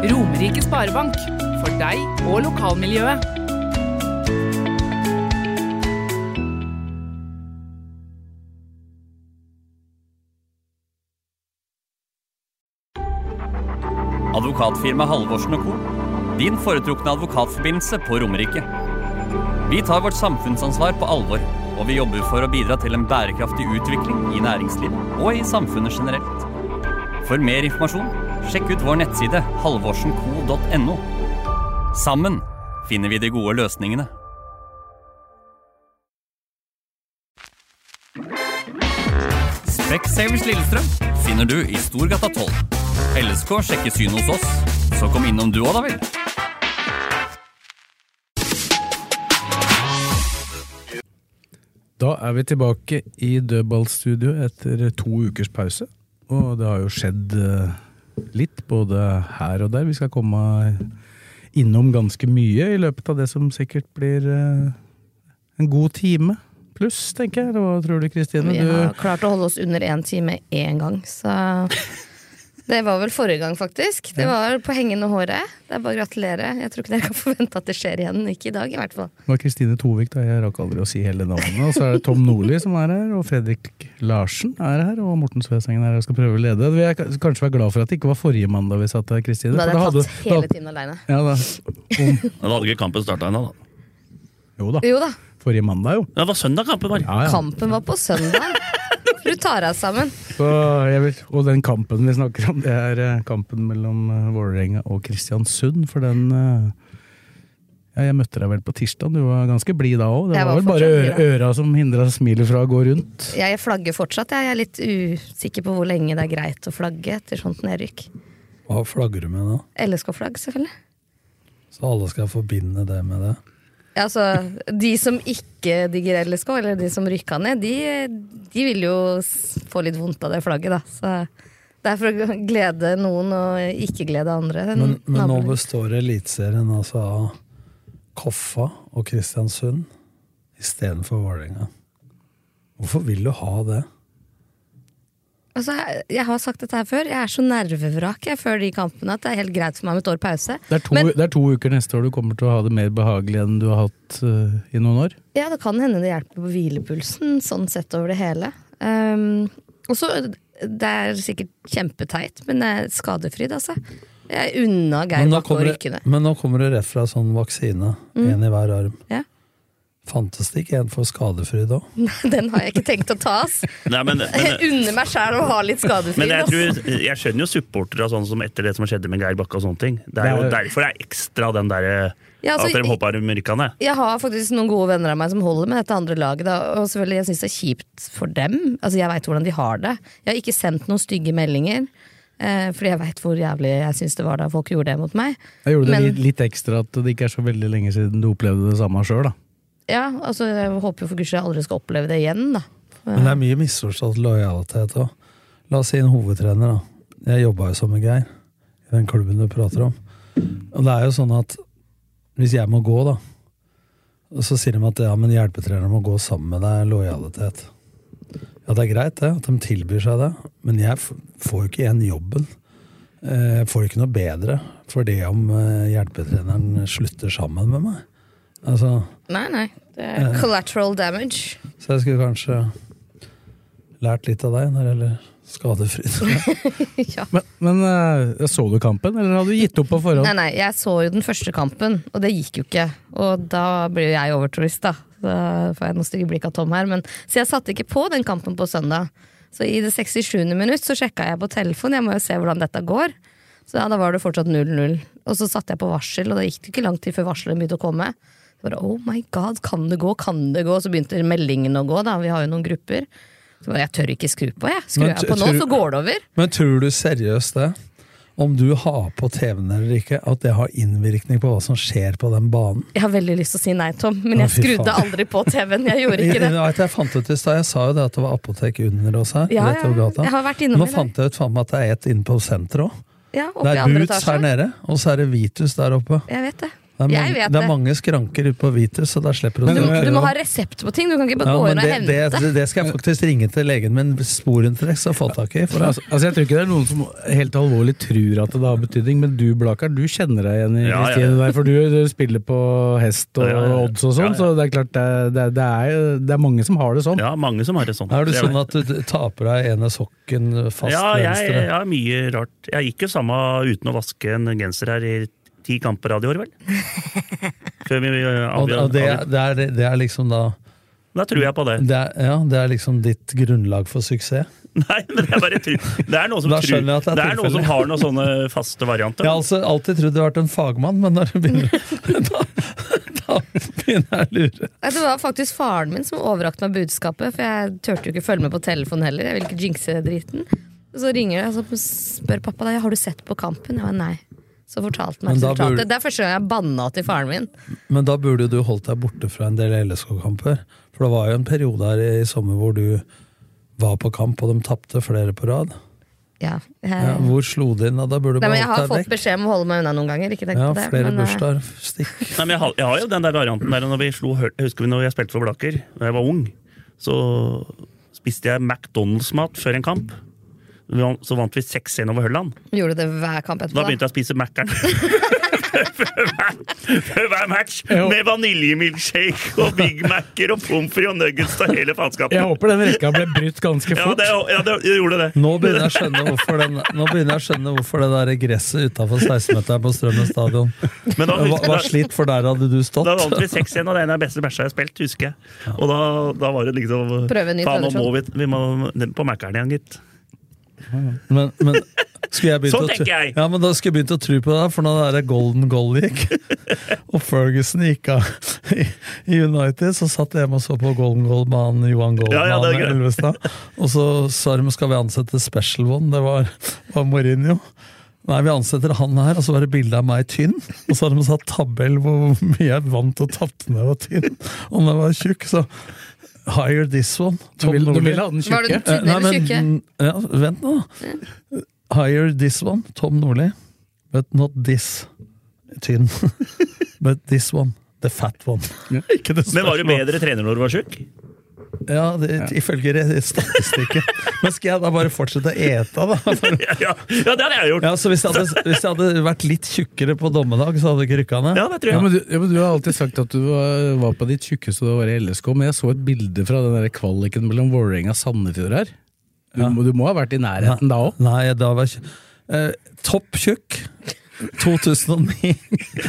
Romerike Sparebank. For deg og lokalmiljøet. Advokatfirma Halvorsen Co. Din foretrukne advokatforbindelse på Romerike. Vi tar vårt samfunnsansvar på alvor, og vi jobber for å bidra til en bærekraftig utvikling i næringslivet og i samfunnet generelt. For mer informasjon, sjekk ut vår nettside halvorsenco.no. Sammen finner vi de gode løsningene. Specsavers Lillestrøm finner du i Storgata 12. LSK sjekker syn hos oss, så kom innom du òg, da vel. Da er vi tilbake i dødballstudio etter to ukers pause. Og det har jo skjedd eh, litt, både her og der. Vi skal komme innom ganske mye i løpet av det som sikkert blir eh, en god time pluss, tenker jeg. Hva tror du, Kristine? Vi har Du, klart å holde oss under én time én gang, så Det var vel forrige gang, faktisk. Det var på hengende håret. Det er bare å gratulere. Jeg tror ikke dere kan forvente at det skjer igjen. Ikke i dag, i hvert fall. det var Kristine Tovik, da. Jeg rakk aldri å si hele navnet. Og så er det Tom Nordli som er her, og Fredrik Larsen er her, og Morten Svesengen er her og skal prøve å lede. Vi er kanskje være glad for at det ikke var forrige mandag vi satt her, Kristine. Da hadde jeg tatt hele timen aleine. Ja, da. Om, Da hadde ikke kampen starta ennå, da. jo da. Jo da. Forrige mandag, jo. Det var søndag kampen var. Ja, ja. Kampen var på søndag. Du tar deg sammen. Så jeg vil, og den kampen vi snakker om, det er eh, kampen mellom eh, Vålerenga og Kristiansund. For den eh, ja, Jeg møtte deg vel på tirsdag, du var ganske blid da òg. Det Jeg var, var vel bare øra, øra som hindra smilet fra å gå rundt. Jeg flagger fortsatt. Jeg er litt usikker på hvor lenge det er greit å flagge etter sånt nedrykk. Hva flagger du med da? LSK-flagg, selvfølgelig. Så alle skal forbinde det med det? Altså, de som ikke digger LSK, eller de som rykka ned, de, de vil jo få litt vondt av det flagget, da. Så det er for å glede noen og ikke glede andre. Men, men nå består Eliteserien altså av Koffa og Kristiansund istedenfor Vålerenga. Hvorfor vil du ha det? Altså, jeg, har sagt dette her før, jeg er så nervevrak jeg før de kampene at det er helt greit for meg med et år pause. Det er, to, Men- det er to uker neste år du kommer til å ha det mer behagelig enn du har hatt uh, i noen år. Ja, det kan hende det hjelper på hvilepulsen, sånn sett over det hele. Um, og så, det er sikkert kjempeteit, men det er skadefryd, altså. Jeg unna Geir Bakke å kommer rykke ned. men nå kommer det rett fra sånn vaksine. Mm. I hver arm. Ja. Fantes det ikke en for skadefryd òg? Den har jeg ikke tenkt å ta, ass. Nei, men, Jeg men, unner meg sjæl å ha litt skadefri. men jeg, tror, jeg skjønner jo supportere sånn som etter det som skjedde med Geir Bakke og sånne ting. Det er jo er- derfor det er ekstra den derre Ja, altså, At dere hopper hoppa rykka. Jeg har faktisk noen gode venner av meg som holder med dette andre laget. Da. Og selvfølgelig, jeg syns det er kjipt for dem. Altså, Jeg veit hvordan de har det. Jeg har ikke sendt noen stygge meldinger. Eh, fordi jeg veit hvor jævlig jeg syns det var da folk gjorde det mot meg. Jeg gjorde det Men- litt, litt ekstra at det ikke er så veldig lenge siden du opplevde det samme sjøl, da. Ja, altså Jeg håper for guds skyld jeg aldri skal oppleve det igjen, da. Men det er mye misforstått lojalitet òg. La oss si en hovedtrener, da. Jeg jobba jo som med Geir i den klubben du prater om. Og det er jo sånn at hvis jeg må gå, da, så sier de at ja, men hjelpetreneren må gå sammen med deg, lojalitet. Ja, det er greit det, at de tilbyr seg det, men jeg får jo ikke igjen jobben. Eh, Jeg får ikke noe bedre for det om eh, hjelpetreneren slutter sammen med meg. Altså, Nei, nei. Det er Eh. collateral damage. så jeg skulle kanskje lært litt av deg når det gjelder skadefryd. ja. Men, men uh, så du kampen, eller hadde du gitt opp på forhånd? Nei, nei, jeg så jo den første kampen, og det gikk jo ikke. Og da blir jo jeg overturist, da. Så får jeg noen stygge blikk av Tom her. Men, så jeg satte ikke på den kampen på søndag. Så i det 67. minutt så sjekka jeg på telefon, jeg må jo se hvordan dette går. Så ja, da var det fortsatt 0-0. Og så satte jeg på varsel, og da gikk det ikke lang tid før varselet begynte å komme. Bare, oh my god, kan det gå, kan det gå? Så begynte meldingen å gå, da. Vi har jo noen grupper. Så bare, jeg tør ikke skru på, jeg. Skrur jeg på nå, så går det over. Men tror du seriøst det? Om du har på TV-en eller ikke, at det har innvirkning på hva som skjer på den banen? Jeg har veldig lyst til å si nei, Tom, men jeg skrudde aldri på TV-en. Jeg gjorde ikke det. jeg, jeg fant ut i stad, jeg sa jo det at det var apotek under oss her. Ja, jeg har vært innom Nå fant jeg ut faen meg at det er et inne på senteret òg. Ja, Det er Boots her nede, og så er det Vitus der oppe. Jeg vet det. Det er, mange, det er mange skranker ute på Vitus, så der slipper du Du, du må ha resept på ting, du kan ikke bare ja, gå inn og det, hente. det, det skal jeg faktisk ringe til legen min sporentreks og få tak i. For Altså, altså Jeg tror ikke det er noen som helt alvorlig tror at det har betydning, men du Blakar, du kjenner deg igjen i Ja, ja, ja. Der, for du, du spiller på hest og Ja, ja, ja. odds og sånn, Ja, ja. så det er klart det, er- det, er- det, er, det er mange som har det sånn. Ja, mange som har det sånn. er det sånn at du taper deg ene sokken fast ja, jeg, venstre? jeg har mye rart. Jeg gikk jo samme uten å vaske en genser her i ti kamper av i år, vel. Før vi eh, avgjør- og det, det, er, det er liksom da Da tror jeg på det. det er, Ja, det er liksom ditt grunnlag for suksess? Nei, men jeg bare tror Det er noen som, Da tror, jeg at det er det er noen som har noen sånne faste varianter. Jeg har altså alltid trodd du har vært en fagmann, men når du begynner da, da begynner jeg å lure. Det var faktisk faren min som overrakte meg budskapet, for jeg turte jo ikke følge med på telefonen heller. Jeg vil ikke jinxe driten. Så ringer jeg og spør pappa da, har du sett på kampen. Jeg var nei. Så fortalte han meg resultatet. burde- Det er første gang jeg banna til faren min. Men da burde du holdt deg borte fra en del LSK-kamper. For det var jo en periode her i sommer hvor du var på kamp, og de tapte flere på rad. Ja, jeg, Ja, hvor slo det inn? da? Burde du nei, men bare jeg har fått vekk. beskjed om å holde meg unna noen ganger. Ikke Ja, det. flere men, eh, bursdager. Stikk. Nei, men jeg, har, jeg har jo den der varianten der når vi slo husker vi når jeg spilte for Blaker, da jeg var ung. Så spiste jeg McDonald's-mat før en kamp. Vi vant- Så vant vi 6-1 over Hølland. Gjorde det hver kamp etterpå? Da begynte jeg å spise Mækkern. Før hver- match! Med vaniljemilkshake og Big Mac-er og pommes frites og nuggets og hele faenskapet. Jeg håper den rekka ble brutt ganske Ja, fort. det, ja, det, gjorde det. Nå begynner jeg å skjønne hvorfor, den, nå begynner jeg å skjønne hvorfor det der gresset utafor 16-meteren på Strømmen stadion Men da- var, var slitt, for der hadde du stått. Da vant vi 6-1, og det er en av de beste matchene jeg har spilt, husker jeg. Og da, da var det liksom Prøve en ny Faen, nå må vi, vi må på Mækkern igjen, gitt. Men, men skulle jeg Sånn tenker jeg. Ja, men Da skulle jeg begynt å tro på det, for når det der golden goal gikk, og Ferguson gikk av i, i United, så satt jeg hjemme og så på golden goal med han Johan Goldman Ja, ja, er. Elvestad. Og så sa de skal vi ansette special one, det var, var Mourinho. Nei, vi ansetter han her, og så var det bilde av meg tynn. Og så hadde de satt tabell hvor mye jeg vant og tapte når jeg var tynn. Og når jeg var tjukk, så hire this one. Du vil- du vil ha den Var det den Eh, tynne nei, eller men, tjukke? Ja, vent nå. Hire this one, Tom Nordli. But not this. Tynn. But this one. The fat one. Ikke det Men var du bedre trener når du var sjuk? Ja, det, ifølge statistikken. Men skal jeg da bare fortsette å ete, da? Ja, det hadde jeg gjort. ja, så hvis jeg, hadde, hvis jeg hadde vært litt tjukkere på dommedag, så hadde det ikke rykka ned? Ja, det tror Ja, men, du, ja, men du har alltid sagt at du var, var på ditt tjukkeste da du var i LSK, men jeg så et bilde fra den der kvaliken mellom Vålerenga og Sandefjord her. Du, må, du må ha vært i nærheten da òg? Nei, da var jeg eh, Topp tjukk. 2009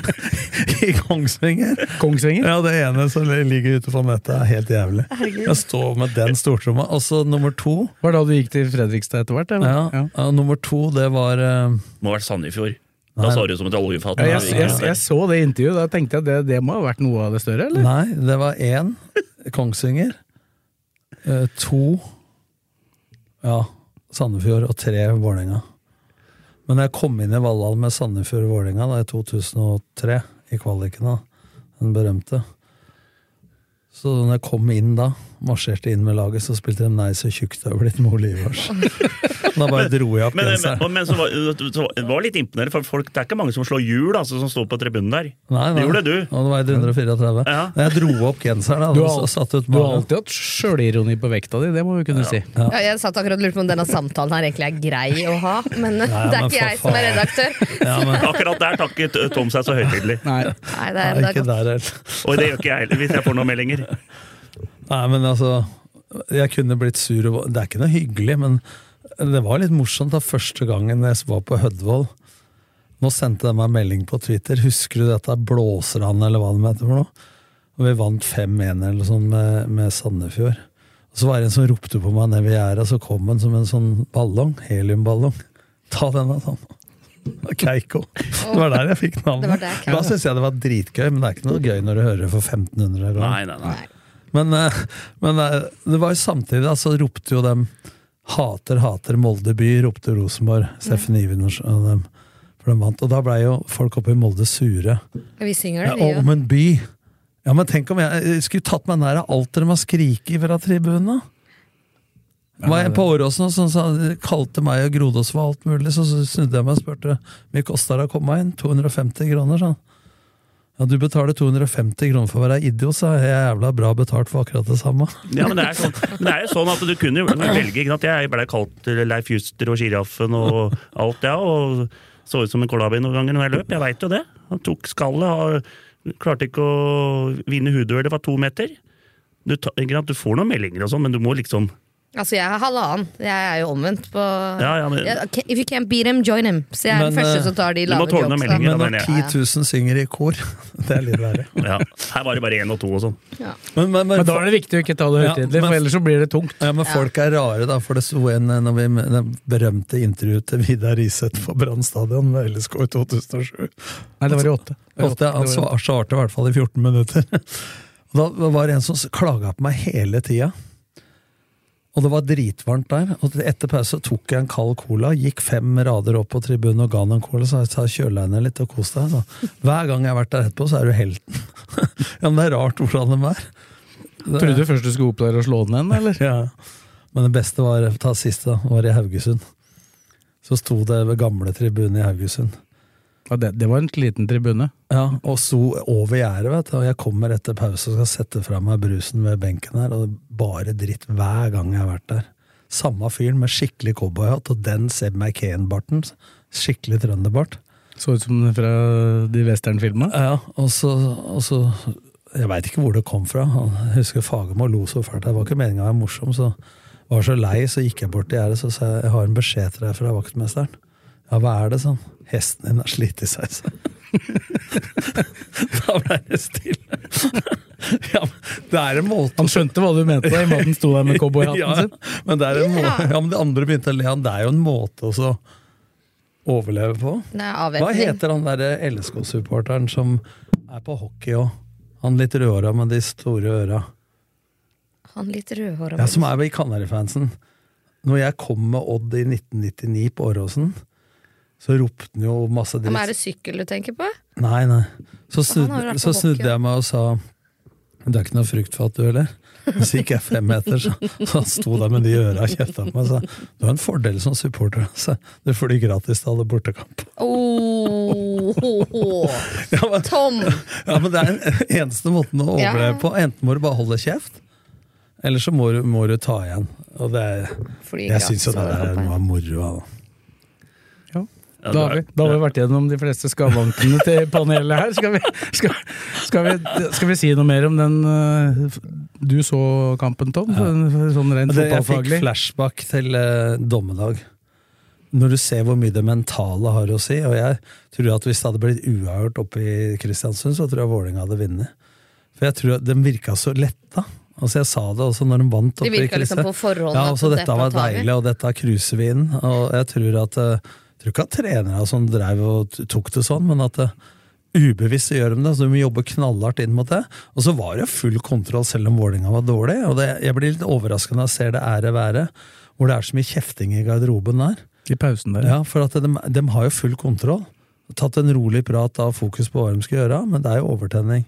i Kongsvinger. Kongsvinger? Ja, det ene som ligger ute på nettet, er helt jævlig. Jeg står med den stortromma. Altså, nummer to Var det da du gikk til Fredrikstad etter hvert? Ja, ja, ja, Nummer to, det var uh... Må ha vært Sandefjord. Da Nei. sa du som et oljefat. Ja, jeg, jeg, jeg så det intervjuet, da tenkte jeg at det, det må ha vært noe av det større, eller? Nei, det var én Kongsvinger. Uh, to ja, Sandefjord og tre Vålerenga. Men jeg kom inn i Valhall med Sandefjord og Vålerenga da, i 2003, i kvaliken, da, den berømte. Så når jeg kom inn da, marsjerte inn med laget, så spilte de Nei, så tjukt det har blitt med Ole Ivars. Da bare dro jeg opp Men, men, genseren. men så var, så var litt imponerende, for folk, det er ikke mange som slår hjul altså, som står på tribunen der. Nei, Det gjorde du. Og det var 134. Ja. Jeg dro opp genseren Du du har alltid hatt sjølironi på vekta di, det må vi kunne si. Ja, jeg satt akkurat og lurte på om denne samtalen her egentlig er grei å ha, men det er men ikke jeg jeg som er redaktør. Ja, men Akkurat der takket Tom seg så høytidelig. Nei. Nei, det er, Nei, det der. Og det gjør ikke jeg heller, hvis jeg får noen meldinger. Nei, men altså Jeg kunne blitt sur. og- Det er ikke noe hyggelig, men det var litt morsomt da første gangen jeg var på Hødvold. Nå sendte de meg en melding på Twitter. Husker du dette blåser han, eller hva det heter for noe? Og vi vant 5-1 eller noe sånt med, med Sandefjord. Og så var det en som ropte på meg nede ved gjerdet, og så kom han som en sånn ballong. Heliumballong. Ta denne, sa han. Keiko. Det var der jeg fikk navnet. Det var der, da syns jeg det var dritgøy, men det er ikke noe gøy når du hører det for 1500 ganger. Nei, nei, nei. Men, eh, men eh, det var jo samtidig, da, så ropte jo dem Hater, hater Molde by, ropte Rosenborg. Steffen Iversen og dem. For de vant. Og da blei jo folk oppe i Molde sure. Vi synger Ja, det, vi jo. om en by! Ja, men tenk om jeg, jeg skulle tatt meg nær av alt dere må skrike fra tribunene! Var jeg på Åråsen og sånn, så kalte meg og Grodås for alt mulig, så snudde jeg meg og spurte hvor mye kosta det å komme inn. 250 kroner, sa han. Ja, du betaler 250 kroner for å være idiot, så er jeg jævla bra betalt for akkurat det samme. Ja, men det er, sånn, men det er jo sånn at du kunne jo velge. Ikke sant? Jeg ble kalt Leif Juster og Sjiraffen og alt, ja. Og så ut som en kolabi noen ganger når jeg løp. Jeg veit jo det. Han tok skallet. og Klarte ikke å vinne hodeduell, det var to meter. Du, ta, du får noen meldinger og sånn, men du må liksom Altså, jeg er halvannen. Jeg er jo omvendt på Ja, ja, men- If you can't beat him, join him. Så jeg er den første eh, som tar de lave jokesa. Men når 10 000 synger i kor, det er litt verre. Ja. Her var det bare én og to og sånn. Men, men, Men da er det viktig å ikke ta det høytidelig, men- for ellers så blir det tungt. Ja, men folk er rare, da, for det sto en når vi, det berømte intervjuet til Vidar Riseth på Brann stadion ved LSK i 2007. Nei, det var i åtte. Åtte, han svarte i hvert fall i 14 minutter. Da var det en som klaga på meg hele tida. Og det var dritvarmt der. Og etter pause tok jeg en kald cola, gikk fem rader opp på tribunen og ga han en cola. Så jeg sa kjøl deg ned litt og kos deg. Så. Hver gang jeg har vært der etterpå, så er du helten. ja, men det er rart hvordan de er. Det- Trodde du først du skulle opp der og slå den igjen, eller? ja. Men det beste var ta siste, da, var i Haugesund. Så sto det ved gamle tribunen i Haugesund. Det, det var en liten tribune. Ja, og sto over gjerdet, vet du. Og jeg kommer etter pause og skal sette fra meg brusen ved benken her, og det er bare dritt hver gang jeg har vært der. Samme fyren med skikkelig cowboyhatt og den Seb McCain-barten. Skikkelig trønderbart. Så ut som fra de westernfilmene. Ja, og så, og så Jeg veit ikke hvor det kom fra. Jeg husker Fagermo lo så fælt. Det var ikke meninga å være morsom, så var så lei, så gikk jeg bort til gjerdet og sa jeg, jeg har en beskjed til deg fra vaktmesteren. Ja, hva er det, sånn? Hesten din har slitt i seg, så. da ble det stille. ja, men det er en måte Han skjønte hva du mente i og med at han sto der med cowboyhatten ja, sin. men det er en måte, ja, men de andre begynte å le. han. Det er jo en måte å overleve på. Er Hva heter han derre LSK-supporteren som er på hockey òg? Han litt rødhåra med de store øra. Han litt rødhåra. Ja, som er i Kanarifansen. Når jeg kom med Odd i 1999 på Åråsen, så ropte han jo masse dritt. Men er det sykkel du tenker på? Nei, nei. Så snudde, så snudde jeg meg og sa Det er ikke noe frukt for at du, heller. Så gikk jeg fem meter, så, så han sto der med de øra og kjefta på meg Så du har en fordel som supporter. Så du får de gratis til alle bortekamp. Oh, Ja, men, Tom! ja, men det er den eneste måten å overleve på. Enten må du bare holde kjeft, eller så må du, må du ta igjen. Og det, er- jeg syns jo det over moro kampen. noe av moroa. da. Ja, Da har, vi, da har vi vært gjennom de fleste skavankene til panelet her. Skal vi, skal, skal, vi, skal vi si noe mer om den eh, Du så kampen, Tom? Sånn, sånn rent Det, jeg fikk flashback til eh, dommedag. Når du ser hvor mye det mentale har å si. Og jeg tror at hvis det hadde blitt uavgjort oppe i Kristiansund, så tror jeg Vålerenga hadde vunnet. For jeg tror at de virka så letta. Altså Jeg sa det også når de vant De oppe i virka liksom på forhånd Ja, altså Dette dette var deilig, og dette cruiser vi inn. Og jeg tror at eh, jeg tror ikke at trenere som drev og tok det sånn, men at det, ubevisst så gjør de det. Så de må jobbe knallhardt inn mot det. Og så var det full kontroll selv om Vålerenga var dårlig. Og det, jeg blir litt overrasket når jeg ser det ære være, hvor det er så mye kjefting i garderoben der. I pausen der. Ja, For at de, de har jo full kontroll. Tatt en rolig prat av fokus på hva de skal gjøre, men det er jo overtenning.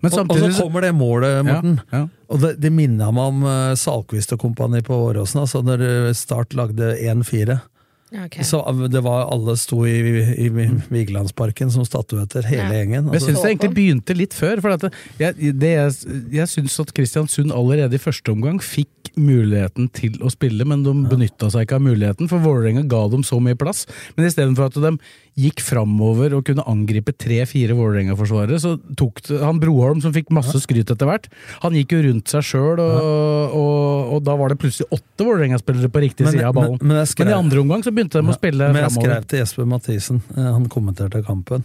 Men Og, og så kommer det målet, Morten. Ja, ja. Og det, det minner meg om uh, Salquist og kompani på Åråsen, altså når eh, Start lagde 1-4. Ja, ok. Så det var alle sto i, i, i Vigelandsparken som statuetter, hele Ja. gjengen. Men jeg Altså, syns det egentlig begynte litt før. For at det, jeg, det jeg, jeg syns at Kristiansund allerede i første omgang fikk muligheten til å spille, men de benytta seg ikke av muligheten, for Vålerenga ga dem så mye plass. Men istedenfor at de gikk framover og kunne angripe tre-fire Vålerenga-forsvarere, så tok det, han Broholm, som fikk masse skryt etter hvert, han gikk jo rundt seg sjøl, og, og, og da var det plutselig åtte Vålerenga-spillere på riktig side av ballen. men- men Men, i andre omgang så begynte de å spille Men jeg fremover. skrev til Jesper Mathisen, eh, han kommenterte kampen.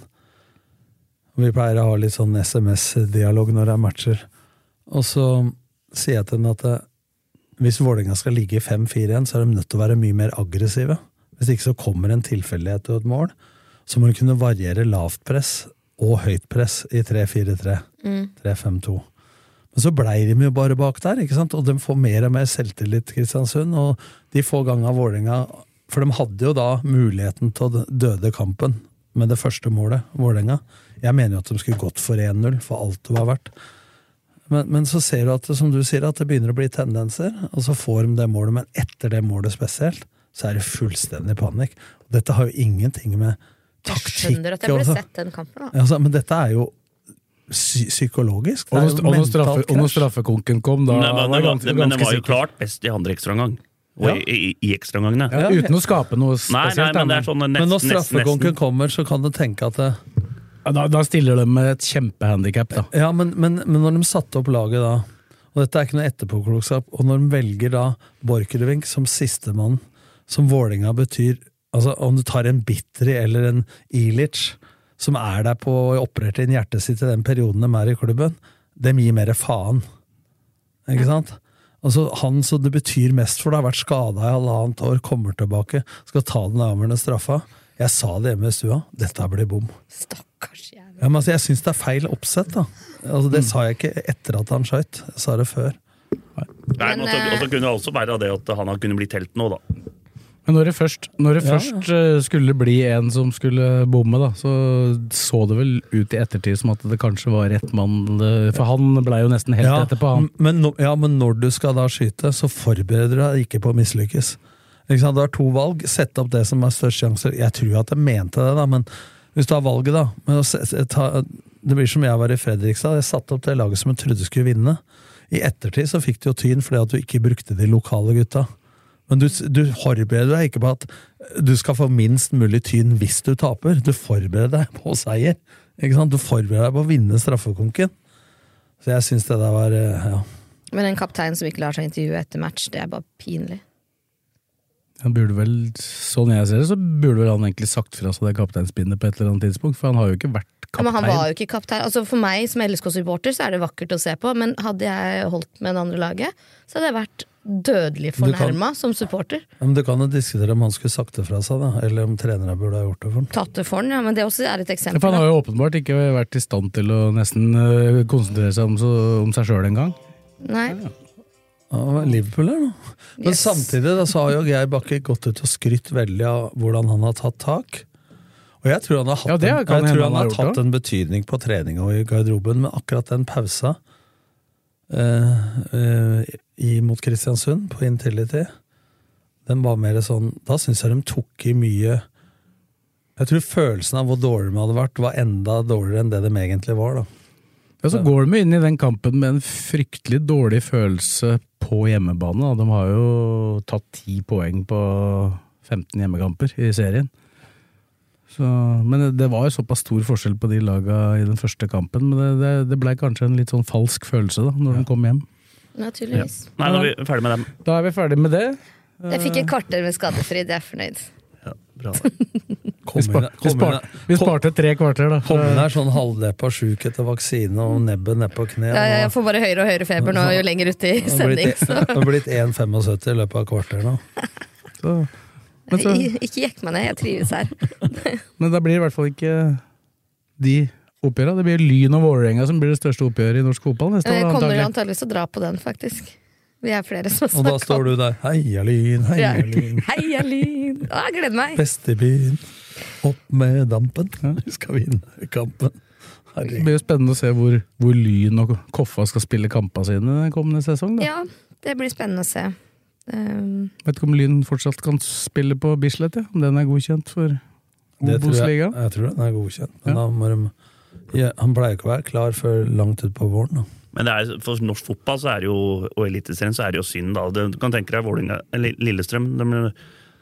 Vi pleier å ha litt sånn SMS-dialog når det er matcher. Og så sier jeg til ham at eh, hvis Vålerenga skal ligge i 5-4-1, så er de nødt til å være mye mer aggressive. Hvis ikke så kommer en tilfeldighet og et mål. Så må du kunne variere lavt press og høyt press i 3-4-3. Mm. 3-5-2. Men Men så blei de jo bare bak der, ikke sant? og de får mer og mer selvtillit, Kristiansund. Og de få gangene Vålerenga For de hadde jo da muligheten til å døde kampen med det første målet, Vålerenga. Jeg mener jo at de skulle gått for 1-0, for alt det var verdt. Men, men, så ser du at som du sier, at det begynner å bli tendenser, og så får de det målet. Men etter det målet spesielt, så er det fullstendig panikk. Dette har jo ingenting med taktikk Jeg skjønner at jeg burde sett den kampen. da. Altså, men dette er jo psy psykologisk. Og Det er når, straffekonken kom, da Men, men, var det, men, det var jo sikker. klart best i andre ekstraomgang. Og Ja. i, i, i ekstraomgangene. Ja, uten å skape noe Nei, nei, spesielt. men det er sånn Men når straffekonken kommer, så kan du tenke at det, Ja, da, da stiller de med et kjempehandikap, da. Ja, men, men, men når de satte opp laget da, og dette er ikke noe etterpåklokskap, og når de velger da Borchgrevink som sistemann, som Vålinga betyr altså Om du tar en Bitteri eller en Ilic, som er der på og opererte inn hjertet sitt i den perioden de er i klubben, dem gir mer faen. Ikke sant? Altså Han som det betyr mest for, det har vært skada i halvannet år, kommer tilbake, skal ta den avgjørende straffa. Jeg sa det hjemme i stua, dette blir bom. Stakkars jævlig. Ja, men altså, jeg syns det er feil oppsett. da. Altså, det sa jeg ikke etter at han skøyt, jeg sa det før. Nei, men Men, altså, eh, også kunne det også være det at han har kunnet bli telt nå, da. Men når det først, når det Ja, først eh, skulle bli en som skulle bomme, da, så så det vel ut i ettertid som at det kanskje var rett mann. For han blei jo nesten helt etterpå, han. men, ja, men når du skal da skyte, så forbereder du deg ikke på å mislykkes. Ikke sant? Du har to valg. Sett opp det som er størst sjanse. Jeg tror at jeg mente det, da, men hvis du har valget, da ta, Det blir som jeg var i Fredrikstad. Jeg satte opp det laget som jeg trodde skulle vinne. I ettertid så fikk du jo tyn fordi at du ikke brukte de lokale gutta. Men du, du forbereder deg ikke på at du skal få minst mulig tyn hvis du taper. Du forbereder deg på seier. Ikke sant? Du forbereder deg på å vinne straffekonken. Så jeg syns det der var eh, ja. Men en kaptein som ikke lar seg intervjue etter match, det er bare pinlig. Han burde vel, Sånn jeg ser det, så burde vel han egentlig sagt fra seg det kapteinspinnet på et eller annet tidspunkt, for han har jo ikke vært Ja, kaptein. men han var jo ikke kaptein. Altså For meg som LSK-supporter så er det vakkert å se på, men hadde jeg holdt med det andre laget, så hadde jeg vært dødelig fornærma som supporter. Ja, Men Du kan jo diskutere om han skulle sagt det fra seg, da, eller om trenere burde ha gjort det for ham. Tatt det for ham, ja, men det også er et Ja, eksempel. For han har jo åpenbart ikke vært i stand til å nesten eh, konsentrere seg om, så, om seg sjøl engang. Nei. Ja, Liverpool her, da. Men Yes. samtidig da, så har jo Geir Bakke gått ut og skrytt veldig av hvordan han har tatt tak. Og jeg tror han har hatt, Ja, en, jeg tror han han har tatt en betydning på trening og i garderoben, men akkurat den pausa eh, i, mot Kristiansund på Intility, den var mer sånn Da syns jeg de tok i mye Jeg tror følelsen av hvor dårlig de hadde vært, var enda dårligere enn det de egentlig var. da. Ja, Så går de inn i den kampen med en fryktelig dårlig følelse på hjemmebane. De har jo tatt ti poeng på 15 hjemmekamper i serien. Så, men det- var jo såpass stor forskjell på de laga i den første kampen. Men det, det, det blei kanskje en litt sånn falsk følelse da, når de kom hjem. Naturligvis. Nei, da er vi ferdig med dem. Da er vi ferdig med det. Jeg fikk et kvarter med skadefri, det er jeg fornøyd. Ja, bra. Kom Vi, spar, vi, kom spar, vi sparte tre kvarter, da. Kom inn her sånn halvdeppa sjuk etter vaksine og nebbet nedpå kne. Ja, jeg får bare høyere og høyere feber nå jo lenger ute i sending. det har blitt 1,75 i løpet av kvarter nå. Så, så, Ikke jekk meg ned, jeg trives her. men da blir det i hvert fall ikke de oppgjørene. Det blir Lyn og Vålerenga som blir det største oppgjøret i norsk fotball neste Jeg kommer antagelig. antageligvis til å dra på den, faktisk. Vi er flere som har Og da står du der. Heia Lyn, Ja. heia Lyn. Heia Lyn! Å, jeg gleder meg! Best byen. Opp med dampen. Vi skal vinne kampen. Det blir jo spennende å se hvor, hvor Lyn og Koffa skal spille kampene sine den kommende sesong. Da. Ja, det blir spennende å se. Um, Vet ikke om Lyn fortsatt kan spille på Bislett, ja. om den er godkjent for Det jeg, Obos-ligaen. jeg tror den er godkjent. Men Ja. da må de ja, Han pleier ikke å være klar før langt utpå våren. Da. Men det er, for norsk fotball så er det jo, og Eliteserien så er det jo synd. da. Du kan tenke deg Vålinga, Lillestrøm. De,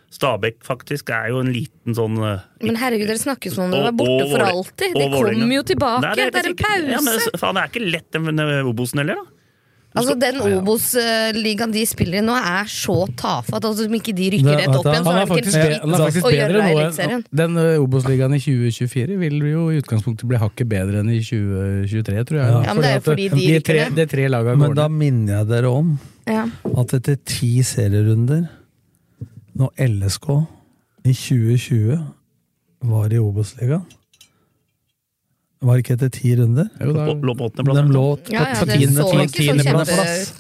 Stabæk faktisk er jo en liten sånn eh, men herregud, dere snakker som om det var borte og for alltid. De Det kommer jo tilbake. Nei, det, er en pause! Ja, men faen, det er ikke lett den eh, Obosen heller, da. Altså, Den Obos-ligaen de spiller i nå, er så tafatt. Altså, om ikke de rykker Det- rett opp igjen, så er det ikke en han dritt å gjøre det i Eliteserien. Den ø, Obos-ligaen i 2024 vil jo i utgangspunktet bli hakket bedre enn i 2023, tror jeg. Ja, men det er jo fordi de de tre, det. tre laga Men da minner jeg dere om Ja. at etter ti serierunder, når LSK i 2020 var i Obos-ligaen Var det ikke etter ti runder? Jo, da, Lå på åttendeplass. De lå Ja, ja, på tiendeplass.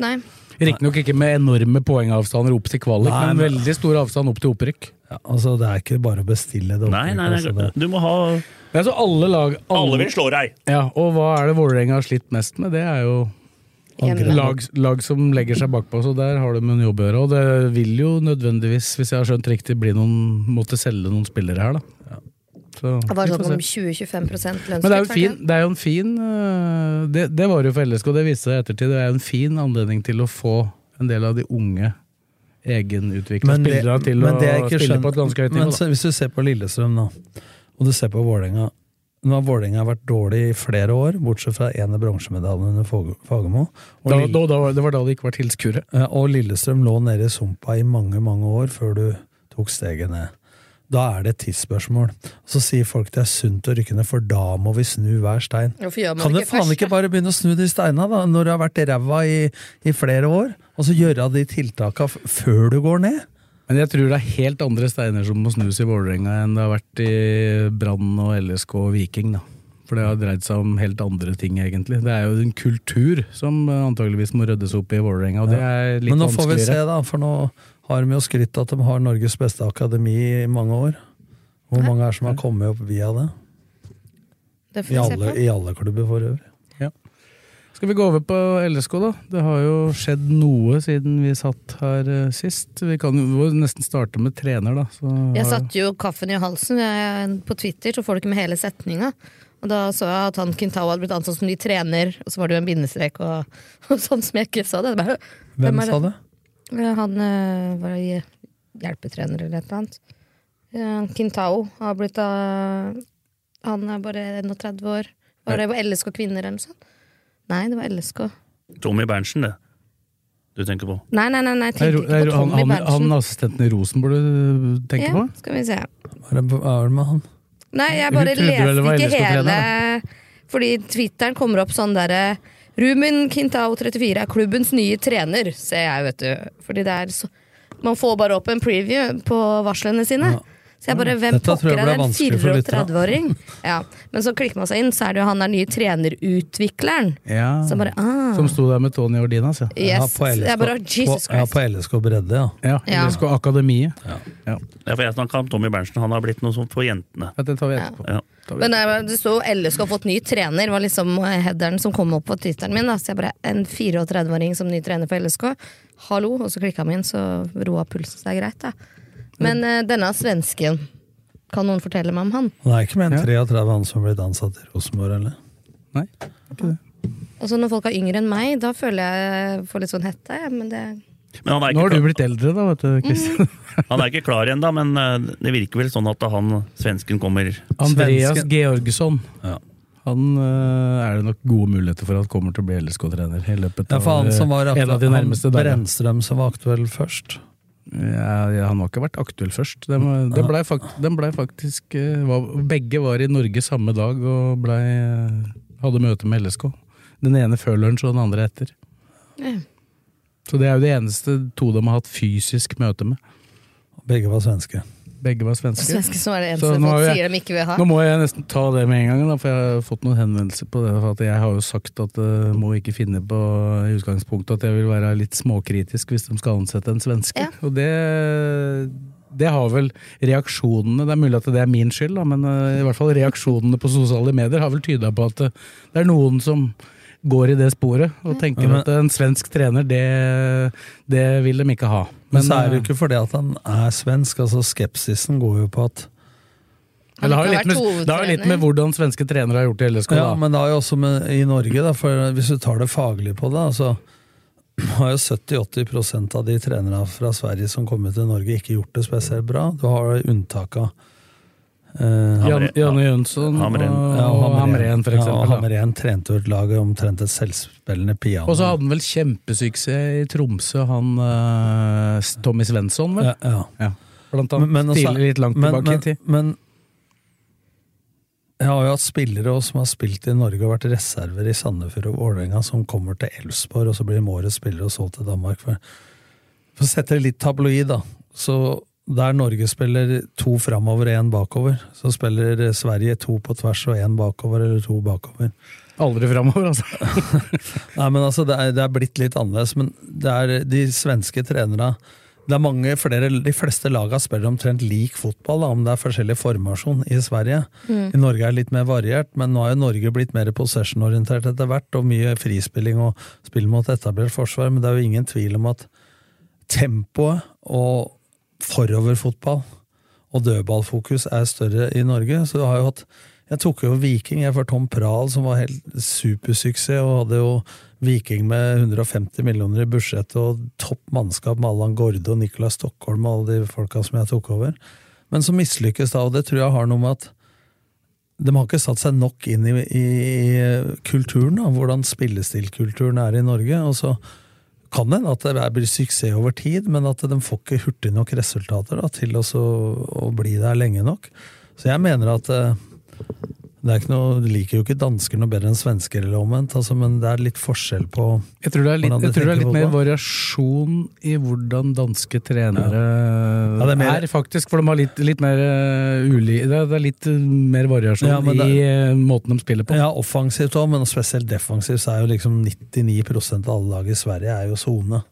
Riktignok ikke med enorme poengavstander opp til kvalik, Nei, men men- veldig stor avstand opp til opprykk. Ja, altså, det er ikke bare å bestille det. Nei, nei, altså, nei, du må ha Det er så alle lag Alle vil slå deg! Ja, og hva er det Vålerenga har slitt mest med? Det er jo lag, lag som legger seg bakpå, så der har de en jobb å gjøre. Og det vil jo nødvendigvis, hvis jeg har skjønt riktig, bli noen måtte selge noen spillere her, da. Så, Det var sånn om 20-25 lønnskutt. Men det er jo fin, det er jo en fin øh, det, det var jo for LSK, det viste seg i ettertid. Det er jo en fin anledning til å få en del av de unge egenutvikla spillere til men å det jeg ikke spille skjønt. på et ganske høyt nivå. Men hvis du ser på Lillestrøm nå, og du ser på Vålerenga Nå har Vålerenga vært dårlig i flere år, bortsett fra ene bronsemedalje under Fagermo. Da, da, da, det var da det ikke var tilskuere. Og Lillestrøm lå nede i sumpa i mange, mange år før du tok steget ned. Da er det et tidsspørsmål. Så sier folk det er sunt å rykke ned, for da må vi snu hver stein. Kan du faen først, ikke bare begynne å snu de steina, da, når du har vært ræva i, i flere år? Og så gjøre de tiltaka før du går ned? Men jeg tror det er helt andre steiner som må snus i Vålerenga enn det har vært i Brann og LSK og Viking. da. For det har dreid seg om helt andre ting, egentlig. Det er jo en kultur som antageligvis må ryddes opp i Vålerenga, og det er litt vanskeligere. Men nå får vi se, da, for nå har de jo skrytt at de har Norges beste akademi i mange år. Hvor mange er som har kommet opp via det? Det får I alle, på. i alle klubber for øvrig. Skal vi gå over på LSK, da? Det har jo skjedd noe siden vi satt her eh, sist. Vi kan jo nesten starte med trener, da. Så Jeg satte jo kaffen i halsen jeg, på Twitter, så får du ikke med hele setninga. Og da så jeg at han Kintao hadde blitt ansatt som ny trener, og så var det jo en bindestrek og, og sånn som jeg ikke så det. det bare, Hvem hvem sa det? Ja, Han eh, var i- hjelpetrener eller et eller annet. Ja, Kintao har blitt uh, Han er bare 31 år. Var det LSK Kvinner eller noe sånt? Nei, det var LSK. Tommy Berntsen, det. Du tenker på. Nei, nei, nei, nei jeg tenkte ikke på Tommy han, Berntsen. han assistenten i Rosenborg du tenker ja, på? skal vi se. Hva er det med han? Nei, jeg bare leste ikke hele Fordi Twitteren kommer opp sånn derre Ruben Quintao 34 er klubbens nye trener, ser jeg, vet du. Fordi det er så Man får bare opp en preview på varslene sine. Så jeg bare, hvem Dette pokker er lytterne. 34-åring? Ja. Men så klikker man seg inn, så er det jo han der nye trenerutvikleren. Ja. Så bare, ah. Som sto der med Tony Ordinas, ja. Yes. på Jeg bare, Jesus på, ja, på LSK Bredde, ja. Ja, Ja. LSK Akademiet. Ja. Ja, for jeg snakka om Tommy Berntsen. Han har blitt noe sånt for jentene. Ja, det tar vi etterpå. Ja. Men det, det sto LSK har fått ny trener, var liksom headeren som kom opp på Twitteren min. Da. Så jeg bare, En 34-åring som ny trener for LSK. Hallo! Og så klikka min, så roa pulsen seg greit, da. Men eh, denne svensken, kan noen fortelle meg om han? Det er ikke med en 33 Ja. 33 han som ble ansatt i Rosenborg, eller? Nei, ikke det. Altså Når folk er yngre enn meg, da føler jeg får litt sånn hette. Men det Nå har du blitt eldre, da, vet du, Kristian. han er ikke klar ennå, men eh, det virker vel sånn at han svensken kommer Andreas Svensken. Georgsson. Ja. Han øh, er det nok gode muligheter for at kommer til å bli LSK-trener i løpet av for han som var øh, en av de nærmeste han dagene. Brennstrøm som var aktuell først. Ja, ja, han har ikke vært aktuell først. Den, de ble, fakt, den ble faktisk var, Begge var i Norge samme dag og blei, øh, hadde møte med LSK. Den ene før lunsj og den andre etter. Ja. Så det er jo det eneste to de har hatt fysisk møte med. Begge var svenske. Begge var svenske. svenske som er det eneste folk jeg- sier de ikke vil ha. Nå må jeg nesten ta det med en gang, da, for jeg har fått noen henvendelser på det. For at jeg har jo sagt at jeg må ikke finne på i utgangspunktet at jeg vil være litt småkritisk hvis de skal ansette en svenske. Ja. Og det, det har vel reaksjonene Det er mulig at det er min skyld, da, men uh, i hvert fall reaksjonene på sosiale medier har vel tyda på at uh, det er noen som går i det sporet og tenker Men- at en svensk trener, det, det vil de ikke ha. Men, så er det jo ikke fordi at han er svensk. altså Skepsisen går jo på at det har litt med, det har jo litt med hvordan svenske trenere har gjort det i LSK. Ja, da. men det har jo også med, i Norge, da, for hvis du tar det faglig på det, så har jo 70-80 av de trenerne fra Sverige som kommer til Norge, ikke gjort det spesielt bra. Du har unntak av eh, Janne Jønsson Hamren. og, ja, og Hamren, for eksempel. da. Hamren trente jo laget lag omtrent et selvspillende piano. Og så hadde han vel kjempesuksess i Tromsø, han uh, Tommy Svensson, vel? ja, ja. Ja. Blant annet. Men- men også- tidlig, litt langt men, tilbake i tid. men jeg har jo hatt spillere også som har spilt i Norge og vært reserver i Sandefjord og Vålerenga, som kommer til Elfsborg, og så blir de årets spillere og solgt til Danmark. For, for å sette det litt tabloid, da, så der Norge spiller to framover og én bakover, så spiller Sverige to på tvers og én bakover eller to bakover. Aldri framover, altså. Nei, men altså, det er, det er blitt litt annerledes. Men det er de svenske trenerne det er mange flere, De fleste lagene spiller omtrent lik fotball, da, om det er forskjellig formasjon i Sverige. Mm. I Norge er det litt mer variert, men nå har jo Norge blitt mer possession-orientert etter hvert, og mye frispilling og spill mot etablert forsvar, men det er jo ingen tvil om at tempoet og foroverfotball og dødballfokus er større i Norge. Så du har jo hatt Jeg tok jo Viking jeg for Tom Prahl, som var helt supersuksess, og hadde jo Viking med 150 millioner i budsjett og topp mannskap med Allan Gorde og Nicolai Stockholm og alle de folka som jeg tok over. Men så mislykkes da, og det tror jeg har noe med at de har ikke satt seg nok inn i, i kulturen, da, hvordan spillestilkulturen er i Norge. og så kan hende at det blir suksess over tid, men at de får ikke hurtig nok resultater da, til også, å bli der lenge nok. Så jeg mener at eh, det er ikke noe, liker jo ikke dansker noe bedre enn svensker, eller omvendt, altså, men det er litt forskjell på Jeg tror det er litt, hvordan de jeg tror det er litt mer variasjon i hvordan danske trenere Ja, det er, er faktisk. For de har litt, litt mer uh, uli... Det er, det litt uh, mer variasjon Ja, i uh, måten de spiller på. Ja, offensivt òg, men spesielt defensivt så er jo liksom 99% av alle lag i Sverige er jo sone.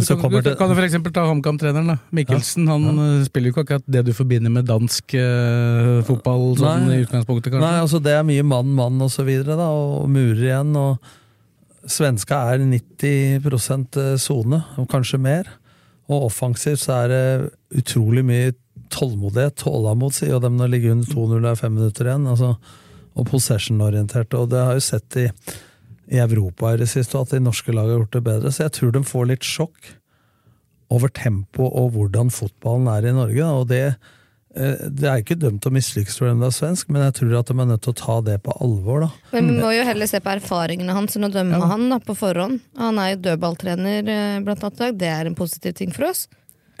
Så kan, du kan for eksempel ta HamKam-treneren. da. Mikkelsen han uh, spiller jo ikke akkurat det du forbinder med dansk uh, fotball sånn Nei. i utgangspunktet, kanskje. Nei, altså det er mye mann-mann og så videre, da, og murer igjen. Og svenska er 90 sone, og kanskje mer. Og offensivt så er det utrolig mye tålmodighet, tålamod, sier jo dem når det ligger under 2-0 og er fem minutter igjen. Altså, og possession-orientert. Og det har jeg jo sett i, i Europa i det siste, at de norske lagene har gjort det bedre. Så jeg tror de får litt sjokk over tempo og hvordan fotballen er i Norge. Og det, eh, det er ikke dømt å mislykkes fordi de er svensk, men jeg tror at de er nødt til å ta det på alvor. da. Men vi må jo heller se på erfaringene hans enn å dømme han da, på forhånd. Han er jo dødballtrener eh, blant annet. Det er en positiv ting for oss.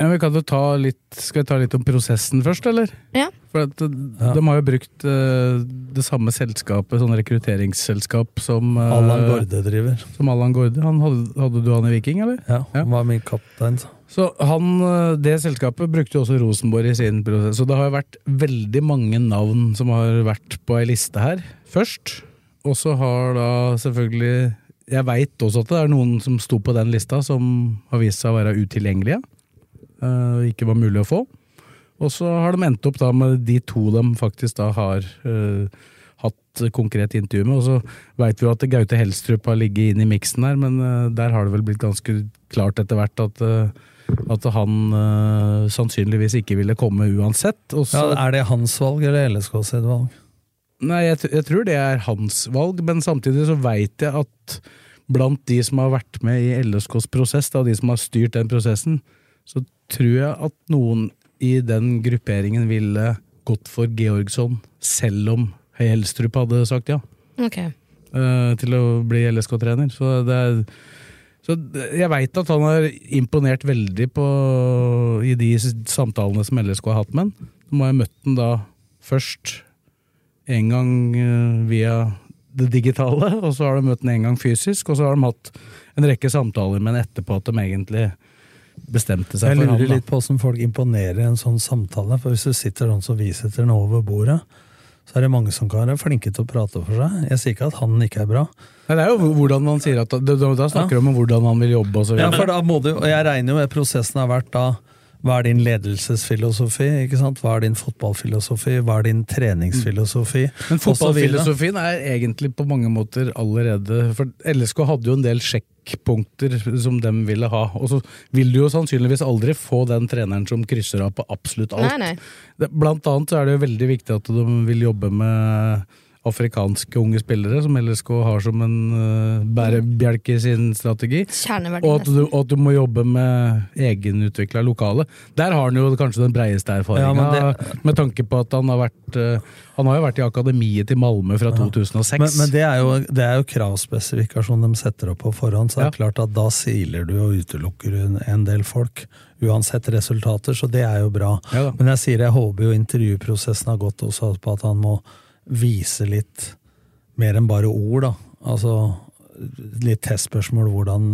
Ja, vi kan jo ta litt, skal vi ta litt om prosessen først, eller? Ja. For at, ja. De har jo brukt uh, det samme selskapet, sånn rekrutteringsselskap, som uh, Allan Gorde driver. Som Allan Gorde. Han hadde, hadde du han i Viking, eller? Ja, han var min kaptein. så. Så han, uh, Det selskapet brukte jo også Rosenborg i sin prosess. Så det har jo vært veldig mange navn som har vært på ei liste her først. Og så har da selvfølgelig Jeg veit også at det er noen som sto på den lista som har vist seg å være utilgjengelige. Uh, ikke var mulig å få. Og så har de endt opp da med de to de faktisk da har uh, hatt konkret intervju med. Og så veit vi jo at Gaute Helstrup har ligget inn i miksen her, men uh, der har det vel blitt ganske klart etter hvert at, uh, at han sannsynligvis ikke ville komme uansett. Også, Ja, er det hans valg eller LSK sitt valg? Nei, jeg, jeg tror det er hans valg, men samtidig så veit jeg at blant de som har vært med i LSKs prosess, da, de som har styrt den prosessen, så tror jeg at noen i den grupperingen ville gått for Georgsson, selv om Helstrup hadde sagt ja Ok. eh, til å bli LSK-trener. Så det er så jeg veit at han har imponert veldig på, i de samtalene som LSK har hatt med han. Så må jeg møtt han da først en gang eh, via det digitale, og så har de møtt han en gang fysisk, og så har de hatt en rekke samtaler med han etterpå at de egentlig bestemte seg Jeg for han. lurer litt på hvordan folk imponerer i en sånn samtale. For hvis du sitter sånn som vi sitter nå over bordet, så er det mange som kan være flinke til å prate for seg. Jeg sier ikke at han ikke er bra. Nei, det er jo hvordan man sier at Da, da snakker de om hvordan han vil jobbe og så Ja, for da må du, og jeg regner jo med prosessen har vært da hva er din ledelsesfilosofi? ikke sant? Hva er din fotballfilosofi? Hva er din treningsfilosofi? Men så videre. fotballfilosofien er egentlig på mange måter allerede For LSK hadde jo en del sjekkpunkter som de ville ha. Og så vil du jo sannsynligvis aldri få den treneren som krysser av på absolutt alt. Nei, nei. Blant annet så er det jo veldig viktig at de vil jobbe med afrikanske unge spillere, som LSK har som en uh, bærebjelke i sin strategi. Og at, du, og at du må jobbe med egenutvikla lokale. Der har han jo kanskje den breieste erfaringa, Ja, det... med tanke på at han har vært uh, Han har jo vært i akademiet til Malmö fra 2006. Men, men det, er jo, det er jo kravspesifikasjon de setter opp på forhånd, så det er klart at da siler du og utelukker en, en del folk. Uansett resultater, så det er jo bra. Ja. Men jeg sier jeg håper jo intervjuprosessen har gått også på at han må vise litt mer enn bare ord, da. Altså litt testspørsmål hvordan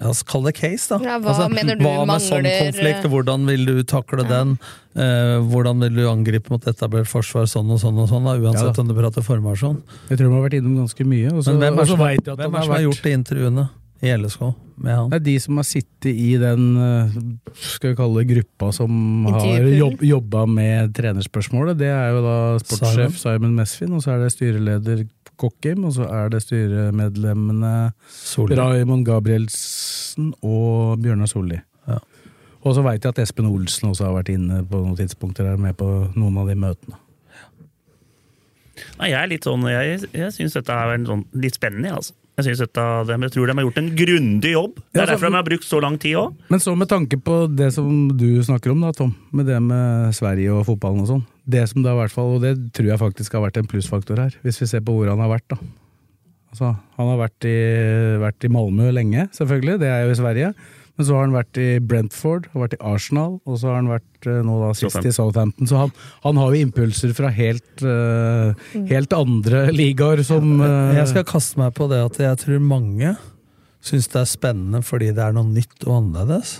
ja, Kall det case, da. Ja, hva mener du hva med sånn konflikt? Hvordan vil du takle den? Eh, hvordan vil du angripe mot etablert forsvar sånn og sånn og sånn, da, uansett Ja da. om du prater formasjon? Jeg tror de har vært innom ganske mye. Og så, Men hvem er, som, hvem er som har gjort de intervjuene i LSK med han? Det er de som har sittet i den eh, skal vi kalle det gruppa som har jobb, jobba med trenerspørsmålet. Det er jo da sportssjef Simon Mesfin, og så er det styreleder Kokkim, og så er det styremedlemmene Solli. Raymond Gabrielsen og Bjørnar Solli. Ja. Og så veit jeg at Espen Olsen også har vært inne på noen tidspunkter er med på noen av de møtene. Nei, jeg er litt sånn Jeg, jeg syns dette er en sånn, litt spennende, altså. Jeg, synes dette, jeg tror de har gjort en grundig jobb. Det Ja, er så- derfor de har brukt så lang tid òg. Men så med tanke på det som du snakker om, da, Tom, med det med Sverige og fotballen og sånn. Det som det har hvert fall, og det tror jeg faktisk har vært en plussfaktor her, hvis vi ser på hvor han har vært, da. Altså, han har vært i, vært i Malmö lenge, selvfølgelig, det er jo i Sverige. Men så har han vært i Brentford, har vært i Arsenal, og så har han vært eh, nå da sist i Southampton. Så han, han har jo impulser fra helt, uh, helt andre ligaer som uh, Jeg skal kaste meg på det at jeg tror mange syns det er spennende fordi det er noe nytt og annerledes.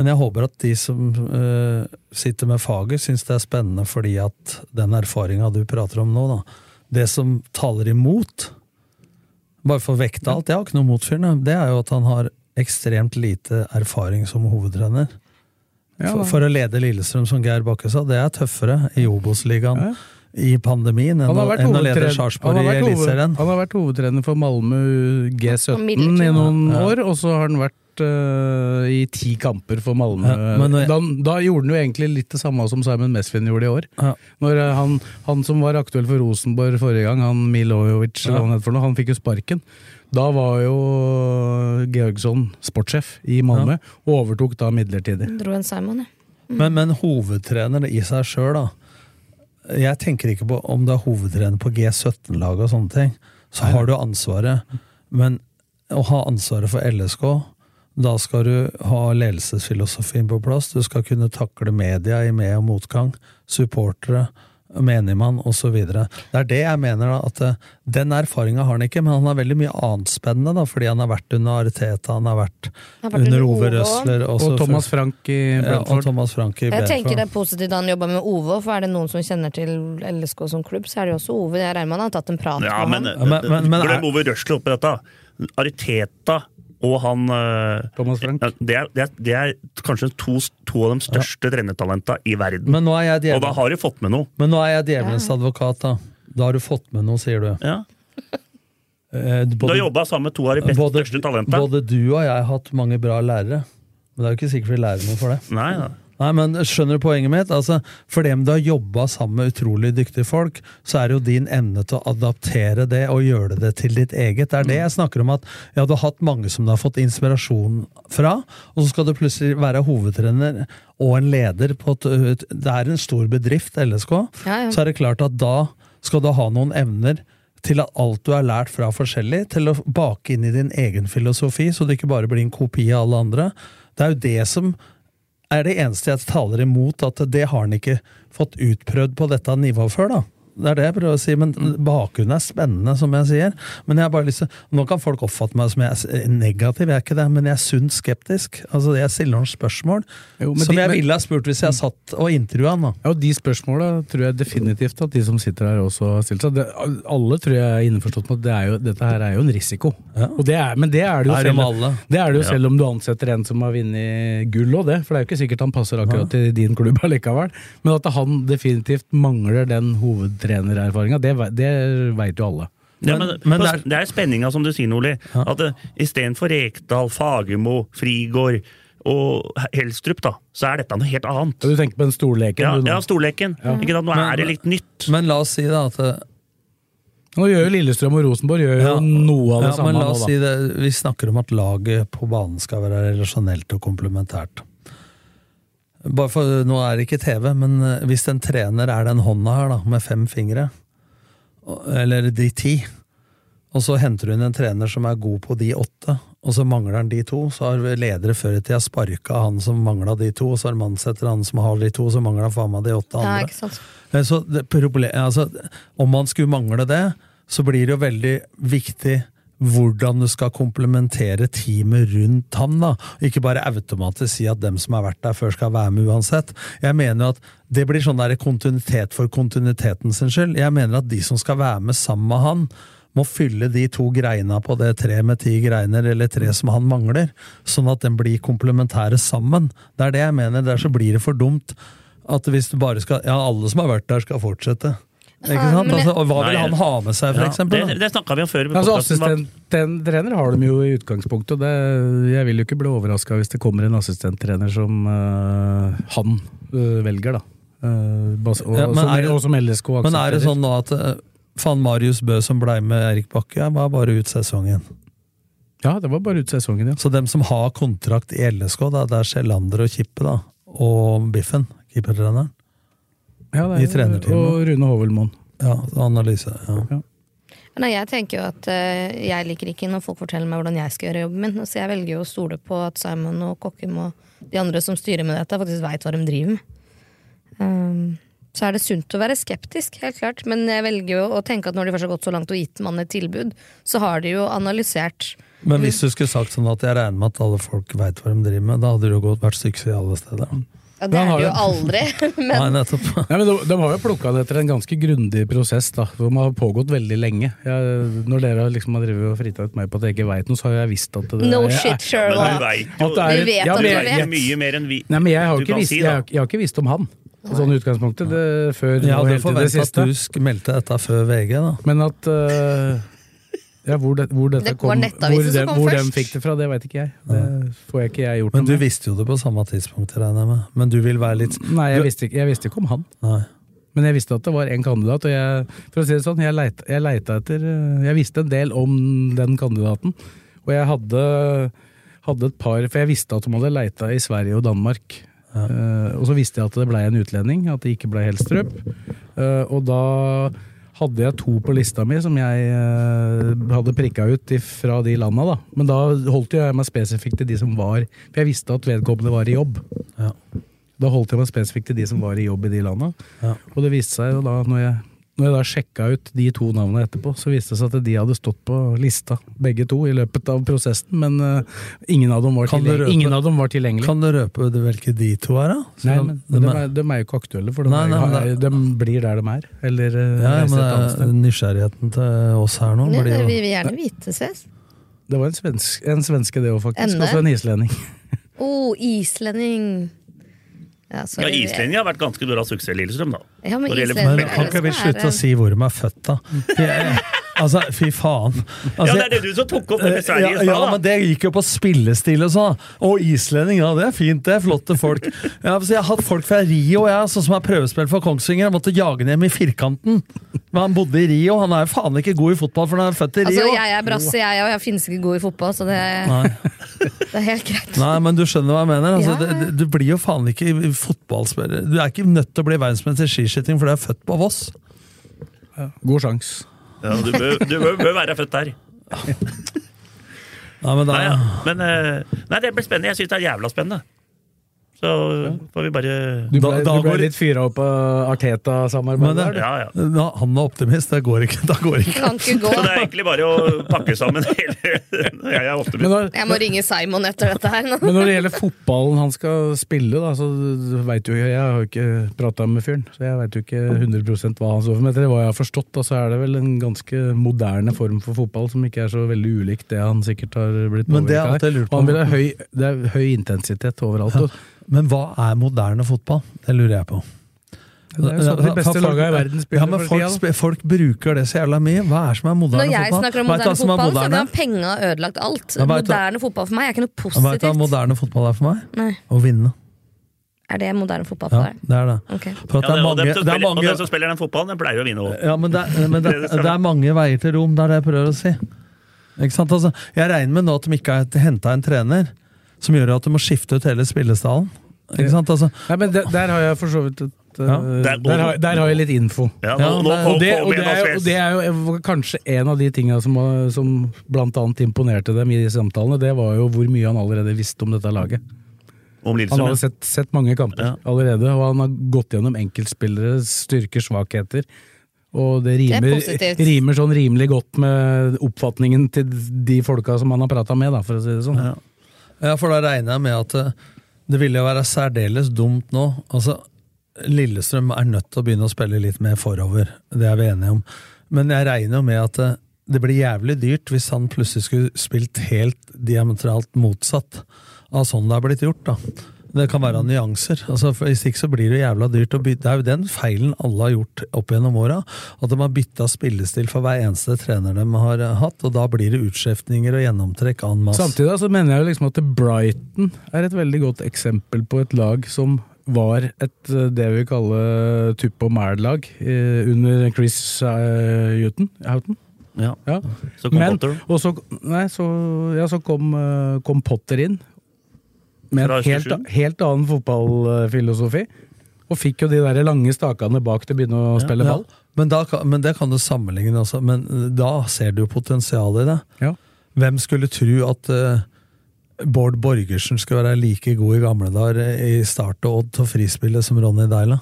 Men jeg håper at de som uh, sitter med faget, syns det er spennende fordi at den erfaringa du prater om nå, da, det som taler imot Bare for å vekte alt, jeg har ikke noe motfyrende, det er jo at han har ekstremt lite erfaring som hovedtrener. Ja, For, for å lede Lillestrøm, som Geir Bakke sa, det er tøffere i Obos-ligaen i pandemien enn, å- enn å lede Sarpsborg i Eliteserien. Han har vært hovedtrener for Malmö G17 i noen Ja. år, og så har han vært øh, i ti kamper for Malmö. Ja, jeg- da, da gjorde han jo egentlig litt det samme som Simon Mesvin gjorde i år. Ja. Når øh, han, han som var aktuell for Rosenborg forrige gang, han Milojovic, eller han for noe, han fikk jo sparken. Da var jo Georgsson sportssjef i Malmö, og overtok da midlertidig. Dro en Simon, ja. Men, men hovedtrener i seg sjøl, da. Jeg tenker ikke på om du er hovedtrener på G17-laget og sånne ting. Så har du ansvaret. Men å ha ansvaret for LSK, da skal du ha ledelsesfilosofien på plass. Du skal kunne takle media i med- og motgang. Supportere, menigmann osv. Det er det jeg mener, da. At eh, den erfaringa har han ikke, men han har veldig mye annet spennende, da. Fordi han har vært under Ariteta, han har vært, Han har vært under Ove Røsler. Og Thomas Frank i Ja, Brentford. Thomas Jeg tenker det er positivt han jobba med Ove, for er det noen som kjenner til LSK som klubb, så er det jo også Ove. Jeg regner med han har tatt en prat Ja, med men, han. men- men- men glem Ove Røsler oppi dette. Ariteta og han eh, Thomas Frank. det, er, det, er, det er kanskje to, to av de største trenertalenta i verden. Men nå er jeg og da har de fått med noe. men nå er jeg djevelens advokat, da. Da har du fått med noe, sier du. Ja. Eh, Du har både, jobba sammen med to av de beste, både, største talentene. både du og jeg har hatt mange bra lærere. Men det er jo ikke sikkert vi lærer noe for det. Nei, ja. Nei, men Skjønner du poenget mitt? Altså, for dem du har jobba sammen med utrolig dyktige folk, så er det jo din evne til å adaptere det og gjøre det til ditt eget. Det er det jeg snakker om. at ja, Du har hatt mange som du har fått inspirasjon fra, og så skal du plutselig være hovedtrener og en leder på et Det er en stor bedrift, LSK. Ja, ja. Så er det klart at da skal du ha noen evner til at alt du har lært fra forskjellig, til å bake inn i din egen filosofi, så det ikke bare blir en kopi av alle andre. Det er jo det som er det eneste jeg taler imot, at det har han ikke fått utprøvd på dette nivået før, da. Det er det jeg prøver å si, men bakgrunnen er spennende, som jeg sier. Men jeg har bare lyst til, Nå kan folk oppfatte meg som jeg er negativ, jeg er ikke det, men jeg er sunt skeptisk. Altså, Jeg stiller noen spørsmål Jo, som de- jeg ville ha spurt hvis jeg satt og intervjua han. Ja, og De spørsmåla tror jeg definitivt at de som sitter her også har stilt seg. Det, alle tror jeg er innforstått med at det er jo, dette her er jo en risiko. Ja. Og det er, men det er det jo Er selv, det er det jo Ja. selv om du ansetter en som har vunnet gull og det. For det er jo ikke sikkert han passer akkurat til din klubb allikevel. Men at han definitivt mangler den hovedtrenererfaringa, det, det veit jo alle. Ja, Men- men, men på- det er- det er spenninga, som du sier, Nordli. At uh, Istedenfor Rekdal, Fagermo, Frigård og Helstrup, da, så er dette noe helt annet. Du tenker på den storleken? Ja, du nå. ja storleken. Ikke sant? Nå Men- er det litt nytt. Men la oss si da at eh, Nå gjør jo Lillestrøm og Rosenborg gjør jo Ja. noe av det ja, samme men la nå, oss da. si det, Vi snakker om at laget på banen skal være relasjonelt og komplementært. Bare for, Nå er det ikke TV, men eh, hvis en trener er den hånda her, da, med fem fingre, eller de ti, og så henter inn en trener som er god på de åtte, og så mangler han de to, så har ledere før i tida sparka han som mangla de to, og så har man setter han som har de to, så mangler han faen meg de åtte andre. ikke sant? Eh, Så det, problem, altså, om man skulle mangle det, så blir det jo veldig viktig hvordan du skal komplementere teamet rundt ham. da. Ikke bare automatisk si at dem som har vært der før, skal være med uansett. Jeg mener jo at det blir sånn der kontinuitet for kontinuiteten sin skyld. Jeg mener at de som skal være med sammen med han, må fylle de to greina på det treet med ti greiner, eller tre som han mangler, sånn at den blir komplementære sammen. Det er det jeg mener. Der så blir det for dumt at hvis du bare skal Ja, alle som har vært der, skal fortsette. Ikke sant? Altså, og hva vil han ha med seg, for Ja, eksempel? det, det snakka vi om før. Altså, Assistenttrener har de jo i utgangspunktet. og Det, jeg vil jo ikke bli overraska hvis det kommer en assistenttrener som uh, han uh, velger, da. Uh, bas- og, Ja, men som, er og som LSK aksepterer. Men er det sånn nå at faen Marius Bø som blei med Erik Bakke, var bare ut sesongen? Ja, det var bare ut sesongen, ja. Så dem som har kontrakt i LSK, da, det er Sjelander og Kippe, da. Og Biffen, keepertreneren. Ja det I er, trenerteamet. Og Rune Hovelmoen. Ja, analyse. Ja. Nei, jeg tenker jo at uh, jeg liker ikke når folk forteller meg hvordan jeg skal gjøre jobben min. Så jeg velger jo å stole på at Simon og Kokkim og de andre som styrer med dette, faktisk veit hva de driver med. Um, så er det sunt å være skeptisk, helt klart. Men jeg velger jo å tenke at når de først har gått så langt og gitt mannen et tilbud, så har de jo analysert Men hvis du skulle sagt sånn at jeg regner med at alle folk veit hva de driver med, da hadde det jo gått vært suksess alle steder. Ja, det er det jo aldri. aldri. Nei, nettopp. Nei, men de, de har jo plukka det etter en ganske grundig prosess, da, som har pågått veldig lenge. Jeg, når dere liksom har drevet og fritatt meg på at jeg ikke veit noe, så har jeg visst at det no jeg- shit, Men Sherlock. du jo At er vet ja, at men du vet. er mye mer enn vi Nei, men jeg har, ikke visst, si, jeg, har, jeg har ikke visst om han, sånn sånne utgangspunktet, det, før ja, helt forventa at du meldte dette før VG, da. Men at øh, ja, hvor, det, hvor dette Det kom, hvor, de, kom hvor de fikk det fra, det veit ikke jeg. Det får jeg ikke jeg gjort Men du med. visste jo det på samme tidspunkt, regner jeg med. Men du vil være litt Nei, jeg visste, ikke, jeg visste ikke om han. Nei. Men jeg visste at det var en kandidat, og jeg, for å si det sånn, jeg leita, jeg leita etter øh, Jeg visste en del om den kandidaten, og jeg hadde, hadde et par For jeg visste at de hadde leita i Sverige og Danmark. Eh, og så visste jeg at det blei en utlending, at det ikke blei Helstrup. Uh, og da hadde jeg to på lista mi som jeg eh, hadde prikka ut fra de landa, da. Men da holdt jeg meg spesifikt til de som var For jeg visste at vedkommende var i jobb. Ja. Da holdt jeg meg spesifikt til de som var i jobb i de landa. Ja. Og det viste seg jo da, når jeg, når jeg da sjekka ut de to navnene etterpå, så viste det seg at de hadde stått på lista, begge to, i løpet av prosessen. Men uh, ingen, av røpe- ingen av dem var tilgjengelig. Kan du røpe hvilke de to er, da? Så Nei, men, de, de, er, de er jo ikke aktuelle, for de, Nei, nei, er, nei, de blir der de er. Eller eh, ja, ja, men det er nysgjerrigheten til oss her nå blir vi vil gjerne vite, ses. Det var en, svensk, en svenske, det òg, faktisk. Ende? Også en islending. Å, Oh, islending. Ja, Ja. Islendingen har vært ganske bra suksess, Lillestrøm, da. Ja, men Men kan ikke vi slutte å si hvor de er født, da? Altså, fy faen. Altså, Ja, det er det du som tok opp det med Sverige i ja, stad, ja, men det gikk jo på spillestil og sånn. Og islending, ja, det er fint, det er flotte folk. Ja, så jeg har hatt folk fra Rio, jeg, sånn som har prøvespill for Kongsvinger. Jeg måtte jage ned hjem i firkanten. Men han bodde i Rio. Han er jo faen ikke god i fotball, for han er født i Rio. Altså, jeg er brasse, jeg òg. Jeg finnes ikke god i fotball, så det, det er helt greit. Nei, men du skjønner hva jeg mener. Altså, Ja. det, det, du blir jo faen ikke fotballspiller. Du er ikke nødt til å bli verdensmester i skiskyting for du er født på Voss. God sjans. Ja, du, bør, du bør, bør være født der. Nei, men da, Nei, ja. men, eh, nei, det blir spennende. Jeg syns det er jævla spennende. Så får vi bare Du ble, da du ble går litt fyra opp av Arteta-samarbeidet du. Ja, ja. Ja, han er optimist. Det går ikke. Da går ikke. Kan ikke gå. Så det er egentlig bare å pakke sammen hele Jeg er optimist. Når, Jeg må ringe Simon etter dette her nå. men når det gjelder fotballen han skal spille, da, så vet jo jeg har jo ikke prata med fyren, så jeg veit jo ikke 100 hva han står for. Men etter hva jeg har forstått, da, så er det vel en ganske moderne form for fotball som ikke er så veldig ulikt det han sikkert har blitt Men det er påvirka av. Det, ha høy, det er høy intensitet overalt. og Men hva er moderne fotball? Det lurer jeg på. Det er jo sånn de beste lagene i verden spiller ja, men for folk, folk bruker det så jævla mye. Hva er som er moderne fotball? Når jeg snakker om moderne fotball, moderne er fotball, så har penga ødelagt alt. Ja, Moderne fotball for meg er ikke noe Vet du hva positivt. moderne fotball er for meg? Nei. Å vinne. Er det moderne fotball for deg? Ja, det er det. Ok. For at Ja, det er mange, dem det er mange, og den som spiller den fotballen, den pleier å vinne òg. Ja, men, det, er- men det, Det er det er mange veier til rom, det er det jeg prøver å si. Ikke sant? Altså, jeg regner med nå at de ikke har henta en trener som gjør at du må skifte ut hele spillestallen. Ikke sant? Altså, Nei, men der, der har jeg for så vidt et uh, Ja. der, har, der har jeg litt info. Ja, nå, nå, Og det, og, det er og det er jo kanskje en av de tinga som, som annet imponerte dem i de samtalene. Det var jo hvor mye han allerede visste om dette laget. Om Han har hadde sett, sett mange kamper Ja. allerede, og han har gått gjennom enkeltspilleres styrker, svakheter. Og det Det er rimer, det rimer sånn rimelig godt med oppfatningen til de folka som han har prata med, da, for å si det sånn. Ja. Ja, for da regner jeg med at det, ville jo være særdeles dumt nå. Altså, Lillestrøm er nødt til å begynne å spille litt mer forover, det er vi enige om. Men jeg regner jo med at det, det blir jævlig dyrt hvis han plutselig skulle spilt helt diametralt motsatt av sånn det er blitt gjort. da. Det kan være nyanser. altså for Hvis ikke så blir det jævla dyrt å bytte. Det er jo den feilen alle har gjort opp gjennom åra. At de har bytta spillestil for hver eneste trener de har hatt. Og da blir det utskiftninger og gjennomtrekk en masse. Samtidig så mener jeg jo liksom at Brighton er et veldig godt eksempel på et lag som var et eh, det vi kaller tuppe og mæl-lag eh, under Chris eh, Houghton. Houghton? Ja. Ja. Så kom Men, Potter. og så, nei, så, ja, så kom, kom Potter inn med en helt, helt annen fotballfilosofi. Og fikk jo de der lange stakene bak til å begynne å spille ball. Ja, men, da, men det kan du sammenligne altså. Men eh, da ser du jo potensialet i det. Ja. Hvem skulle tro at uh, Bård Borgersen skulle være like god i gamle dager eh, i start og odd til frispillet som Ronny Deila?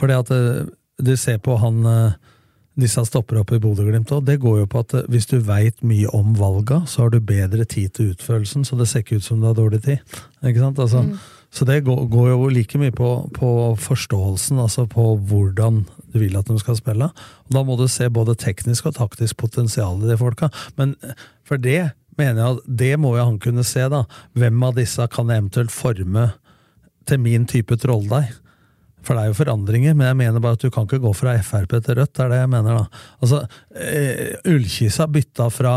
Fordi at uh, du ser på han eh, disse stopper opp i Bodø-Glimt òg, det går jo på at eh, hvis du veit mye om valga, så har du bedre tid til utførelsen, så det ser ikke ut som du har dårlig tid. Ikke sant? Altså, Så det går, går jo like mye på, på forståelsen, altså på hvordan du vil at de skal spille. Og da må du se både teknisk og taktisk potensial i de folka. Men for det mener jeg at det må jo han kunne se, da. Hvem av disse kan jeg eventuelt forme til min type trolldeig? For det er jo forandringer, men jeg mener bare at du kan ikke gå fra Frp til Rødt. det er det jeg mener da. Altså, eh, Ullkisa bytta fra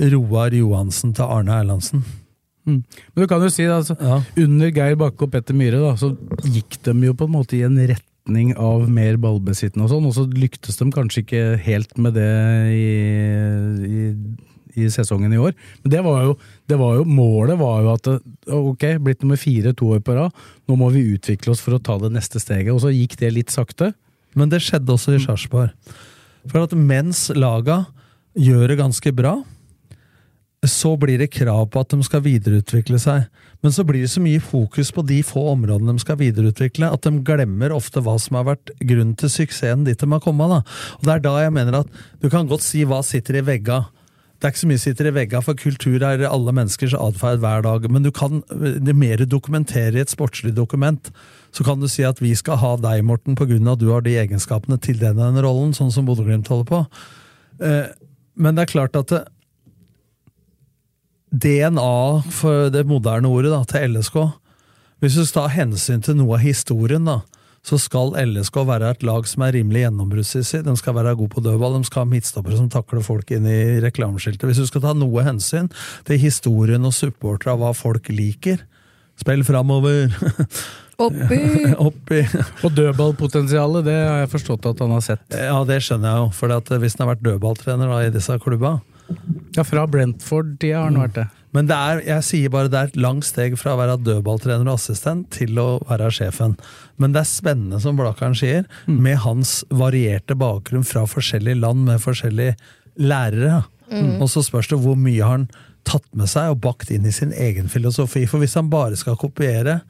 Roar Johansen til Arne Erlandsen. Mm. Men du kan jo si det, altså, under Geir Bakke og Petter Myhre da, så gikk de jo på en måte i en retning av mer ballbesittende og sånn, og så lyktes de kanskje ikke helt med det i, i, i sesongen i år. Men det var jo, det var jo målet var jo at ok, blitt nummer fire to år på rad, nå må vi utvikle oss for å ta det neste steget, og så gikk det litt sakte. Men det skjedde også i Sarpsborg. For at mens laga gjør det ganske bra, så blir det krav på at de skal videreutvikle seg. Men så blir det så mye fokus på de få områdene de skal videreutvikle, at de glemmer ofte hva som har vært grunnen til suksessen dit de har kommet. Da. Og Det er da jeg mener at du kan godt si hva sitter i vegga. Det er ikke så mye sitter i vegga, for kultur er alle menneskers atferd hver dag. Men du kan det mer du dokumenterer i et sportslig dokument, så kan du si at vi skal ha deg, Morten, av at du har de egenskapene til den og den rollen, sånn som Bodø-Glimt holder på. Eh, Men det er klart at DNA, for det moderne ordet, da, til LSK Hvis du tar hensyn til noe av historien, da, så skal LSK være et lag som er rimelig gjennombruddssissig. De skal være gode på dødball, de skal ha midtstoppere som takler folk inn i reklameskiltet. Hvis du skal ta noe hensyn til historien og supportere av hva folk liker, spill framover! Oppi! Oppi. Og dødballpotensialet, det har jeg forstått at han har sett. Ja, det skjønner jeg jo, for hvis han har vært dødballtrener da, i disse klubba Ja, fra Brentford-tida har han vært det. Men det er, jeg sier bare det er et langt steg fra å være dødballtrener og assistent til å være sjefen. Men det er spennende, som Blakkaren sier, med hans varierte bakgrunn fra forskjellige land med forskjellige lærere. Mm. Og så spørs det hvor mye har han tatt med seg og bakt inn i sin egen filosofi. For hvis han bare skal kopiere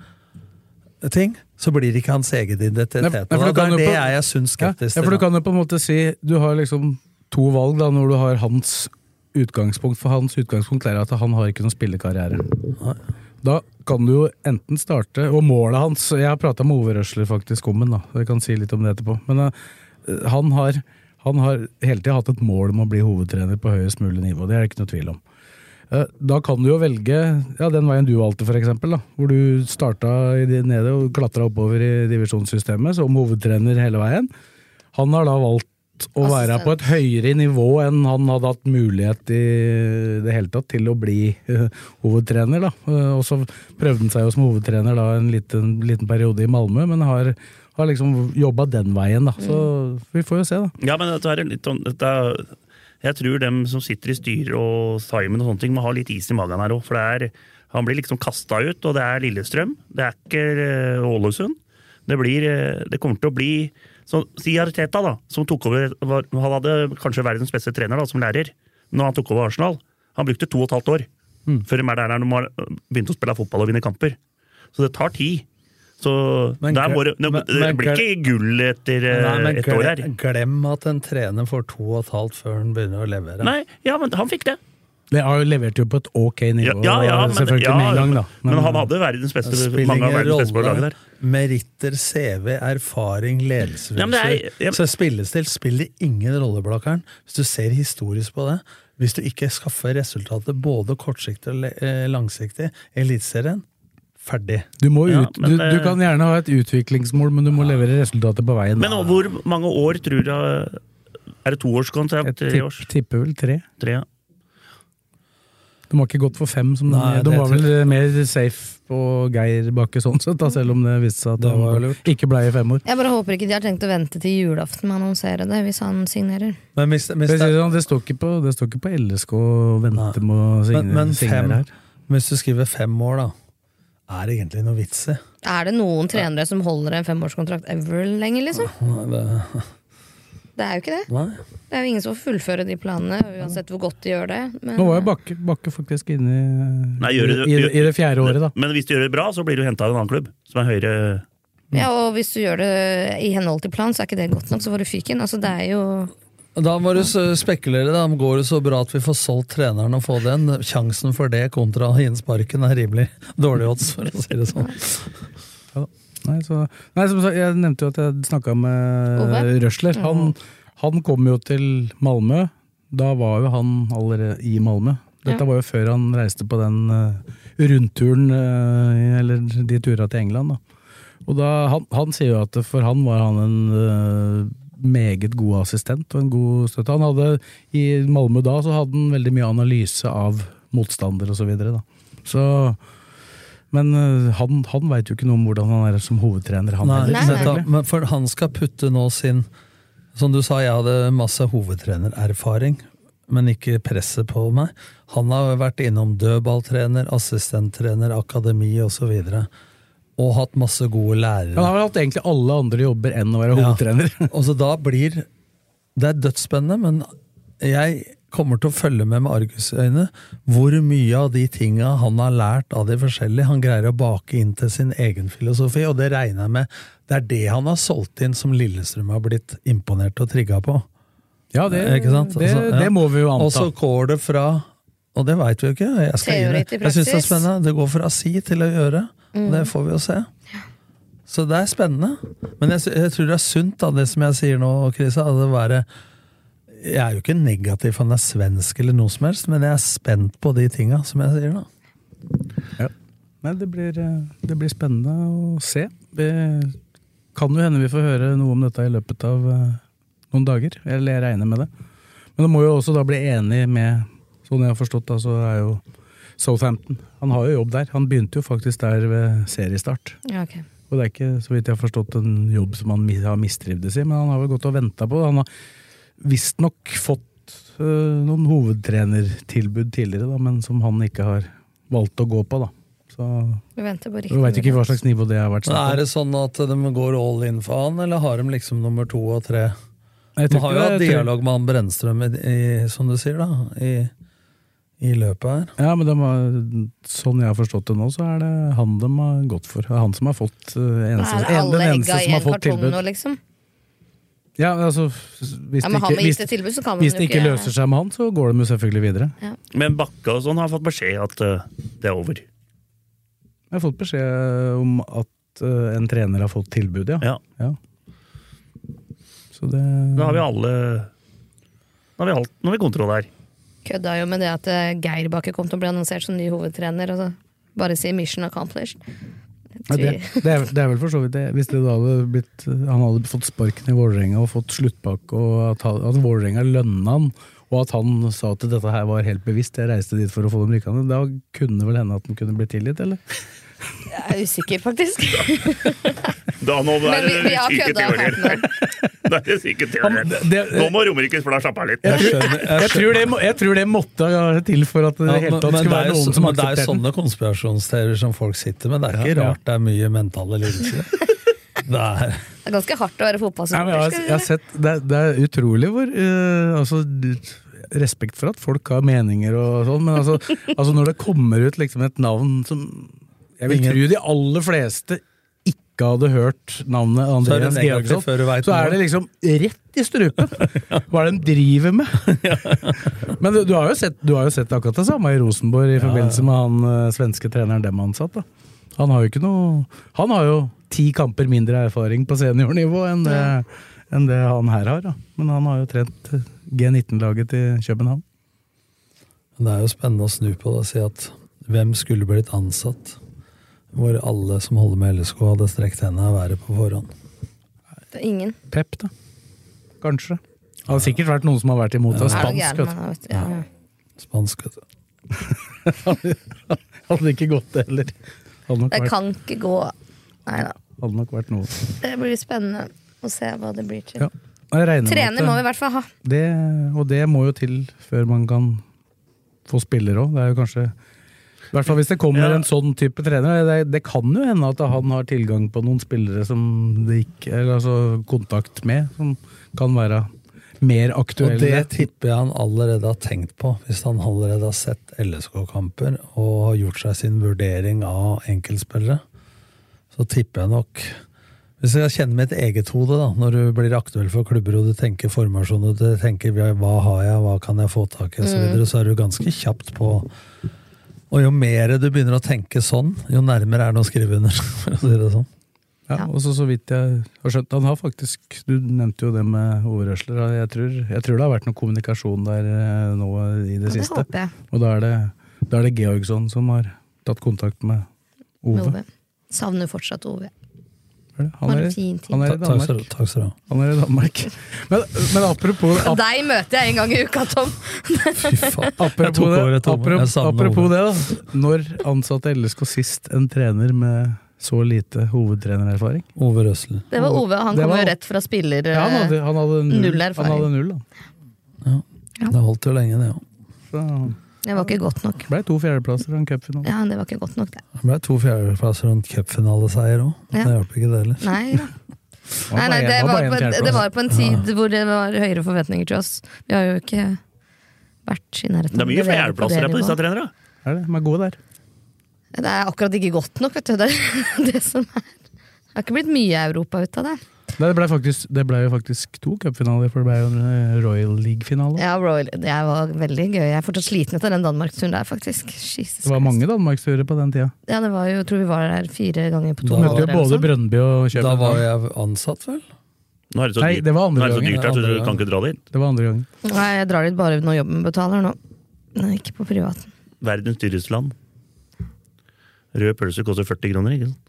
ting, så blir det ikke hans egen identitet. Nei, for det er det jeg er sunt skeptisk Ja, for du kan jo på en måte si Du har liksom to valg da når du har hans utgangspunkt. For hans utgangspunkt er at han har ikke noen spillekarriere. Da kan du jo enten starte Og målet hans Jeg har prata med Ove Røsler faktisk om den, da. Jeg kan si litt om det etterpå. Men uh, han har han har hele tida hatt et mål om å bli hovedtrener på høyest mulig nivå. Det er det ikke noe tvil om. Uh, Da kan du jo velge ja, den veien du valgte. Da, hvor du starta nede og klatra oppover i divisjonssystemet som hovedtrener hele veien. Han har da valgt å være på et høyere nivå enn han hadde hatt mulighet i det hele tatt til å bli eh, hovedtrener. Da. Eh, Og så prøvde han seg jo som hovedtrener da en liten, liten periode i Malmö, men har, har liksom jobba den veien. Da. Så vi får jo se, da. Ja, men dette er litt sånn dette er, Jeg tror dem som sitter i styret og Simon og sånne ting, må ha litt is i magen her òg. For det er, han blir liksom kasta ut, og det er Lillestrøm. Det er ikke eh, Ålesund. Det, blir, det kommer til å bli så, Si Arteta, da, som tok over var, Han hadde kanskje verdens beste trener da, som lærer når han tok over Arsenal. Han brukte to og et halvt år før de er der når de har begynt å spille fotball og vinne kamper. Så det tar tid. Så Men det, det, men- det blir ikke gull etter eh, Nei, et år her. glem at en trener får to og et halvt før han begynner å levere. Nei, ja, men han fikk det. Det har jo levert jo på et ok nivå, Ja, ja, ja, men, selvfølgelig ja, med en gang, da. men, han hadde verdens beste, spiller mange av verdens beste på laget der. Meritter, CV, erfaring, ledelsesfølelse. Ja, men ja. Så spillestil spiller ingen rolle, Blakkaren. Hvis du ser historisk på det. Hvis du ikke skaffer resultatet både kortsiktig og eh, langsiktig i Eliteserien, ferdig. Du, må Ja, men, du, du kan gjerne ha et utviklingsmål, men du må levere resultater på veien. Men hvor mange år tror du Er det toårskontrakt? Jeg Tre tipp, tipper vel tre. Tre, ja. De har ikke gått for fem. Som Nei, de, de var vel mer safe på Geir Bakke sånn sett, da, selv om det viste seg at Det var lurt. ikke ble i fem år. Jeg bare håper ikke de har tenkt å vente til julaften med å annonsere det, hvis han signerer. Men hvis, hvis, Det, det, sånn, står ikke på, det står ikke på LSK å vente med å signere, men, men signere fem, her. hvis du skriver fem år, da, er det egentlig noe vits i? Er det noen trenere som holder en femårskontrakt ever lenger, liksom? Nei, det- Det er jo ikke det. Nei. Det er jo ingen som får fullføre de planene, uansett hvor godt de gjør det. Men, Nå var jo Bakke, Bakke faktisk inne i, Nei, det- i, i, i det fjerde året, da. Men hvis du gjør det bra, så blir du henta av en annen klubb som er høyere ja, og hvis du gjør det i henhold til plan, så er ikke det godt nok, så får du fyken. Altså, det er jo Da må du spekulere. da Går det så bra at vi får solgt treneren og få den? Sjansen for det kontra å gi inn sparken er rimelig dårlig odds, for å si det sånn. Nei, så, nei, som sagt, jeg nevnte jo at jeg snakka med Ove? Røsler. Han, han kom jo til Malmö. Da var jo han allerede i Malmö. Dette Ja. var jo før han reiste på den eh, rundturen, eh, eller de turene til England. Da. Og da, han, han sier jo at for han var han en eh, meget god assistent og en god støtte. Han hadde, I Malmö da så hadde han veldig mye analyse av motstander og så videre. Da. Så men øh, han, han veit jo ikke noe om hvordan han er som hovedtrener. Han Nei, heller, nettopp. men for han skal putte nå sin Som du sa, jeg hadde masse hovedtrenererfaring, men ikke presset på meg. Han har vært innom dødballtrener, assistenttrener, akademi osv. Og, så og hatt masse gode lærere. Han har vel hatt egentlig alle andre jobber enn å være Ja. hovedtrener. Og så da blir Det er dødsspennende, men jeg kommer til å følge med med argusøyne hvor mye av de tinga han har lært av de forskjellige, han greier å bake inn til sin egen filosofi, og det regner jeg med det er det han har solgt inn som Lillestrøm har blitt imponert og trigga på. Ja, det, Ikke sant? det, Altså, ja. det må vi jo anta. Og så går det fra Og det veit vi jo ikke. Jeg, skal det. jeg syns det er spennende. Det går fra si til å gjøre. Mm. Det får vi jo se. Så det er spennende. Men jeg, jeg tror det er sunt, da, det som jeg sier nå, Krisa. At det være Jeg er jo ikke negativ for han er svensk eller noe som helst, men jeg er spent på de tinga, som jeg sier, da. Nei, det blir, øh, det blir spennende å se. Det kan jo hende vi får høre noe om dette i løpet av øh, noen dager. Eller jeg regner med det. Men det må jo også da bli enig med Sånn jeg har forstått, da, så er jo Southampton Han har jo jobb der. Han begynte jo faktisk der ved seriestart. Ja, okay. Og det er ikke, så vidt jeg har forstått, en jobb som han har mistrivdes i, men han har vel gått og venta på det. Visstnok fått øh, noen hovedtrenertilbud tidligere, da, men som han ikke har valgt å gå på, da. Så Vi venter på riktig vi veit ikke hva slags nivå det har vært. Om. er det sånn at de går all in for han, eller har de liksom nummer to og tre? Jeg De har jo hatt dialog med han Brennstrøm, i, i, som du sier, da, i, i løpet her. Ja, men de har, sånn jeg har forstått det nå, så er det han de har gått for. Det er han som har fått øh, eneste, Er en, alle den eneste som har fått tilbud. nå, liksom? Ja, altså, hvis Ja, det ikke, hvis, tilbud, så kan man hvis det ikke ikke- løser seg med han, så går de jo selvfølgelig videre. Men Bakke og sånn har fått beskjed at uh, det er over. Jeg har fått beskjed om at uh, en trener har fått tilbud, ja. Ja. Så det Da har vi alle Nå har vi, alt, nå har vi kontroll her. Kødda jo med det at eh, Geir Bakke kom til å bli annonsert som ny hovedtrener. Altså. bare si 'mission accomplished'. Ja, det, det, er, det er vel for så vidt det. Hvis det hadde blitt, han hadde fått sparken i Vålerenga og fått sluttpakke, og at, at Vålerenga lønna han, og at han sa at dette her var helt bevisst, jeg reiste dit for å få dem rykkende, da kunne det vel hende at han kunne blitt tilgitt, eller? Jeg er usikker, faktisk. Da, nå Men er vi, vi har syke kødda teorier. det. Da er det syke teorier. Nå må Romerikes Blad slappe av litt. Jeg, jeg, tror det, jeg tror det måtte til for at det Ja, hele tatt skulle være noen som men det er jo sånne konspirasjonsteorier som folk sitter med. Det er ikke Ja, rart det er mye mentale lidelser. Det er Det er ganske hardt å være fotballsupporter. jeg, jeg det, det er utrolig hvor uh, altså, Respekt for at folk har meninger og sånn, men altså, altså når det kommer ut liksom et navn som Jeg vil Ingen- tro de aller fleste ikke hadde hørt navnet Andreas Georgsson, så er det liksom rett i strupen! Hva er det de driver med? Men du, du, har sett, du har jo sett akkurat det samme i Rosenborg i forbindelse med han eh, svenske treneren dem ansatt. Da. Han har jo ikke noe Han har jo ti kamper mindre erfaring på seniornivå enn det, enn det han her har. Da. Men han har jo trent eh, G19-laget til København. Det er jo spennende å snu på det og si at hvem skulle blitt ansatt hvor alle som holder med LSK hadde strekt henda i været på forhånd? Det er ingen. Pep, da. Kanskje. Det hadde sikkert vært noen som har vært imot det. Spansk. vet du. ja, ja. Spansk, vet du. Hadde ikke gått det heller. Hadde nok, Det vært, kan ikke gå Nei da. hadde nok vært noe. Det blir spennende å se hva det blir til. Ja. Trener må vi i hvert fall ha. Det, og det må jo til før man kan få spillere òg. Det er jo kanskje I hvert fall hvis det kommer Ja. en sånn type trener. Det, det kan jo hende at han har tilgang på noen spillere som det ikke Eller altså kontakt med, som kan være mer aktuelle. Og det tipper jeg han allerede har tenkt på, hvis han allerede har sett LSK-kamper og har gjort seg sin vurdering av enkeltspillere. Så tipper jeg nok Hvis jeg kjenner mitt eget hode, da, når du blir aktuell for klubber og du tenker formasjon og du tenker hva har jeg, hva kan jeg få tak i, osv., så, Mm. videre, så er du ganske kjapt på Og jo mer du begynner å tenke sånn, jo nærmere er det å skrive under, for å si det sånn. Ja, og så, så vidt jeg har skjønt Han har faktisk Du nevnte jo det med overrørsler. Jeg tror, jeg tror det har vært noe kommunikasjon der eh, nå i det Ja, det siste. håper jeg. Og da er, det, da er det Georgsson som har tatt kontakt med med Ove. Ove. Savner fortsatt Ove. Er det? Han, er, han er i Danmark. takk skal du ha. Han er i Danmark. Men, men apropos ap Deg møter jeg en gang i uka, Tom! Fy faen. Apropos, det, apropos, apropos det, da. Når ansatte LSK sist en trener med så lite hovedtrenererfaring? Ove Røsle. Det var Ove. Han kom jo rett fra spiller... Ja, han hadde, han hadde null, Null erfaring. Han hadde null, da. Det holdt jo lenge, det òg. Det var ikke godt nok. ble to fjerdeplasser og en cupfinale. Ja, det var ikke godt nok, det. Det ble to fjerdeplasser og en cupfinaleseier òg. Ja. Det hjalp ikke det heller. Nei. Det Nei, nei, det var på, det var på en tid hvor det var høyere forventninger til oss. Vi har jo ikke vært i nærheten Det er mye fjerdeplasser her på disse trenerne. Er det? De er gode der. Det er akkurat ikke godt nok, vet du. Det er det som er. Det har ikke blitt mye Europa ut av det. Nei, det ble, faktisk, det ble jo faktisk to cupfinaler, for det ble jo en eh, Royal League-finale. Ja, Royal, det var veldig gøy. Jeg er fortsatt sliten etter den Danmark-turen der, faktisk. Jesus Det var mange danmarksturer på den tida. Ja, det var jo, jeg tror vi var der fire ganger på to år. Møtte jo både. Brøndby og Da var jeg ansatt, vel? Nå er det så Nei, det var andre Nå er det så gangen. dyrt her, Andre du kan ikke dra dit. Det var andre gangen. Nei, jeg drar dit bare når jobben betaler nå. Nei, ikke på privaten. Verdens dyreste land. Rød pølse koster 40 kroner, ikke sant?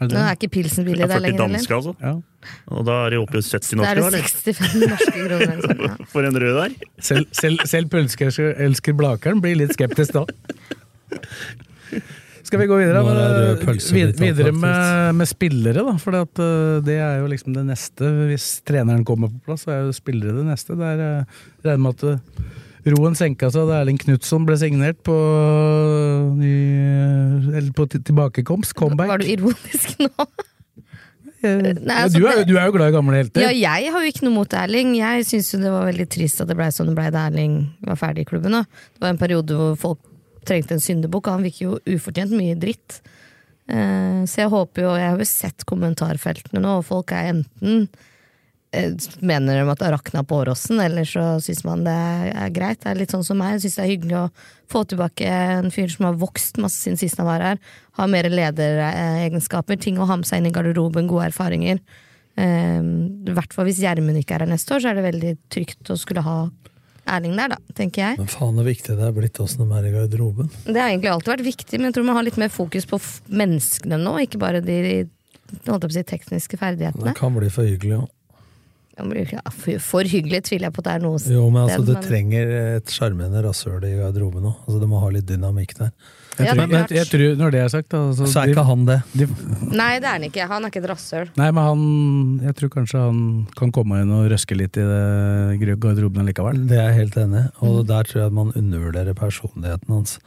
Er det Nå er ikke pilsen Det billig er der 40 lenger, eller? danske, altså. Ja. Og da er det oppe i 70 Da norske, er det 65 norske kroner. sånn, ja. For en rød der. Selv, selv, selv pølseelsker Blakeren blir litt skeptisk da. Skal vi gå videre? Er med- vid- videre med, med spillere, da. For eh, det er jo liksom det neste. Hvis treneren kommer på plass, så er jo spillere det neste. Det er, eh, regner med at eh, roen senka seg da Erling Knutson ble signert på, ny, eller på tilbakekomst. Comeback. Var du ironisk nå? Eh, Nei, altså, du, er, du er jo glad i gamle helter. Ja, jeg har jo ikke noe mot Erling. Jeg syns jo det var veldig trist at det blei sånn det blei da Erling var ferdig i klubben. Da. Det var en periode hvor folk trengte en syndebukk, og han fikk jo ufortjent mye dritt. Eh, så jeg håper jo Jeg har jo sett kommentarfeltene nå, og folk er enten Mener de at det har rakna på Åråsen, eller så syns man det er greit. Det er litt sånn som meg. Jeg syns det er hyggelig å få tilbake en fyr som har vokst masse siden sist han var her. Har mer lederegenskaper, ting å ha med seg inn i garderoben, gode erfaringer. Eh, I hvert fall hvis Gjermund ikke er her neste år, så er det veldig trygt å skulle ha Erling der, da, tenker jeg. Men faen så viktig det er blitt åssen de er i garderoben. Det har egentlig alltid vært viktig, men jeg tror man har litt mer fokus på menneskene nå, ikke bare de, de si, tekniske ferdighetene. Det kan bli for hyggelig òg. Men For hyggelig tviler jeg på at det er noe Jo, men altså, sted, du trenger et sjarmerende rasshøl i garderoben òg. Altså, du må ha litt dynamikk der. Jeg Ja, tror, det men jeg tror, når det er sagt, da altså, Så er de- ikke han det. de, Nei, det er han ikke. Han er ikke et rasshøl. Nei, men han Jeg tror kanskje han kan komme inn og røske litt i det garderoben likevel. Det er jeg helt enig i, og der tror jeg at man undervurderer personligheten hans.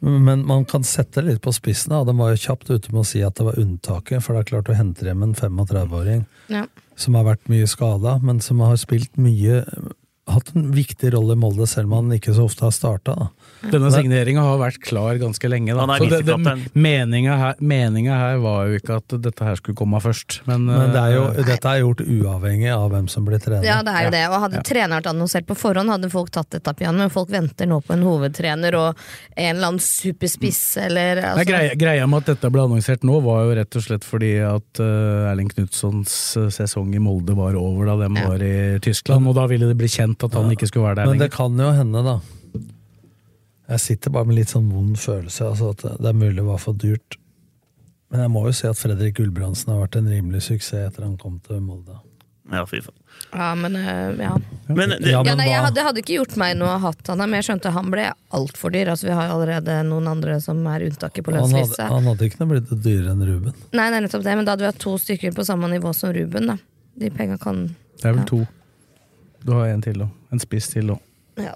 Men man kan sette det litt på spissen. da. De var jo kjapt ute med å si at det var unntaket, for det er klart å hente hjem en 35-åring Ja. Som har vært mye skada, men som har spilt mye hatt en viktig rolle i Molde, selv om han ikke så ofte har starta. Denne signeringa har vært klar ganske lenge. Da. Så det, det, meninga, her, meninga her var jo ikke at dette her skulle komme først, men, Men det er jo, eh, dette er gjort uavhengig av hvem som blir trener. Ja, det er jo det. Og hadde treneren vært annonsert på forhånd, hadde folk tatt dette opp igjen. Men folk venter nå på en hovedtrener og en eller annen superspiss, eller Nei, altså, greia, greia med at dette ble annonsert nå, var jo rett og slett fordi at uh, Erling Knutsons eh, sesong i Molde var over da de var i Tyskland, og da ville det bli kjent at han ikke skulle være der Men det kan jo hende, da. Jeg sitter bare med litt sånn vond følelse, altså at det er mulig det var for dyrt. Men jeg må jo si at Fredrik Gulbrandsen har vært en rimelig suksess etter han kom til Molde. Ja, fy faen. Ja, men eh, ja. Men det, Ja, Ja, nei, jeg det hadde ikke gjort meg noe å ha hatt han her, men jeg skjønte han ble altfor dyr. Altså, vi har jo allerede noen andre som er unntaket på Han hadde, han hadde ikke noe blitt dyrere enn Ruben. Nei, det er nettopp det, men da hadde vi hatt to stykker på samme nivå som Ruben. Da. De penga kan Det er vel to. Du har en til da. En spiss til da. ja.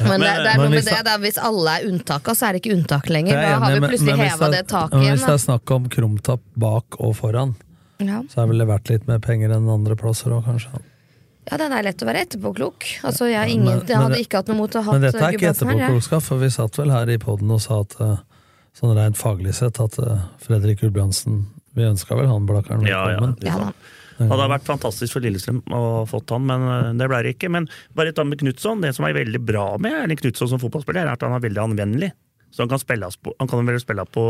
Men, det, det er noe med det, da- hvis alle er unntaka, så er det ikke unntak lenger. Er Da har vi plutselig men heva det taket taket men igjen. Hvis det er snakk om krumtapp bak og foran, Ja. så er vel det verdt litt mer penger enn andre plasser òg, kanskje. ja, den er lett å være etterpåklok. Altså, jeg, har ingen, Men- jeg hadde ikke hatt noe mot å ha Men dette er ikke etterpåklokskap, for vi satt vel her i poden og sa at eh, sånn rent faglig sett at eh, Fredrik Gulbrandsen Vi ønska vel han Blakkaren velkommen? ja. Ja. Det hadde vært fantastisk for Lillestrøm å fått han, men øh, det ble det ikke. Men bare et med Knutson. Det som er veldig bra med Erling Knutson som fotballspiller, er at han er veldig anvendelig. Så han kan spille på, han kan vel spille på.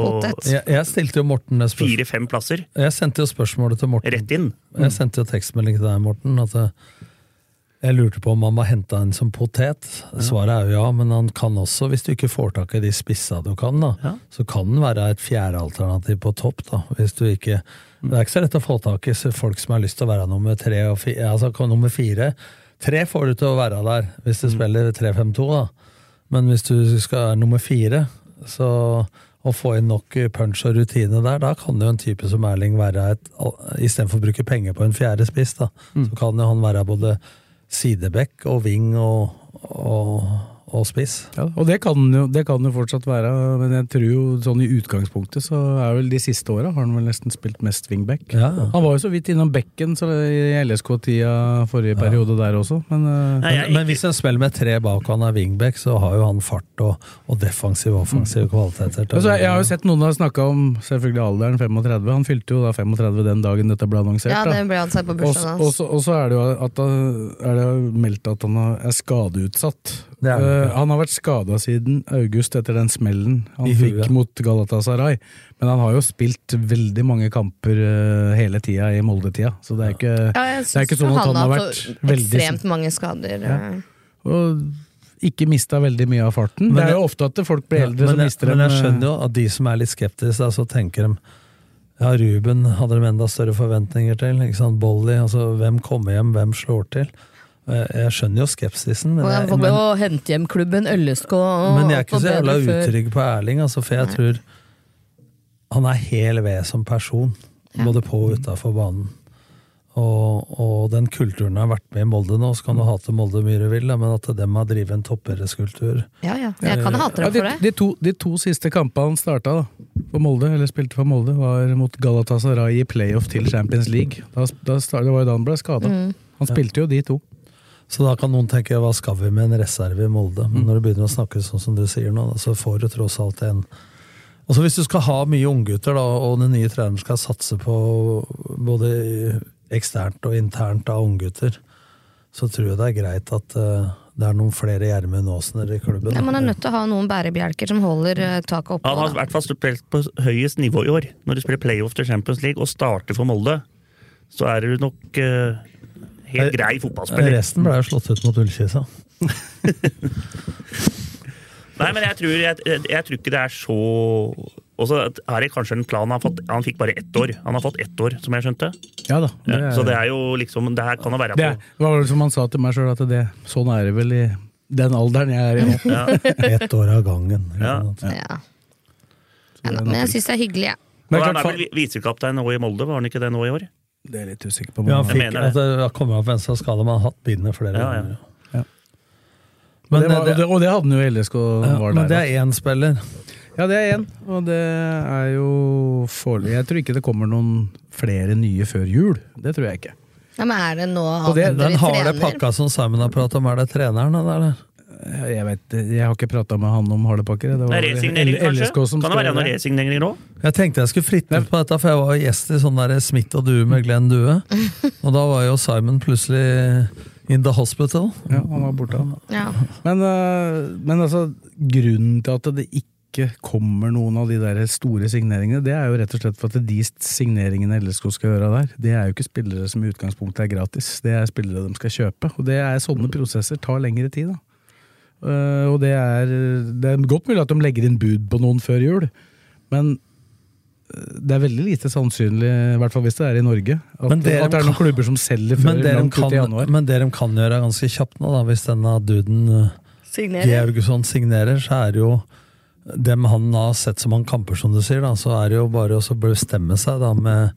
Jeg, jeg stilte jo Morten fire-fem plasser. Jeg sendte jo spørsmålet til Morten. Rett inn. Jeg sendte jo tekstmelding til deg, Morten. At eh, jeg lurte på om han var henta inn som potet. Svaret er jo ja, men han kan også, hvis du ikke får tak i de spissa du kan, da, Ja. så kan den være et fjerdealternativ på topp. da, hvis du ikke Det er ikke så lett å få tak i folk som har lyst til å være nummer tre og fire. Altså nummer fire. Tre får du til å være der hvis du spiller 3-5-2, da. Men hvis du skal være nummer fire, så å få inn nok punch og rutine der, da kan jo en type som Erling være et Istedenfor å bruke penger på en fjerde spiss, da, så kan jo han være både sidebekk og wing og, og, og spiss. Ja, og det kan, jo, det kan jo fortsatt være, men jeg tror jo sånn i utgangspunktet så er vel de siste åra har han vel nesten spilt mest wingback. Ja. Han var jo så vidt innom bekken så i LSK-tida forrige periode der også, men eh, Nei, jeg, Men hvis en spiller med tre bak og han er wingback, så har jo han fart og, og defensiv og offensiv kvaliteter. til altså, jeg har jo sett noen har snakka om selvfølgelig alderen 35. Han fylte jo da 35 den dagen dette ble annonsert. Ja, det ble han sett på bursdagen og hans. så- og så er det jo at er det jo meldt at han er skadeutsatt. Det er det. Eh, han har vært skada siden august etter den smellen han I huet. fikk mot Galatasaray. Men han har jo spilt veldig mange kamper uh, hele tida i Molde-tida, så det er ikke, Ja, jeg det er ikke sånn at han har vært veldig ekstremt mange skader. Ja. eh. Og ikke mista veldig mye av farten. Men det er jo ofte at folk blir Ja, eldre, men, som jeg, dem. men jeg skjønner jo at de som er litt skeptiske, så tenker de ja, Ruben hadde de enda større forventninger til. ikke sant, Bolly, altså hvem kommer hjem, hvem slår til? Jeg, jeg skjønner jo skepsisen, men jeg, men, å hente hjem klubben LSK. og men jeg er ikke så jævla utrygg på Erling, altså, for jeg tror han er hel ved som person, både på og utafor banen. Og, og den kulturen har vært med i Molde nå, så kan du hate Molde mye du vil, men at dem har drevet en toppidrettskultur Ja, ja. Jeg kan hate dem de, for det. de, to, de to siste kampene han starta da, for Molde, eller spilte for Molde, var mot Galatasaray i playoff til Champions League. Da, da, det var jo da han ble skada. Mm. Han spilte jo de to. Så da kan noen tenke hva skal vi med en reserve i Molde? Men når du begynner å snakke sånn som du sier nå, så får du tross alt en Altså Hvis du skal ha mye unggutter, og den nye treneren skal satse på både eksternt og internt av unggutter, så tror jeg det er greit at eh, det er noen flere Gjermund Aasener i klubben. Ja, man er nødt til å ha noen bærebjelker som holder eh, taket oppe. han har i hvert fall spilt på høyest nivå i år. Når du spiller playoff til Champions League og starter for Molde, så er du nok øh, helt grei fotballspiller. Resten ble jo slått ut mot Ullkisa. Nei, men jeg tror, jeg, jeg, jeg tror ikke det er så Og så er det kanskje en plan han, har fått, han fikk bare ett år. Han har fått ett år, som jeg skjønte. Ja da. Ja, så det er jo liksom Det her kan jo være det, på er, det var vel som han sa til meg sjøl, at det, sånn er det vel i den alderen jeg er i nå. ja. Ett år av gangen. Ja. Ja. Ja, da, men jeg syns det er hyggelig, jeg. Men han er vel visekaptein nå i Molde, var han ikke det nå i år? Det er jeg litt usikker på. Ja, han fikk, mener det. har kommet opp venstre skade, men han har hatt bindet flere Ja, ganger. Ja. Men, det var, det, og, det, og det hadde han jo i LSK. ja, men der, det er én spiller. Ja, det er én, og det er jo foreløpig Jeg tror ikke det kommer noen flere nye før jul. Det tror jeg ikke. Ja, men er det nå andre trener? Den harde pakka som Simon har pratet om, er det treneren? Eller? Jeg vet, jeg har ikke prata med han om harde pakker. Det var er resignering, kanskje? Kan det være noen resigneringer òg? Jeg tenkte jeg skulle fritte på dette, for jeg var gjest i sånn der Smith og Due med Glenn Due. Og da var jo Simon plutselig in the hospital. Ja, han var borte, han. Ja. Men, øh, men altså, grunnen til at det ikke kommer noen av de der store signeringene, det er jo rett og slett for at de signeringene LSK skal gjøre der, det er jo ikke spillere som i utgangspunktet er gratis. Det er spillere de skal kjøpe. Og det er sånne prosesser tar lengre tid, da. Øh, og det er, det er godt mulig at de legger inn bud på noen før jul, men øh, det er veldig lite sannsynlig, i hvert fall hvis det er i Norge, at, Men det at det er noen kan- klubber som selger før Men det, de langt ut i kan, januar. men det de kan gjøre ganske kjapt nå, da, hvis denne duden Georgusson Signerer. Georgsson signerer, så er det jo dem han har sett så mange kamper, som du sier, da, så er det jo bare å bestemme seg da med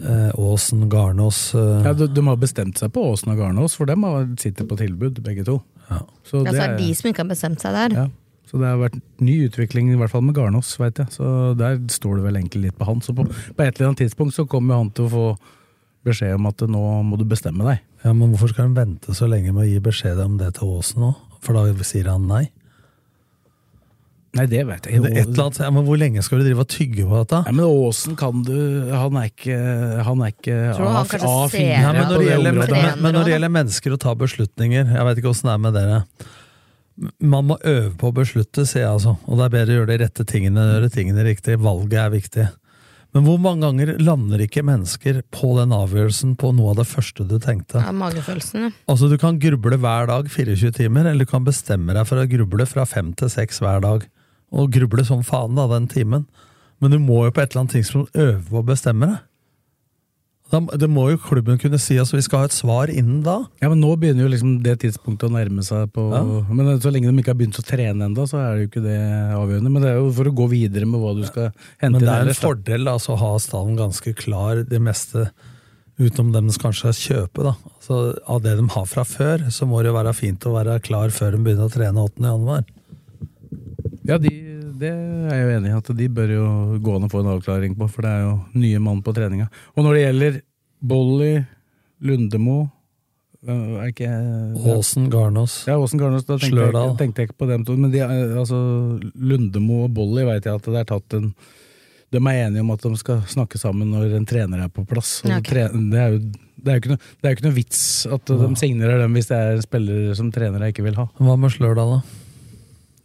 eh, Aasen, Garnås eh, Ja, de, de har bestemt seg på Åsen og Garnås, for dem sitter på tilbud, begge to. Så, Ja, det så er er, de som ikke har bestemt seg der. ja, så det har vært ny utvikling, i hvert fall med Garnås, veit jeg. Så der står det vel egentlig litt på han. Så på, på et eller annet tidspunkt så kommer han til å få beskjed om at nå må du bestemme deg. Ja, Men hvorfor skal han vente så lenge med å gi beskjed om det til Aasen nå? For da sier han nei. Nei, det vet jeg Det er et eller annet, ja, men Hvor lenge skal du drive og tygge på dette? Nei, men Åsen kan du Han er ikke Han er ikke Tror du han A- kanskje A4 Ja, men når det, gjelder, men, men, når det gjelder mennesker å ta beslutninger Jeg vet ikke åssen det er med dere. Man må øve på å beslutte, sier jeg altså. Og det er bedre å gjøre de rette tingene enn å gjøre tingene riktig. Valget er viktig. Men hvor mange ganger lander ikke mennesker på den avgjørelsen på noe av det første du tenkte? Ja, magefølelsen. Altså, du kan gruble hver dag 24 timer, eller du kan bestemme deg for å gruble fra fem til seks hver dag. Og gruble som faen, da, den timen. Men du må jo på et eller annet tidspunkt øve på å bestemme deg. Det må jo klubben kunne si, altså vi skal ha et svar innen da. Ja, men nå begynner jo liksom det tidspunktet å nærme seg på Ja. Men så lenge de ikke har begynt å trene ennå, så er det jo ikke det avgjørende. Men det er jo for å gå videre med hva du skal hente Men det er en da. fordel altså, å ha stallen ganske klar, det meste utenom dem som kanskje skal kjøpe. da. Altså, av det de har fra før, så må det jo være fint å være klar før de begynner å trene 8. Ja, de, det er jeg jo enig i, at de bør jo gå an å få en avklaring på, for det er jo nye mann på treninga. Og når det gjelder Bolly, Lundemo øh, er ikke Åsen Garnås. Ja, Åsen Garnås, da tenkte jeg, Slørdal. tenkte jeg ikke på dem to. Men de, er- altså, Lundemo og Bolly vet jeg at det er tatt en De er enige om at de skal snakke sammen når en trener er på plass. Og Ja, tre, det, er jo, det, er jo ikke noe, det er jo ikke noe vits at de signerer dem hvis det er spillere som trenere ikke vil ha. Hva med Slørdal, da?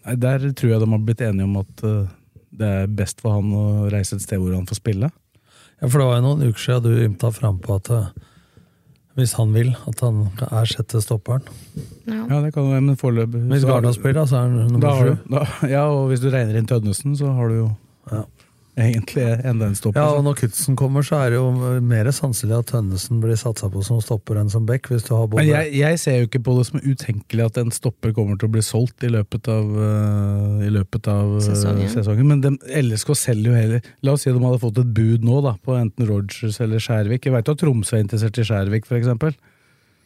Nei, Der tror jeg de har blitt enige om at øh, det er best for han å reise et sted hvor han får spille. Ja, For det var jo noen uker siden du ymta frampå at eh, hvis han vil, at han er sjette stopperen. Ja. Ja, det kan jo være, men foreløpig Hvis så- spiller, da, så er han da nummer har sju. du, da, Ja, og hvis du regner inn Tønnesen, så har du jo Ja. Egentlig enn den stopper. Ja, og når Kutsen kommer, så er det jo mer sannsynlig at Tønnesen blir satsa på som stopper enn som back, hvis du har både Men jeg, jeg ser jo ikke på det som utenkelig at en stopper kommer til å bli solgt i løpet av, uh, i løpet av uh, Sesongen. sesongen. Men de, LSK selger jo heller La oss si de hadde fått et bud nå da, på enten Rogers eller Skjærvik. Jeg veit at Tromsø er interessert i Skjærvik, f.eks.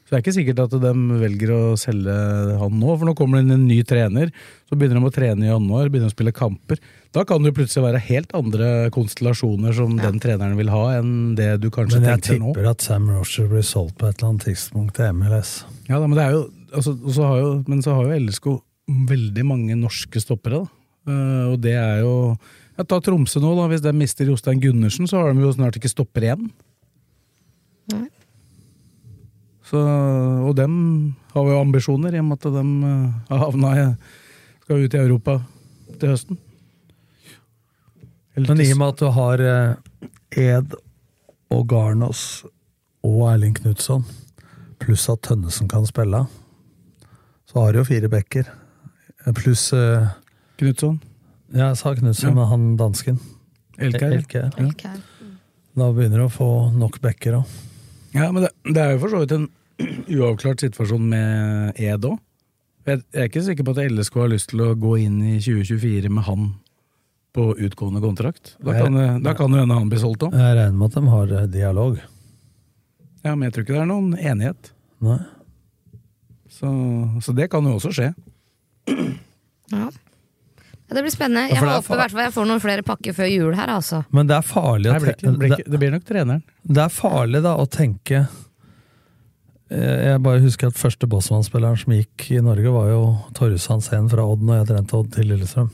Så det er ikke sikkert at de velger å selge han nå, for nå kommer det inn en ny trener. Så begynner de å trene i januar, begynner å spille kamper. Da kan det jo plutselig være helt andre konstellasjoner som den treneren vil ha, enn det du kanskje tenker nå. Men jeg tipper nå. at Sam Rocher blir solgt på et eller annet tidspunkt til MLS. Ja, da, men, det er jo, altså, har jo, men så har jo LSK veldig mange norske stoppere. Da. Uh, og det er jo ja, Ta Tromsø nå, da. Hvis de mister Jostein Gundersen, så har de jo snart ikke stopper igjen. Nei. Så, og dem har jo ambisjoner, i og med at de eh, har havna i Skal ut i Europa til høsten. Men i og med at du har eh, Ed og Garnås og Erling Knutson, pluss at Tønnesen kan spille, så har du jo fire backer. Eh, Pluss uh, Knutson. Ja, jeg sa Knutson, Ja. men han dansken. Elkær. Elkær. Ok. Da begynner du å få nok backer òg. Ja, men det, det er jo for så vidt en uavklart situasjon med Ed òg. Jeg jeg er ikke sikker på at LSK har lyst til å gå inn i 2024 med han på utgående kontrakt. Da kan det da kan jo hende han blir solgt òg. Jeg regner med at de har eh, dialog. Ja, men jeg tror ikke det er noen enighet. Nei. Så, så det kan jo også skje. Ja. Det blir spennende. Jeg ja, er håper hvert fall jeg får noen flere pakker før jul her, altså. Men det er farlig å det, blir det, blir det, blir nok treneren. det er farlig da å tenke Jeg jeg bare husker at første Bossmann-spilleren som gikk i Norge, var jo Torjus Hansen fra Odd når jeg trente Odd til Lillestrøm.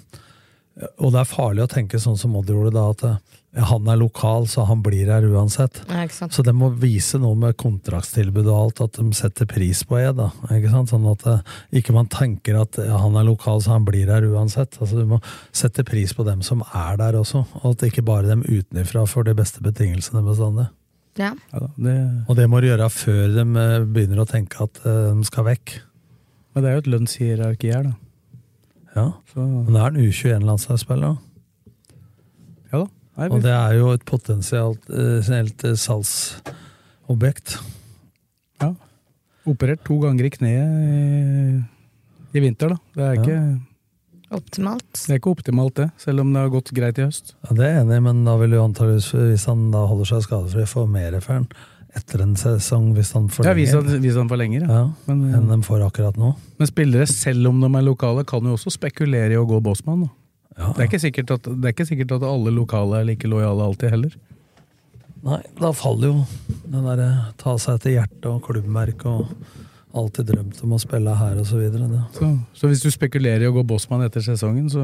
Og det er farlig å tenke sånn som Odd gjorde da, at eh, han er lokal, så han blir her uansett. Ja. Så de må vise noe med kontraktstilbud og alt, at de setter pris på det. da, ikke sant? Sånn at eh, ikke man tenker at ja, han er lokal, så han blir her uansett. Altså Du må sette pris på dem som er der også, og at ikke bare dem utenfra får de beste betingelsene bestandig. Ja. Ja, det, Og det må du gjøre før de eh, begynner å tenke at eh, de skal vekk. men det er jo et lønnshierarki her, da. Ja, Så, Men det er en U21-landslagsspiller, da. ja da. Nei, Og det er jo et potensielt eh, eh, salgsobjekt. ja. Operert to ganger i kneet i, i vinter, da. Det er, Ja. ikke, Optimalt. det er ikke optimalt, det. Selv om det har gått greit i høst. Ja, det er jeg enig i, men da vil jo antageligvis, hvis han da holder seg skadefri, få mer for han etter en sesong, hvis han Ja, hvis forlenger. han, hvis han forlenger, ja. Ja, Men, enn de får akkurat nå. men spillere, selv om de er lokale, kan jo også spekulere i å gå bossmann. Ja. Det, er at, det er ikke sikkert at alle lokale er like lojale alltid heller. Nei, da faller jo den derre ta seg til hjertet og klubbmerket og alltid drømt om å spille her og så. Så, så hvis du spekulerer i å gå bossmann etter sesongen, så,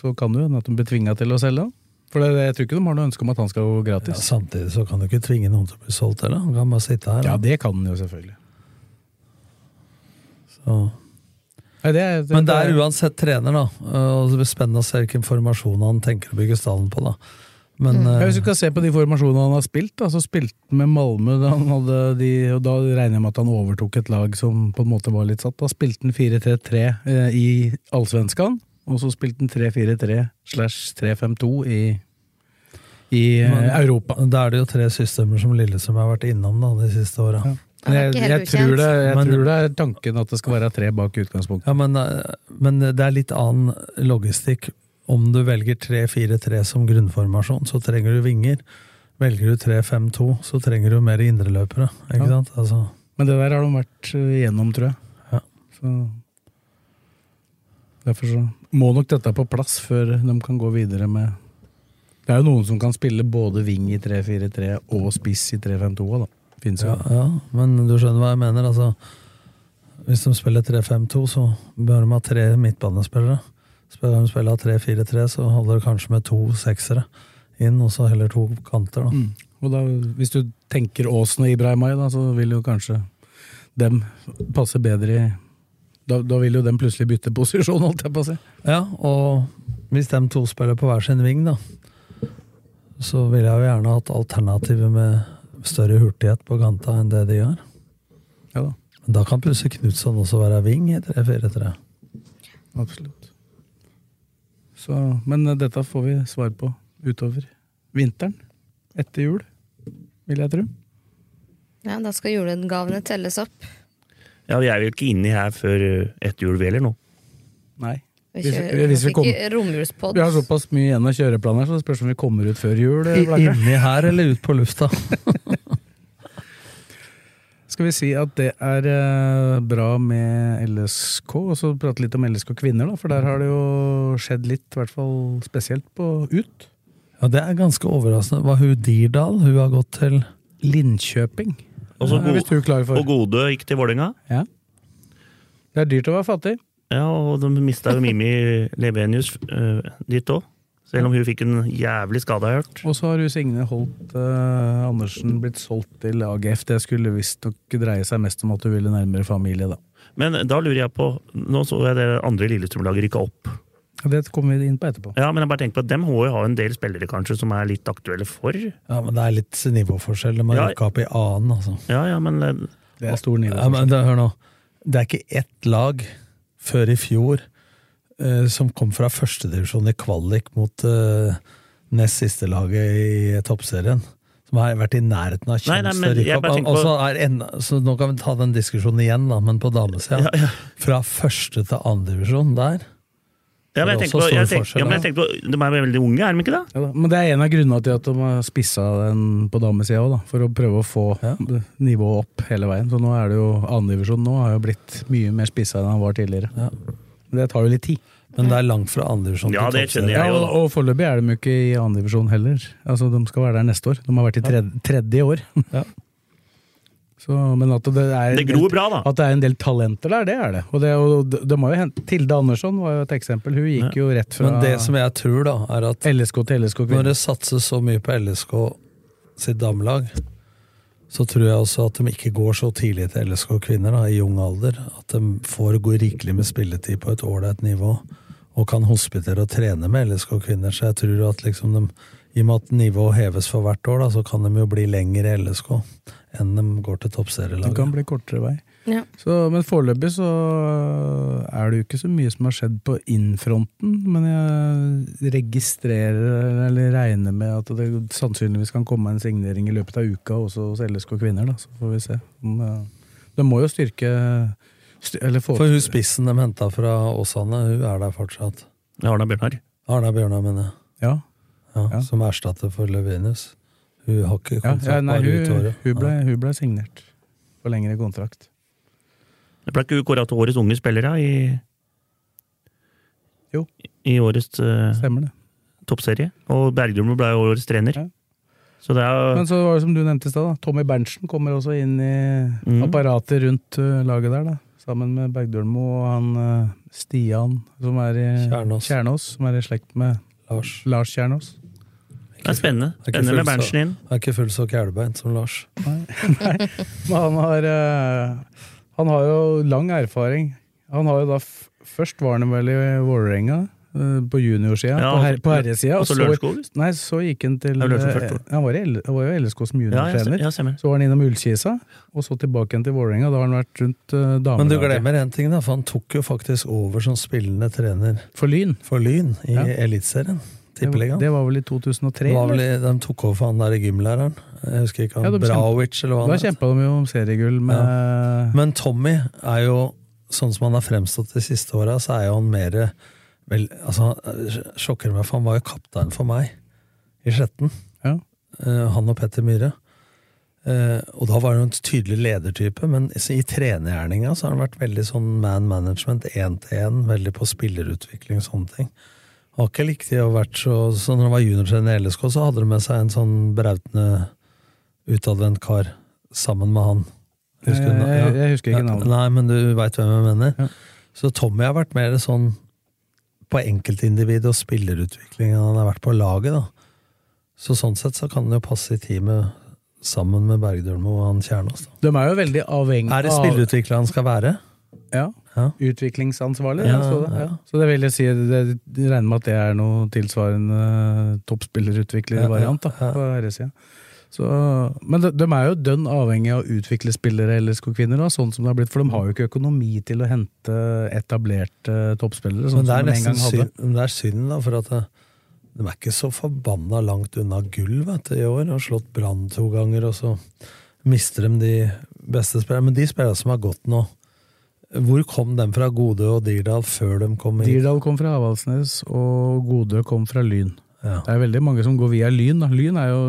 så kan du jo hende at de blir tvinga til å selge. han. For det, jeg tror ikke de har noe ønske om at han skal gå Ja, gratis. samtidig så kan du ikke tvinge noen til å bli solgt heller. Han kan bare sitte her. Ja, det kan han jo selvfølgelig. Så. Nei, det, er- Men det er uansett trener, da. Og det blir spennende å se hvilken formasjon han tenker å bygge stallen på. da. Men mm. hvis du kan se på de formasjonene han har spilt, da, så spilte han med Malmö, da, han hadde de, og da regner jeg med at han overtok et lag som på en måte var litt satt. Da spilte han 4-3-3 eh, i Allsvenskan, og så spilte han 3-4-3 slash 3-5-2 i, i eh, Men- Europa. da er det jo tre systemer som Lillestrøm har vært innom da, de siste åra. Ja. Jeg, jeg, tror det, jeg Men- tror det er tanken at det skal være tre bak utgangspunktet. Ja, men, eh, men det er litt annen logistikk. Om du velger 3-4-3 som grunnformasjon, så trenger du vinger. Velger du 3-5-2, så trenger du mer indreløpere. Ikke Ja. sant? Altså, Men det der har de vært eh, igjennom, tror jeg. Ja. Så Derfor så må nok dette på plass før de kan gå videre med Det er jo noen som kan spille både wing i 3-4-3 og spiss i 3-5-2 da. Finnes jo. ja, ja, men du skjønner hva jeg mener. Altså, hvis de spiller 3-5-2, så bør de ha tre midtbanespillere. Spiller de spiller 3-4-3, så holder det kanskje med to seksere inn, og så heller to kanter. Da. Mm. Og da, hvis du tenker Åsen og Ibrahimay, da, så vil jo kanskje dem passe bedre i da, da vil jo den plutselig bytte posisjon, holdt jeg på å si. Ja, og hvis de to spiller på hver sin ving, da, så ville jeg jo gjerne hatt alternativet med større hurtighet på kanta enn det de gjør. Ja da, Men da kan plutselig Knutson også være ving i 3-4-3. absolutt. Så, men eh, dette får vi svar på utover vinteren. Etter jul, vil jeg tro. Ja, da skal julegavene telles opp. Ja, vi er jo ikke inni her før ett jul, vi heller nå. Nei. Vi kjører hvis vi kommer- Vi har såpass mye igjen av kjøreplaner, så det spørs om vi kommer ut før jul. eh, Inni her eller ut på lufta? Skal vi si at det er eh, bra med LSK, og så prate litt om LSK kvinner, da, for der har det jo skjedd litt, i hvert fall spesielt på ut. Ja, Det er ganske overraskende. Var hun Dirdal? Hun har gått til Linköping. Og så Ja, hvis du er klar for. Og Gode gikk til Vålerenga. Ja. Det er dyrt å være fattig. Ja, og de mista jo Mimi Levenius uh, dit òg. Selv om hun fikk en jævlig skade, har jeg hørt. Og så har jo Signe Holt uh, Andersen blitt solgt til AGF. Det skulle visstnok dreie seg mest om at hun ville nærmere familie, da. Men da lurer jeg på Nå så jeg det andre Lillestrøm-laget rykka opp. Det kommer vi inn på etterpå. Ja, men jeg bare tenker på at dem må jo ha en del spillere kanskje som er litt aktuelle for. Ja, men det er litt nivåforskjell. De har Ja. rykka opp i annen, altså. Ja, ja, men eh, Det er stor nivå. Ja, men det, hør nå. Det er ikke ett lag før i fjor eh, som kom fra førstedivisjon i kvalik mot eh, nest siste laget i toppserien. Som har vært i nærheten av sjanse å rykke opp. På- er enda- så nå kan vi ta den diskusjonen igjen, da, men på damesida. Ja, ja. Fra første til andredivisjon der. Ja, men jeg er tenker på, jeg tenker, ja, men jeg tenker på De er veldig unge, er de ikke det? Ja. Men det er en av grunnene til at de har spissa den på damesida òg, for å prøve å få Ja. nivået opp hele veien. Så nå er det jo Andredivisjon nå har jo blitt mye mer spissa enn han var tidligere. Ja. Men det tar jo litt tid. Men det er langt fra andredivisjon Ja, til det skjønner. Ja, og, og foreløpig er de ikke i andredivisjon heller. Altså, De skal være der neste år. De har vært i tredje, tredje år. Ja. Så, men at det er, Det en gror del- bra, da. At det er en del talenter der, det er det. Og det, og det må jo hente, Tilde Andersson var jo et eksempel. Hun gikk jo rett fra Men det som jeg tror, da, er at LSK til LSK når det satses så mye på LSK sitt damelag, så tror jeg også at de ikke går så tidlig til LSK kvinner da, i ung alder. At de får gå rikelig med spilletid på et ålreit nivå, og kan hospitere og trene med LSK kvinner. Så jeg tror at liksom de, i og med at nivået heves for hvert år, da, så kan de jo bli lenger i LSK enn de går til Det kan bli kortere vei. Ja. Så, men foreløpig så er det jo ikke så mye som har skjedd på inn-fronten. Men jeg registrerer eller regner med at det sannsynligvis kan komme en signering i løpet av uka også hos LSK kvinner. Da. Så får vi se. Eh, Det må jo styrke styr, eller For hun spissen de henta fra Åsane, hun er der fortsatt. Arna Bjørnar. Arna Bjørnar, mener jeg. Ja. Ja, Ja. Som erstatter for Løvinus. Hun har ikke kontrakt ja, nei, bare ut året. hun, ble, hun ble signert for lengre kontrakt. Det ble ikke hun kåra til årets unge spillere i Jo. I årets uh, Stemmer det. toppserie. Og Bergdølmo ble årets trener. Ja. Så det er Men så var det som du nevnte i stad. Tommy Berntsen kommer også inn i Mm. apparatet rundt uh, laget der, da. Sammen med Bergdølmo og han uh, Stian, som er i Kjernås. som er i slekt med Lars. Lars Kjernås. Det er spennende. Spennende med Berntsen inn. Er ikke fullt så kælebeint som Lars. Men han har uh, Han har jo lang erfaring. Han har jo da Først var han vel i Vålerenga, uh, på juniorsida, Ja, på, her, på herresida. Og så- Lørenskog. Nei, så gikk han til uh. Han var, i var jo i LSK som juniortrener. ja, ja, så var han innom Ullkisa, og så tilbake igjen til Vålerenga. Da har han vært rundt uh, damelaget. Men du glemmer én ting, da, for han tok jo faktisk over som spillende trener For Lyn. for Lyn i Ja. Eliteserien. Det var, Tippeligaen. det var vel i 2003? Det var vel, i- de tok over for han der gymlæreren. Jeg husker ikke han Ja, Braovic, eller hva Da han het. kjempa de jo om seriegull med Men Tommy er jo, sånn som han har fremstått de siste åra, så er jo han mer vel, altså, Sjokker meg, for han var jo kaptein for meg i Skjetten. Ja. Eh, han og Petter Myhre. Eh, og da var han jo en tydelig ledertype, men i trenergjerninga så har han vært veldig sånn man management, én til én, veldig på spillerutvikling og sånne ting. Har ikke likt å vært så Så når han var juniortrener i LSK, så hadde de med seg en sånn brautende, utadvendt kar sammen med han. Husker du Jeg- jeg- jeg husker ikke navnet. Nei, men du veit hvem jeg mener. Ja. Så Tommy har vært mer sånn på enkeltindivid og spillerutvikling enn han har vært på laget, da. Så sånn sett så kan han jo passe i teamet sammen med Bergdølmo og han Kjernås. De er jo veldig avhengig Er det spillerutvikler han skal være? Ja. Ja. Utviklingsansvarlig. Ja, så, det, så det vil jeg si, det, jeg regner med at det er noe tilsvarende toppspillerutviklervariant på herresida. Så, men de, de er jo dønn avhengig av å utvikle spillere eller skogkvinner, sånn som det har blitt, for de har jo ikke økonomi til å hente etablerte toppspillere. Sånn Men det er de en nesten synd, det er synd, da, for at det, de er ikke så forbanna langt unna gull vet du, i år. Har slått Brann to ganger, og så mister de de beste spillerne. Men de spillerne som har gått nå, hvor kom de fra Gode og Dirdal før de kom hit? Dirdal kom fra Avaldsnes, og Godø kom fra Lyn. Ja. Det er veldig mange som går via Lyn. Da. Lyn er jo,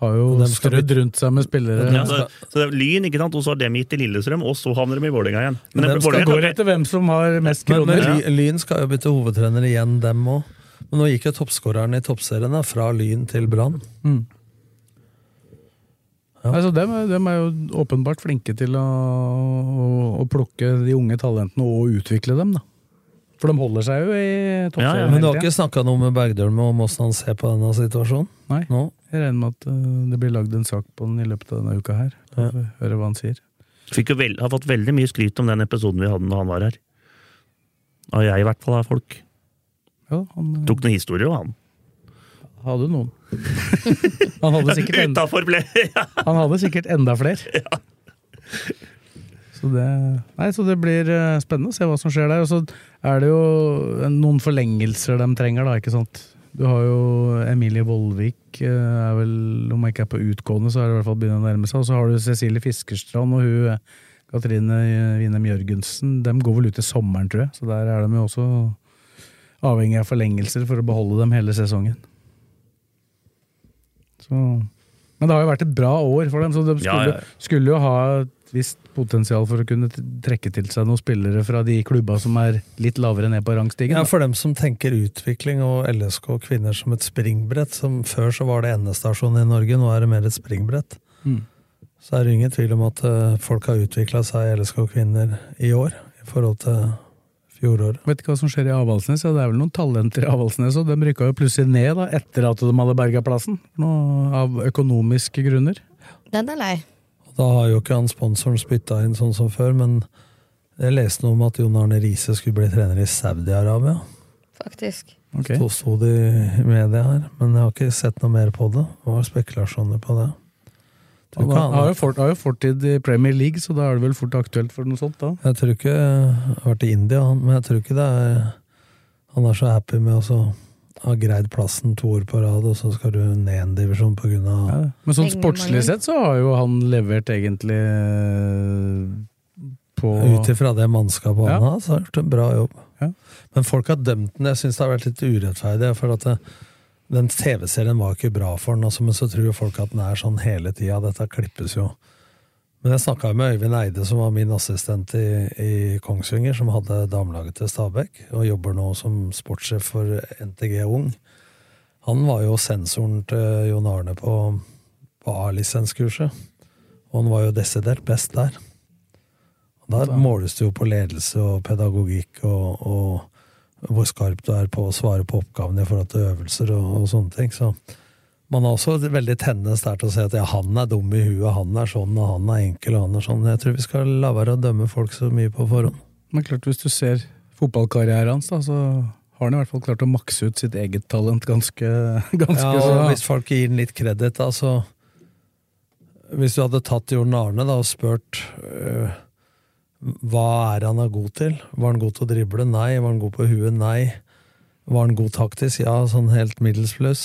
har jo Og dem skal strødd rundt seg med spillere. Ja, så, så det er Lyn, ikke sant? og så har de gitt til Lillestrøm, og så havner de i Vålerenga igjen. Men, Men det- skal gå Går etter hvem som har mest Men, men kroner. Ly- Lyn skal jo bytte hovedtrener igjen, dem òg. Men nå gikk jo toppskåreren i toppserien da, fra Lyn til Brann. Mm. Altså, dem, dem er jo åpenbart flinke til å, å, å plukke de unge talentene og utvikle dem, da. For de holder seg jo i toppserien. Ja, ja, Men du har ikke snakka noe med Bergdølme om åssen han ser på denne situasjonen? Nei, Nå? jeg regner med at uh, det blir lagd en sak på den i løpet av denne uka her. Ja. Høre hva han sier. Fikk jo vel, har fått veldig mye skryt om den episoden vi hadde da han var her. Av jeg, i hvert fall, av folk. Ja, han uh, Tok noen historier, han. Hadde noen. han, hadde sikkert enda, han hadde sikkert enda flere. Så det, nei, så det blir uh, spennende å se hva som skjer der. Og så er det jo noen forlengelser de trenger, da, ikke sant. Du har jo Emilie Vollvik, uh, er vel, om jeg ikke er på utgående, så er det i hvert fall begynner å nærme seg. Og så har du Cecilie Fiskerstrand og hun eh, Katrine Winem Jørgensen. De går vel ut i sommeren, tror jeg. Så der er de jo også avhengig av forlengelser for å beholde dem hele sesongen. Så, men det har jo vært et bra år for dem, så de skulle, ja. skulle jo ha et visst potensial for å kunne trekke til seg noen spillere fra de klubba som er litt lavere ned på rangstigen. Ja. For dem som tenker utvikling og LSK og kvinner som et springbrett. Som Før så var det endestasjon i Norge, nå er det mer et springbrett. Mm. så er det ingen tvil om at eh, folk har utvikla seg, LSK-kvinner, i år i forhold til fjoråret. Vet ikke hva som skjer i Avaldsnes. Ja, det er vel noen talenter i Avaldsnes, og de rykka jo plutselig ned da, etter at de hadde berga plassen. Noe av økonomiske grunner. Den er lei. Da har jo ikke han sponsoren spytta inn sånn som før, men jeg leste noe om at Jon Arne Riise skulle bli trener i Saudi-Arabia. Faktisk. Okay. Så sto det i media her, men jeg har ikke sett noe mer på det. Det var spekulasjoner på det. Han ikke har, har, jo fort, har jo fortid i Premier League, så da er det vel fort aktuelt for noe sånt, da. Jeg tror ikke Jeg har vært i India, men jeg tror ikke det er Han er så happy med å ha greid plassen to år på rad, og så skal du ned en divisjon av Ja, Men sånn sportslig sett så har jo han levert egentlig eh, på Ut ifra det mannskapet han Ja. har, så har han gjort en bra jobb. Ja. Men folk har dømt den. Jeg syns det har vært litt urettferdig. For at det, den TV-serien var ikke bra for den, altså, men så tror folk at den er sånn hele tida. Dette klippes jo. Men jeg snakka med Øyvind Eide, som var min assistent i, i Kongsvinger, som hadde damelaget til Stabæk, og jobber nå som sportssjef for NTG Ung. Han var jo sensoren til Jon Arne på, på A-lisenskurset, og han var jo desidert best der. der måles det jo på ledelse og pedagogikk og, og hvor skarp du er på å svare på oppgavene i forhold til øvelser og, og sånne ting. Så man har også veldig tendens der til å si at ja, han er dum i huet, han er sånn, og han er enkel, og han er sånn. Jeg tror vi skal la være å dømme folk så mye på forhånd. Men klart, hvis du ser fotballkarrieren hans, da, så har han i hvert fall klart å makse ut sitt eget talent ganske, ganske Ja, så og hvis folk gir den litt kreditt, da, så Hvis du hadde tatt Jon Arne da, og spurt øh, hva er han er god til? Var han god til å drible? Nei. Var han god på huet? Nei. Var han god taktisk? Ja, sånn helt middels pluss.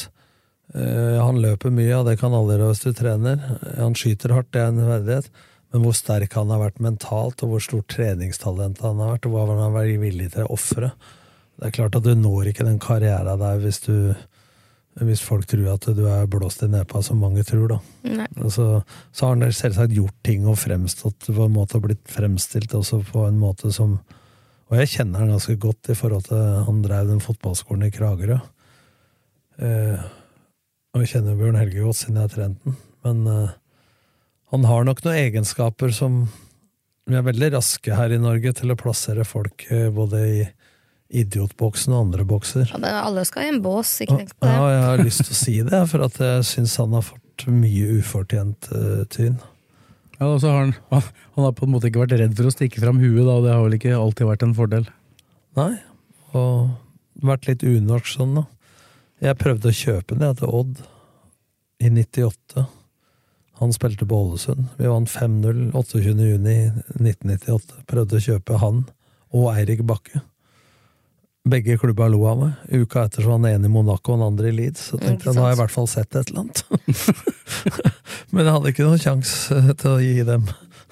Uh, han løper mye, og det kan alle gjøre hvis du trener. Han skyter hardt, det er en verdighet. Men hvor sterk han har vært mentalt, og hvor stort treningstalent han har vært, og hva han har vært villig til å ofre. Det er klart at du når ikke den karrieren der hvis du hvis folk tror at du er blåst i nepa, som mange tror, da. Altså, så har han selvsagt gjort ting og fremstått på en måte og blitt fremstilt også på en måte som Og jeg kjenner han ganske godt i forhold til Han drev den fotballskolen i Kragerø. Eh, og jeg kjenner Bjørn Helge godt siden jeg har trent den. Men eh, han har nok noen egenskaper som Vi er veldig raske her i Norge til å plassere folk eh, både i idiotboksen og andre bokser. Ja, det, alle skal i en bås, ikke tenk på det. Ja, jeg har lyst til å si det, for at jeg syns han har fått mye ufortjent uh, tyn. Ja, og så har han, han, han har på en måte ikke vært redd for å stikke fram huet, da, og det har vel ikke alltid vært en fordel. Nei, og vært litt unorsk sånn, da. Jeg prøvde å kjøpe den jeg, til Odd i 98. Han spilte på Ålesund. Vi vant 5-0 28. juni 1998. Prøvde å kjøpe han og Eirik Bakke. Begge klubba lo av meg. Uka etter så var han ene i Monaco og den andre i Leeds. Så tenkte jeg da har jeg i hvert fall sett et eller annet. Men jeg hadde ikke noen sjanse til å gi dem.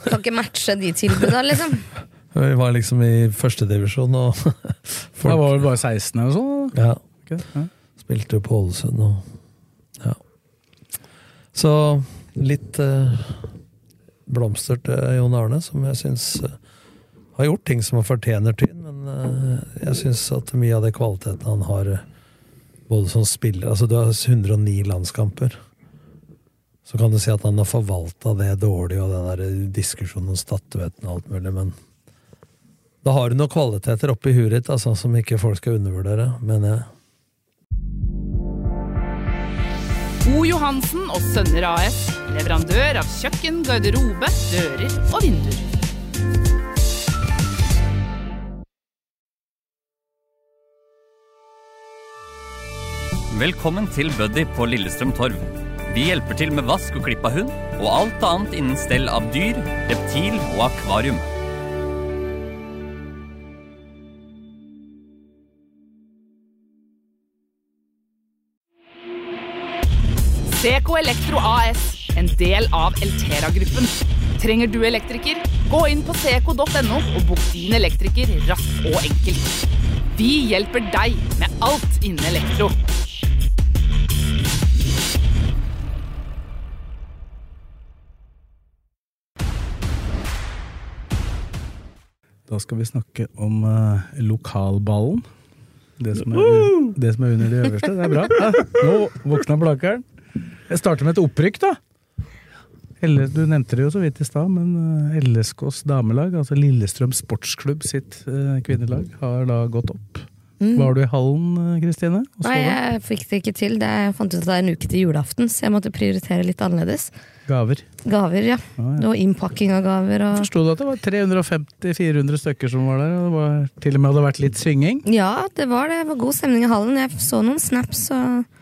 Kan ikke matche de tilbudene, liksom. Vi var liksom i førstedivisjon, og Da var vel bare 16 eller sånn? Ja. Okay. ja. Spilte jo på Ålesund og Ja. Så litt eh, blomster til Jon Arne, som jeg syns eh, har gjort ting som han fortjener tyn, eh, jeg syns at mye av de kvalitetene han har, eh, både som spiller Altså, du har 109 landskamper. Så kan du si at han har forvalta det dårlig, og den der diskusjonen om statuetten og alt mulig, men da har du noen kvaliteter oppi huet ditt altså, som ikke folk skal undervurdere, mener jeg. O. Johansen og Sønner AS. Leverandør av kjøkken, garderobe, dører og vinduer. Velkommen til Buddy på Lillestrøm Torv. Vi hjelper til med vask og klipp av hund, og alt annet innen stell av dyr, reptil og akvarium. CK Elektro AS, en del av Eltera-gruppen. Trenger du elektriker? Gå inn på ck.no og bok din elektriker raskt og enkelt. Vi hjelper deg med alt innen elektro. Da skal vi snakke om uh, lokalballen. Det som, er, det som er under de øverste. Det er bra. Nå våkna Blakeren. Jeg starter med et opprykk, da. Du nevnte det jo så vidt i stad, men eh, LSKs damelag, altså Lillestrøm Sportsklubb sitt eh, kvinnelag, har da gått opp. Mm. Var du i hallen, Kristine? Nei, jeg fikk det ikke til. Det, jeg fant ut at det er en uke til julaften, så jeg måtte prioritere litt annerledes. Gaver. Gaver, ja. Ah, ja. Og innpakking av gaver. Og... Forsto du at det var 350-400 stykker som var der? Og det var, til og med hadde vært litt svinging? Ja, det var det. Det var god stemning i hallen. Jeg så noen snaps, og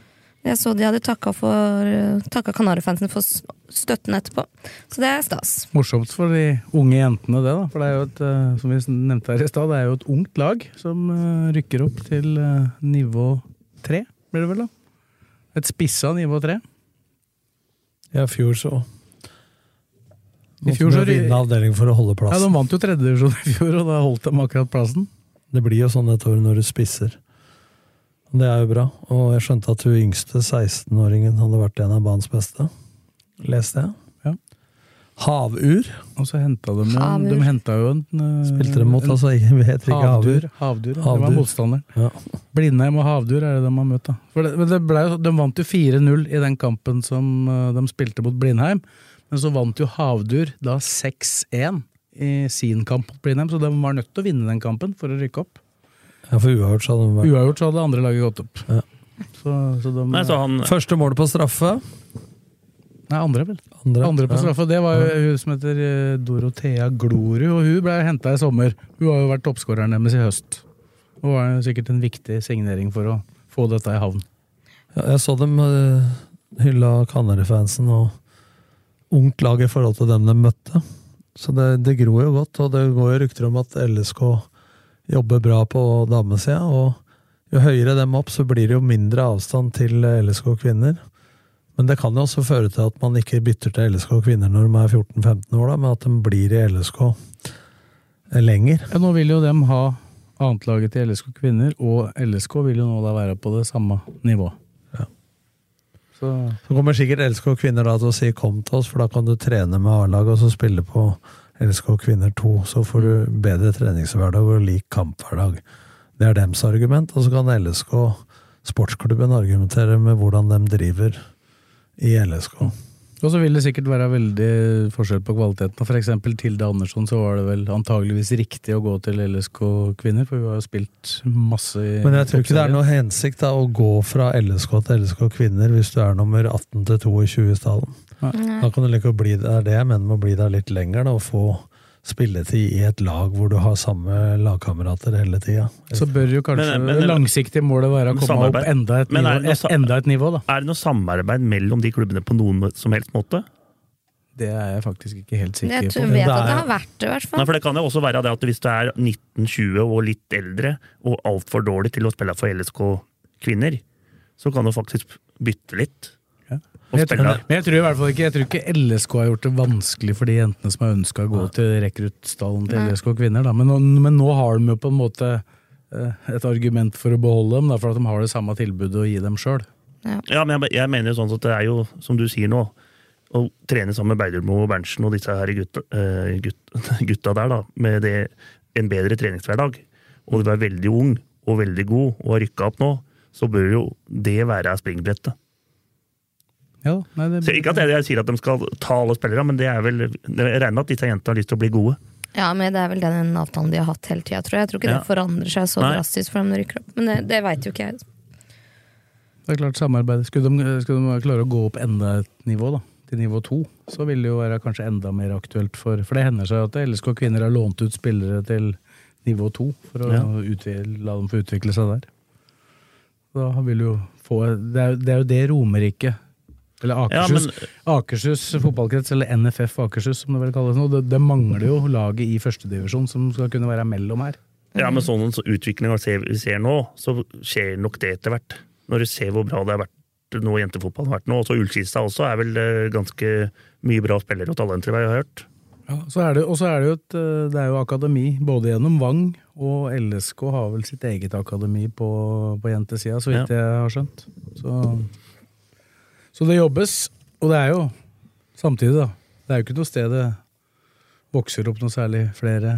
jeg så de hadde takka, for, takka Kanarifansen for støtten etterpå. Så det er stas. Morsomt for de unge jentene, det. da For det er jo et, eh, som vi nevnte her i stad, det er jo et ungt lag som eh, rykker opp til eh, nivå tre, blir det vel? da? Et spissa nivå tre. Ja, i fjor så I fjor så vinne avdeling for å holde Ja. De vant jo tredjedivisjon i fjor, og da holdt de akkurat plassen. Det blir jo sånn et år når du spisser. Det er jo bra. Og jeg skjønte at hun yngste 16-åringen hadde vært en av banens beste. Leste jeg. Ja. Havur. Og så henta de jo Havur. De henta jo en eh, Spilte de mot, en altså. Jeg vet ikke Havdur. havur. Havdur. Det var motstanderen. Ja. Blindheim og Havdur er det de har møtt. da For det, men det ble, De vant jo 4-0 i den kampen som eh, de spilte mot Blindheim. Men så vant jo Havdur da 6-1 i sin kamp mot Blindheim, så de var nødt til å vinne den kampen for å rykke opp. Ja, for uavgjort så hadde de vært Uavgjort så hadde andre laget gått opp. Ja. Så, så de, Nei, så han Første mål på straffe. Nei, andre, vel. Andre, Andre på ja. straffe. Det var jo hun som heter eh, Dorothea Glorud, og hun ble henta i sommer. Hun har jo vært toppskåreren deres i høst. Og var sikkert en viktig signering for å få dette i havn. Ja, jeg så dem uh, hylla Kanarifansen og ungt lag i forhold til dem de møtte. Så det, det gror jo godt, og det går jo rykter om at LSK jobber bra på damesida. Og jo høyere dem opp, så blir det jo mindre avstand til LSK kvinner. Men det kan jo også føre til at man ikke bytter til LSK kvinner når de er 14-15 år, da, men at de blir i LSK lenger. Ja, nå vil jo dem ha annetlaget til LSK kvinner, og LSK vil jo nå da være på det samme nivået. Ja. Så Så kommer sikkert LSK kvinner da til å si 'kom til oss', for da kan du trene med A-laget og så spille på LSK kvinner 2. Så får du bedre treningshverdag og lik kamphverdag. Det er dems argument. Og så kan LSK sportsklubben argumentere med hvordan de driver i LSK. Og så vil det sikkert være veldig forskjell på kvaliteten. For eksempel Tilde Andersson så var det vel antageligvis riktig å gå til LSK kvinner, for hun har jo spilt masse i Men jeg tror ikke det er noe hensikt da, å gå fra LSK til LSK kvinner hvis du er nummer 18 til 22 i stallen. Nei. Da kan du like å bli, det er det men må bli der litt lenger, da, og få spilletid i et lag hvor du har samme lagkamerater hele tida. Så bør jo kanskje Men- men- det langsiktige målet være å komme opp enda et Men er nivå, noe et, enda et nivå, da. Er det noe samarbeid mellom de klubbene på noen som helst måte? Det er jeg faktisk ikke helt sikker Jeg på. Jeg vet at det har vært det, i hvert Nei, for det kan jo også være det at hvis du er 19-20 og litt eldre, og altfor dårlig til å spille for LSK kvinner, så kan du faktisk bytte litt. Ja. Jeg, men jeg tror i hvert fall ikke Jeg tror ikke LSK har gjort det vanskelig for de jentene som har ønska å gå til rekruttstallen til. LSK kvinner. Da. Men, men nå har de jo på en måte eh, et argument for å beholde dem, da, for at de har det samme tilbudet å gi dem sjøl. Ja, men jeg, jeg mener jo sånn at det er jo, som du sier nå, å trene sammen med Beidermo og Berntsen og disse her gutta, eh, gutt, gutta der, da, med det, en bedre treningshverdag, og du er veldig ung og veldig god og har rykka opp nå, så bør jo det være springbrettet. Ja, nei, det, Så ikke at jeg, jeg sier at de skal ta alle spillere, men det er vel, jeg regner med at disse jentene har lyst til å bli gode. Ja, men det er vel den avtalen de har hatt hele tida, tror jeg. Jeg tror ikke Ja. det forandrer seg så Nei. drastisk for dem når de rykker opp. Men det, det veit jo ikke jeg. det er klart samarbeid. Skulle de, skulle de klare å gå opp enda et nivå, da, til nivå to, så vil det jo være kanskje enda mer aktuelt for For det hender seg at LSK kvinner har lånt ut spillere til nivå to for å Ja. utvide, la dem få utvikle seg der. Da vil jo få Det er, det er jo det Romerike eller Ja, Akershus, men- Akershus fotballkrets, eller NFF Akershus som det vel kalles nå, det, det mangler jo laget i førstedivisjon som skal kunne være mellom her. Ja, men sånn så utvikling vi ser, nå, så skjer nok det etter hvert. Når du ser hvor bra det har vært nå jentefotballen har vært nå. Også Ullkista også er vel eh, ganske mye bra spillere og talenter, jeg har hørt. Så er det, og så er det jo et eh, det er jo akademi, både gjennom Vang og LSK har vel sitt eget akademi på, på jentesida, så vidt jeg har skjønt. Så, så det jobbes, og det er jo samtidig, da. Det er jo ikke noe sted det vokser opp noe særlig flere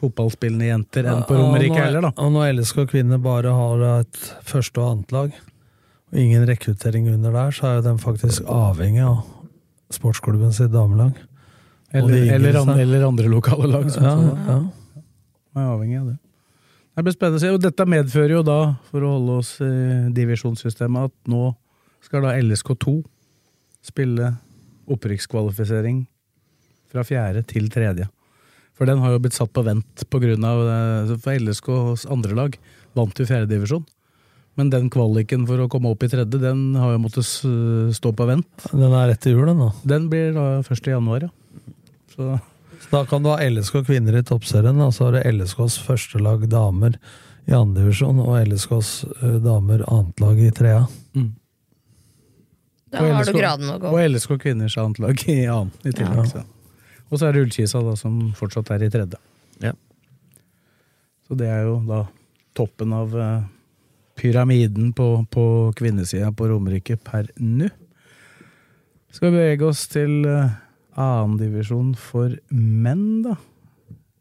fotballspillende jenter enn på Romerike heller, da. Og når LSK kvinner bare har et første- og annetlag, og ingen rekruttering under der, så er jo den faktisk avhengig av sportsklubben sitt damelag. Eller, eller, yngste. an, eller andre lokale lag. Som Ja, sånn. ja. er avhengig av det. Det blir spennende å se. Og dette medfører jo da, for å holde oss i divisjonssystemet, at nå skal da LSK2 spille opprykkskvalifisering fra fjerde til tredje. For den har jo blitt satt på vent på grunn av eh, For LSKs andre lag vant jo fjerdedivisjon. Men den kvaliken for å komme opp i tredje, den har jo måttet stå på vent. Den er etter jul, den da? Den blir da først i januar, ja. Så Så da kan du ha LSK kvinner i toppserien, og så har du LSKs førstelag damer i andredivisjon og LSKs damer damer annetlag i trea. Da Og har du graden å gå. Og LSK kvinners annetlag i annen i tillegg. så. Og så er det Ullkisa da, som fortsatt er i tredje. Ja. Så det er jo da toppen av eh, pyramiden på, på kvinnesida på Romerike per nå. Skal vi bevege oss til uh, annendivisjon for menn, da.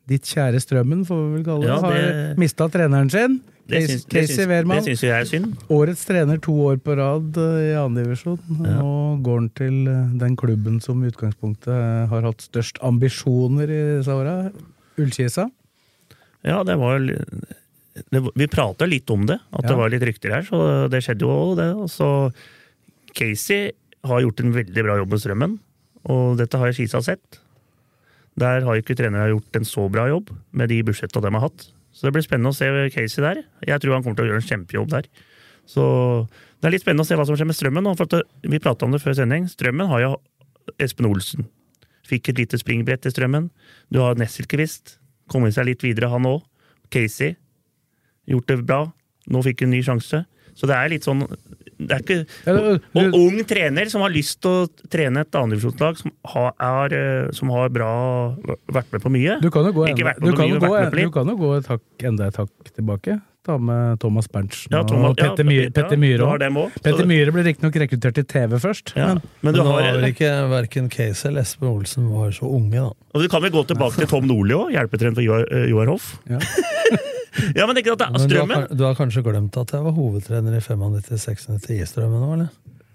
Ditt kjære Strømmen, får vi vel kalle det. Ja, Har det- mista treneren sin. Det Casey- syns, det syns, Wehrmann. det syns jo jeg er synd. Årets trener to år på rad eh, i annendivisjon. Ja. Nå går han til eh, den klubben som i utgangspunktet eh, har hatt størst ambisjoner i disse åra, Ullkisa. Ja, det var det, Vi prata litt om det, at Ja. det var litt rykter her, så det skjedde jo det. Så Casey har gjort en veldig bra jobb med Strømmen, og dette har Kisa sett. Der har ikke trenerne gjort en så bra jobb med de budsjetta de har hatt. Så det blir spennende å se Casey der. Jeg tror han kommer til å gjøre en kjempejobb der. Så det er litt spennende å se hva som skjer med Strømmen. nå, For at vi prata om det før sending. Strømmen har jo Espen Olsen. Fikk et lite springbrett til Strømmen. Du har Nesselquist. Kommet seg litt videre, han òg. Casey. Gjort det bra. Nå fikk hun ny sjanse. Så det er litt sånn det er ikke, og, og ung trener som har lyst til å trene et andredivisjonslag som, har- er, eh, som har bra vært med på mye. Du kan jo gå, enda, du kan mye, gå, du kan jo gå et hakk, enda et hakk tilbake. Ta med Thomas Berntsen Ja, Thomas- og Petter ja, Myhre. ja, Petter Myhre har også. Petter Myhre ble riktignok rekruttert til TV først. Ja. Men, Men du Men nå har, var ikke verken Case eller Espen Olsen var så unge, da. og du kan vel gå tilbake til Tom Nordli òg, hjelpetrener for eh, Joar Hoff. Ja. ja, men ikke at det er strømmen. du har, du har kanskje glemt at jeg var hovedtrener i 95-96 i Strømmen nå, eller?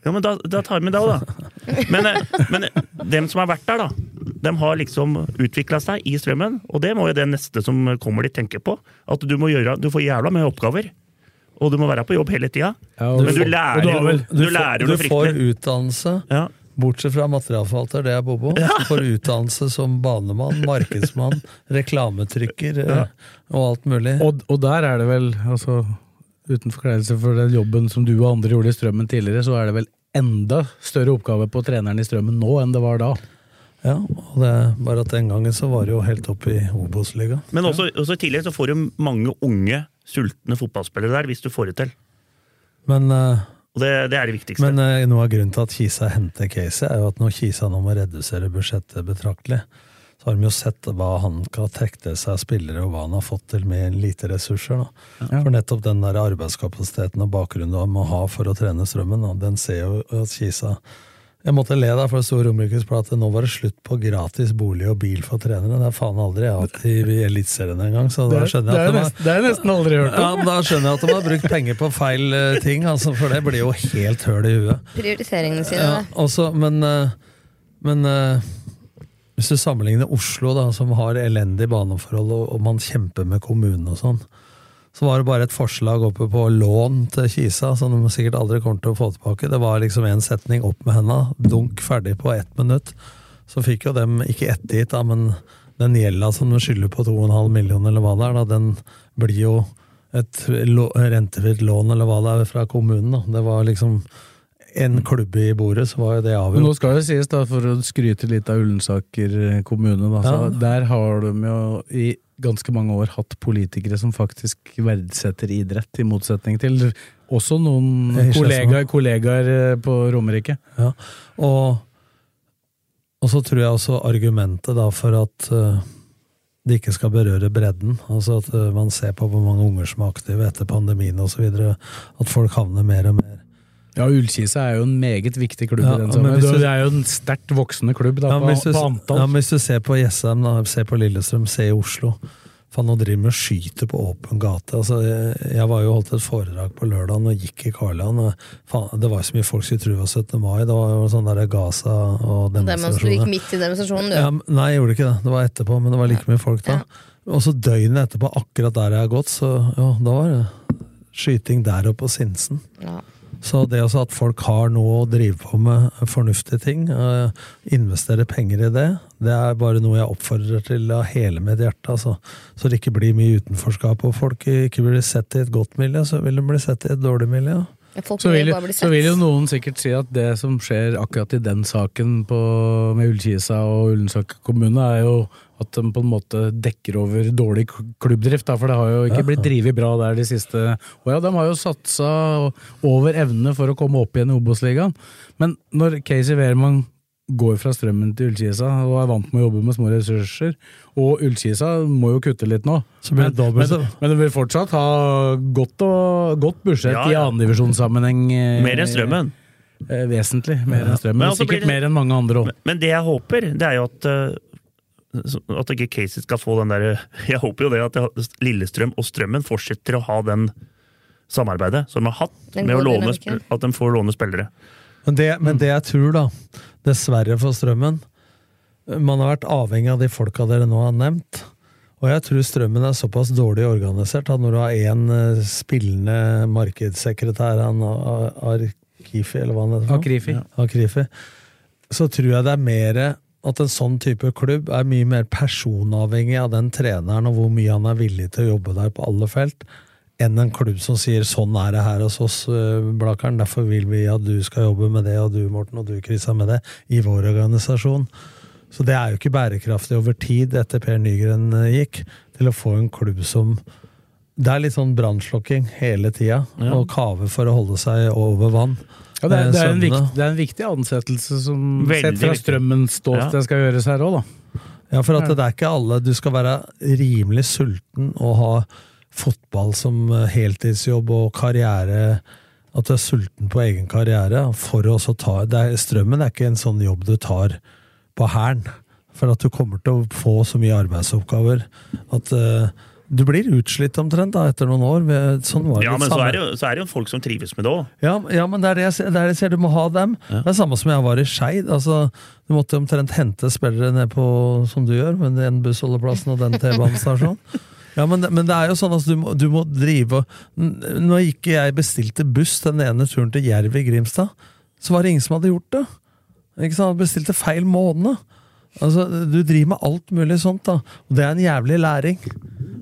Ja, men da, da tar vi det òg, da. Men, eh, men eh, dem som har vært der, da. De har liksom utvikla seg i strømmen, og det må jo det neste som kommer dit, tenke på. At du må gjøre Du får jævla mye oppgaver. Og du må være på jobb hele tida. Ja, Men du får- lærer du vel- du Du, lærer du får utdannelse, Ja. Bortsett fra materialforvalter, det er Bobo. Du får utdannelse som banemann, markedsmann, reklametrykker ja. og alt mulig. og, og der er det vel, altså, uten forkleinelse for den jobben som du og andre gjorde i Strømmen tidligere, så er det vel enda større oppgave på treneren i Strømmen nå enn det var da. Ja, og det er bare at den gangen så var det jo helt opp i Obos-ligaen. Men også, også i tillegg så får du mange unge, sultne fotballspillere der, hvis du får det til. Men, eh, Og det, det er det viktigste. men uh, noe av grunnen til at Kisa henter Casey, er jo at når Kisa nå må redusere budsjettet betraktelig, så har de jo sett hva han kan trekke til seg av spillere, og hva han har fått til med lite ressurser. Da. Ja. For nettopp den der arbeidskapasiteten og bakgrunnen du må ha for å trene strømmen, da, den ser jo at Kisa Jeg måtte le da, for det sto i Romerikes Blad at nå var det slutt på gratis bolig og bil for trenere. Det er faen aldri hatt i Eliteserien engang, så da skjønner jeg at de har nesten, det er nesten aldri hørt om. Ja, Da skjønner jeg at de har brukt penger på feil eh, ting, altså, for det blir jo helt høl i huet. Prioriteringene sine. Ja, også, men eh, men eh, hvis du sammenligner Oslo, da, som har elendige baneforhold, og, og man kjemper med kommunen og sånn, så var det bare et forslag oppe på lån til Kisa, som de sikkert aldri kommer til å få tilbake. Det var liksom en setning opp med henda, dunk ferdig på ett minutt. Så fikk jo dem ikke ettergitt, da, men den gjelda som de skylder på 2,5 millioner, eller hva det er, da, den blir jo et rentefritt lån, eller hva det er, fra kommunen. Da. Det var liksom en klubbe i bordet, så var jo det avgjort. nå skal det sies, da, for å skryte litt av Ullensaker kommune, da, så Ja. der har de jo i ganske mange år hatt politikere som faktisk verdsetter idrett, i motsetning til også noen kollegaer, kollegaer eh, på Romerike. Ja. Og, og så tror jeg også argumentet da for at uh, det ikke skal berøre bredden, altså at uh, man ser på hvor mange unger som er aktive etter pandemien osv., at folk havner mer og mer Ja, Ullkisa er jo en meget viktig klubb Ja, i den sammen. du- Det er jo en sterkt voksende klubb da, Ja, på, du, på antall. ja, men hvis du ser på Jessheim, ser på Lillestrøm, ser i Oslo Faen, nå driver vi og skyter på åpen gate. Altså, jeg, jeg var jo holdt et foredrag på lørdag og gikk i Karland. Og faen, Det var jo så mye folk skulle tro det var 17. mai. Det var jo sånn der Gaza og demonstrasjoner. Du gikk midt i demonstrasjonen, du. Ja, nei, jeg gjorde ikke det. Det var etterpå, men det var like mye folk da. Og så døgnet etterpå, akkurat der jeg har gått, så ja, da var det skyting der oppe på Sinsen. Ja. Så det også at folk har noe å drive på med fornuftige ting, eh, investere penger i det, det er bare noe jeg oppfordrer til av hele mitt hjerte. Altså. Så det ikke blir mye utenforskap, og folk ikke blir sett i et godt miljø, så vil de bli sett i et dårlig miljø. Så vil, så vil jo noen sikkert si at det som skjer akkurat i den saken på, med Ullkisa og Ullensaker kommune, er jo at de på en måte dekker over dårlig klubbdrift. Da, for det har jo ikke blitt drevet bra der de siste åra. De har jo satsa over evne for å komme opp igjen i Obos-ligaen. Men når Casey Wehrmann går fra Strømmen til Ullkisa og er vant med å jobbe med små ressurser, og Ullkisa må jo kutte litt nå, Så blir men, men, men det vil fortsatt ha godt, og, godt budsjett Ja, i ja. annendivisjonssammenheng. eh, Mer enn Strømmen. Eh, vesentlig mer enn Strømmen. Men altså Sikkert det- mer enn mange andre òg. Men det jeg håper, det er jo at eh, at ikke Casey skal få den der Jeg håper jo det at Lillestrøm og Strømmen fortsetter å ha den samarbeidet som de har hatt, med å låne, at de får låne spillere. Men det, men det jeg tror, da, dessverre for Strømmen Man har vært avhengig av de folka dere nå har nevnt. Og jeg tror Strømmen er såpass dårlig organisert at når du har én eh, spillende markedssekretær, han A- Arkifi, eller hva han heter? Akrifi. Ja, Akrifi. Så tror jeg det er mer at en sånn type klubb er mye mer personavhengig av den treneren og hvor mye han er villig til å jobbe der på alle felt, enn en klubb som sier 'sånn er det her hos oss, Blakeren', derfor vil vi at du skal jobbe med det, og du, Morten, og du, Krista, med det, i vår organisasjon. Så det er jo ikke bærekraftig over tid, etter Per Nygren eh, gikk, til å få en klubb som Det er litt sånn brannslukking hele tida, Ja. og kave for å holde seg over vann. Ja, det, er, Eh, det, er viktig, det er en viktig ansettelse som Veldig sett fra. Strømmens ståsted skal gjøres her òg, da. Ja, for at det er ikke alle Du skal være rimelig sulten og ha fotball som eh, heltidsjobb og karriere At du er sulten på egen karriere for å også ta er, Strømmen er ikke en sånn jobb du tar på hæren. For at du kommer til å få så mye arbeidsoppgaver at uh, du blir utslitt omtrent da, etter noen år. Sånn Ja, men så er, det jo, så er det jo folk som trives med det òg. ja, ja, men det er det jeg, det er det jeg ser, du må ha dem. Det er samme som jeg var i Skeid. Altså, du måtte omtrent hente spillere ned på, som du gjør, med den bussholdeplassen og den T-banestasjonen. Ja, men, men det er jo sånn at du må, du må drive og N- Når ikke jeg bestilte buss den ene turen til Jerv i Grimstad, så var det ingen som hadde gjort det. Ikke sant? Bestilte feil måned. Altså, du driver med alt mulig sånt, da. Og det er en jævlig læring.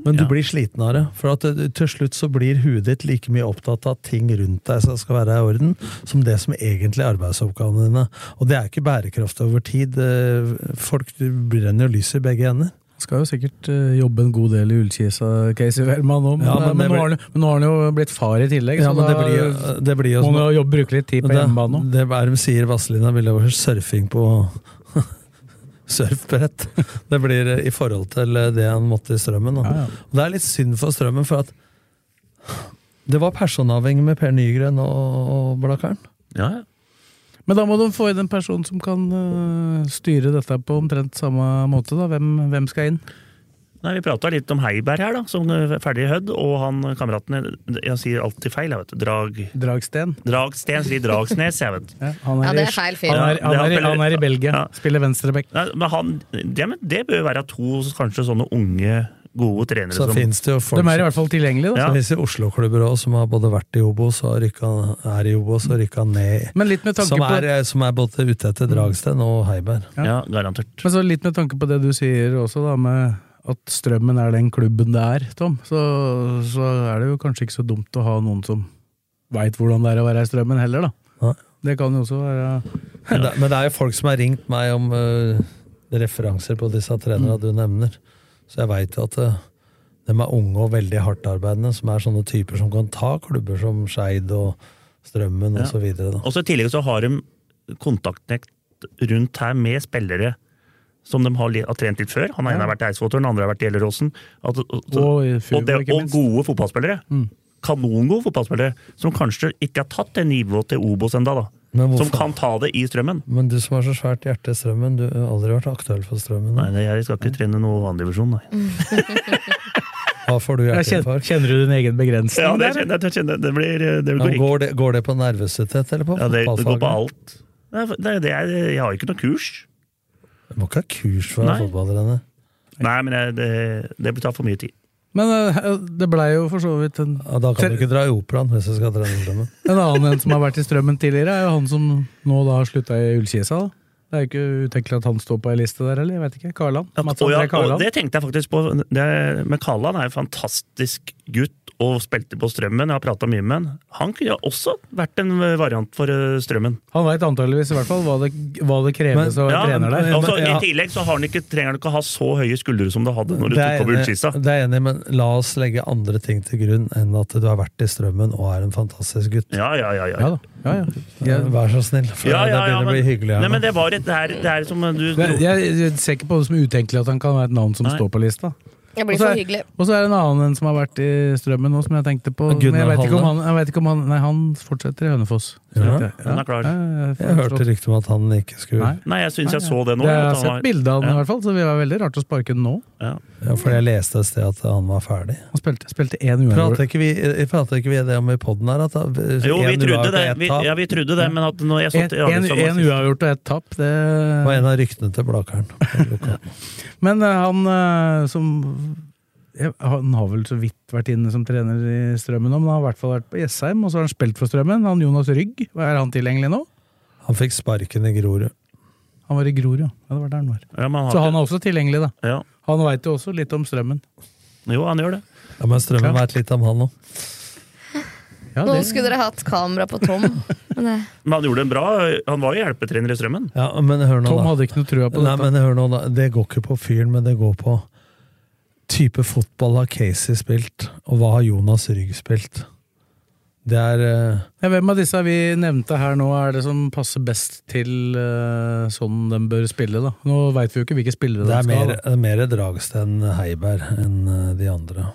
Men du Ja. blir sliten av det. For at til slutt så blir huet ditt like mye opptatt av ting rundt deg som skal være i orden, som det som egentlig er arbeidsoppgavene dine. Og det er ikke bærekraft over tid. Eh, Folk brenner jo lyset i begge ender. Skal jo sikkert eh, jobbe en god del i Ullkisa, Casey Wellman òg, men, Ja, men men, nå blir- han, men nå har han jo blitt far i tillegg, Ja, så men da det blir, det blir jo må han jo bruke litt tid på hjemmebane òg. det er de sier Vazelina ville vært surfing på surfbrett. Det blir eh, i forhold til eh, det han måtte i Strømmen. Ja, ja. Og det er litt synd for Strømmen, for at det var personavhengig med Per Nygren og, og Blakkaren. Ja, ja. Men da må de få inn en person som kan uh, styre dette på omtrent samme måte. da. Hvem, hvem skal inn? Nei, Vi prata litt om Heiberg her, da, som er ferdig Hødd. Og han kameraten Jeg sier alltid feil, jeg vet du. Drag... Dragsten. Dragsten sier Dragsnes, jeg vet. Ja, han Ja, er, det er feil fyr. Han er, han, i- han er i Belgia. Ja. Spiller venstreback. Nei, men han, det, det bør være to kanskje sånne unge, gode trenere Så som det jo folk De er i hvert fall tilgjengelige. da. Ja. Så finnes det Oslo-klubber også, som har både vært i Obos og rykka, er i Obos og rykka ned. Men litt med tanke Som på er, eh, som er både ute etter Dragsten og Heiberg. Ja, garantert. Men så litt med tanke på det du sier også, da, med at Strømmen er den klubben det er, Tom, så, så er det jo kanskje ikke så dumt å ha noen som veit hvordan det er å være i Strømmen, heller, da. Nei. Det kan jo også være Men det, men det er jo folk som har ringt meg om uh, referanser på disse trenerne du nevner. Så jeg veit at eh, de er unge og veldig hardtarbeidende, som er sånne typer som kan ta klubber som Skeid og Strømmen Ja. og så videre. Og så I tillegg så har de kontaktnekt rundt her med spillere som de har, har trent litt før. Han ene har vært i Eidsvoll, den andre har vært i Gjelleråsen. Og, Og og, det, og gode fotballspillere. Mm. Kanongode fotballspillere som kanskje ikke har tatt det nivået til Obos enda da. Som kan ta det i strømmen. Men du som har så svært hjerte i strømmen, du har aldri vært aktuell for strømmen. Nei, nei jeg skal ikke trene noe andredivisjon, nei. Hva får du Ja, kjenner, hjerteinfarkt? kjenner du din egen begrensning? Ja, det kjenner jeg. Kjenner, det, blir, det Ja, går det, går det på nervøsitet eller på Ja, det, det går på alt. Det er, det, er- det er, jeg har ikke noe kurs. Du må ikke ha kurs for å være fotballtrener. Nei, men jeg, det, det blir tatt for mye tid. Men eh, det blei jo for så vidt en, Ja, da kan du ikke dra i operaen hvis du skal trene strømmen. en annen en som har vært i strømmen tidligere, er jo han som nå da har slutta i Ullkisa. Det er jo ikke utenkelig at han står på ei liste der, eller? Jeg vet ikke. Karland? Ja, Og, ja, og det tenkte jeg faktisk på. Det, men Karland er en fantastisk gutt og spilte på Strømmen. Jeg har prata mye med han. Han kunne også vært en variant for eh, Strømmen. Han veit antageligvis i hvert fall hva det, hva det kreves av Ja, trener der. altså, ja. I tillegg så har han ikke, trenger han ikke ha så høye skuldre som du hadde når du tok over enig- Det er jeg enig, i, men la oss legge andre ting til grunn enn at du har vært i strømmen og er en fantastisk gutt. Ja, ja, ja. ja. Ja. Ja, Vær så snill, for Ja, ja, det begynner å bli hyggelig her Nei, men det, var et, det, er, det er som du jeg, jeg ser ikke på det som utenkelig at han kan være et navn som Nei. står på lista. Det blir for hyggelig. Og så er det en annen en som har vært i Strømmen nå, som jeg tenkte på. Men jeg vet ikke om han, jeg vet ikke om han Nei, han fortsetter i Hønefoss. Han? Ja, Han er klar. ja, jeg, Jeg hørte rykte om at han ikke skulle Nei. Nei, jeg syns jeg så det nå. Jeg har sett bilde av Ja. i hvert fall, så det var veldig rart å sparke den nå. Ja. Ja, fordi jeg leste et sted at han var ferdig. Han spilte, spilte én uavgjort. Prater ikke vi, eh, prater ikke vi det om i poden her? At da- Jo, vi trodde det. Vi, ja, vi trodde det, men at når jeg satt i En, en uavgjort og ett tap, det var en av ryktene til Blakeren. Men eh, han eh, som ja, Han har vel så vidt vært inne som trener i Strømmen nå, men han har i hvert fall vært på Jessheim, og så har han spilt for Strømmen. Han Jonas Rygg, er han tilgjengelig nå? Han fikk sparken i Grorud. Han var i Grorud, ja. ja. Det var der han var. Ja, han Så han er også tilgjengelig, da. ja. Han veit jo også litt om Strømmen. Jo, han gjør det. Ja, men Strømmen Ja. veit litt om han nå. Ja, Nå skulle dere hatt kamera på Tom. Men det, Men han gjorde en bra Han var jo hjelpetrener i Strømmen. Ja, men hør nå, Tom da. hadde ikke noe trua på Nei, dette. men hør nå, da. Det går ikke på fyren, men det går på type fotball har Casey spilt, og hva har Jonas Rygg spilt? Det er uh... Ja, hvem av disse vi nevnte her nå er det som passer best til uh, sånn de bør spille? da? Nå veit vi jo ikke hvilke spillere Det de skal ha. det er mer Dragsten Heiberg enn uh, de andre.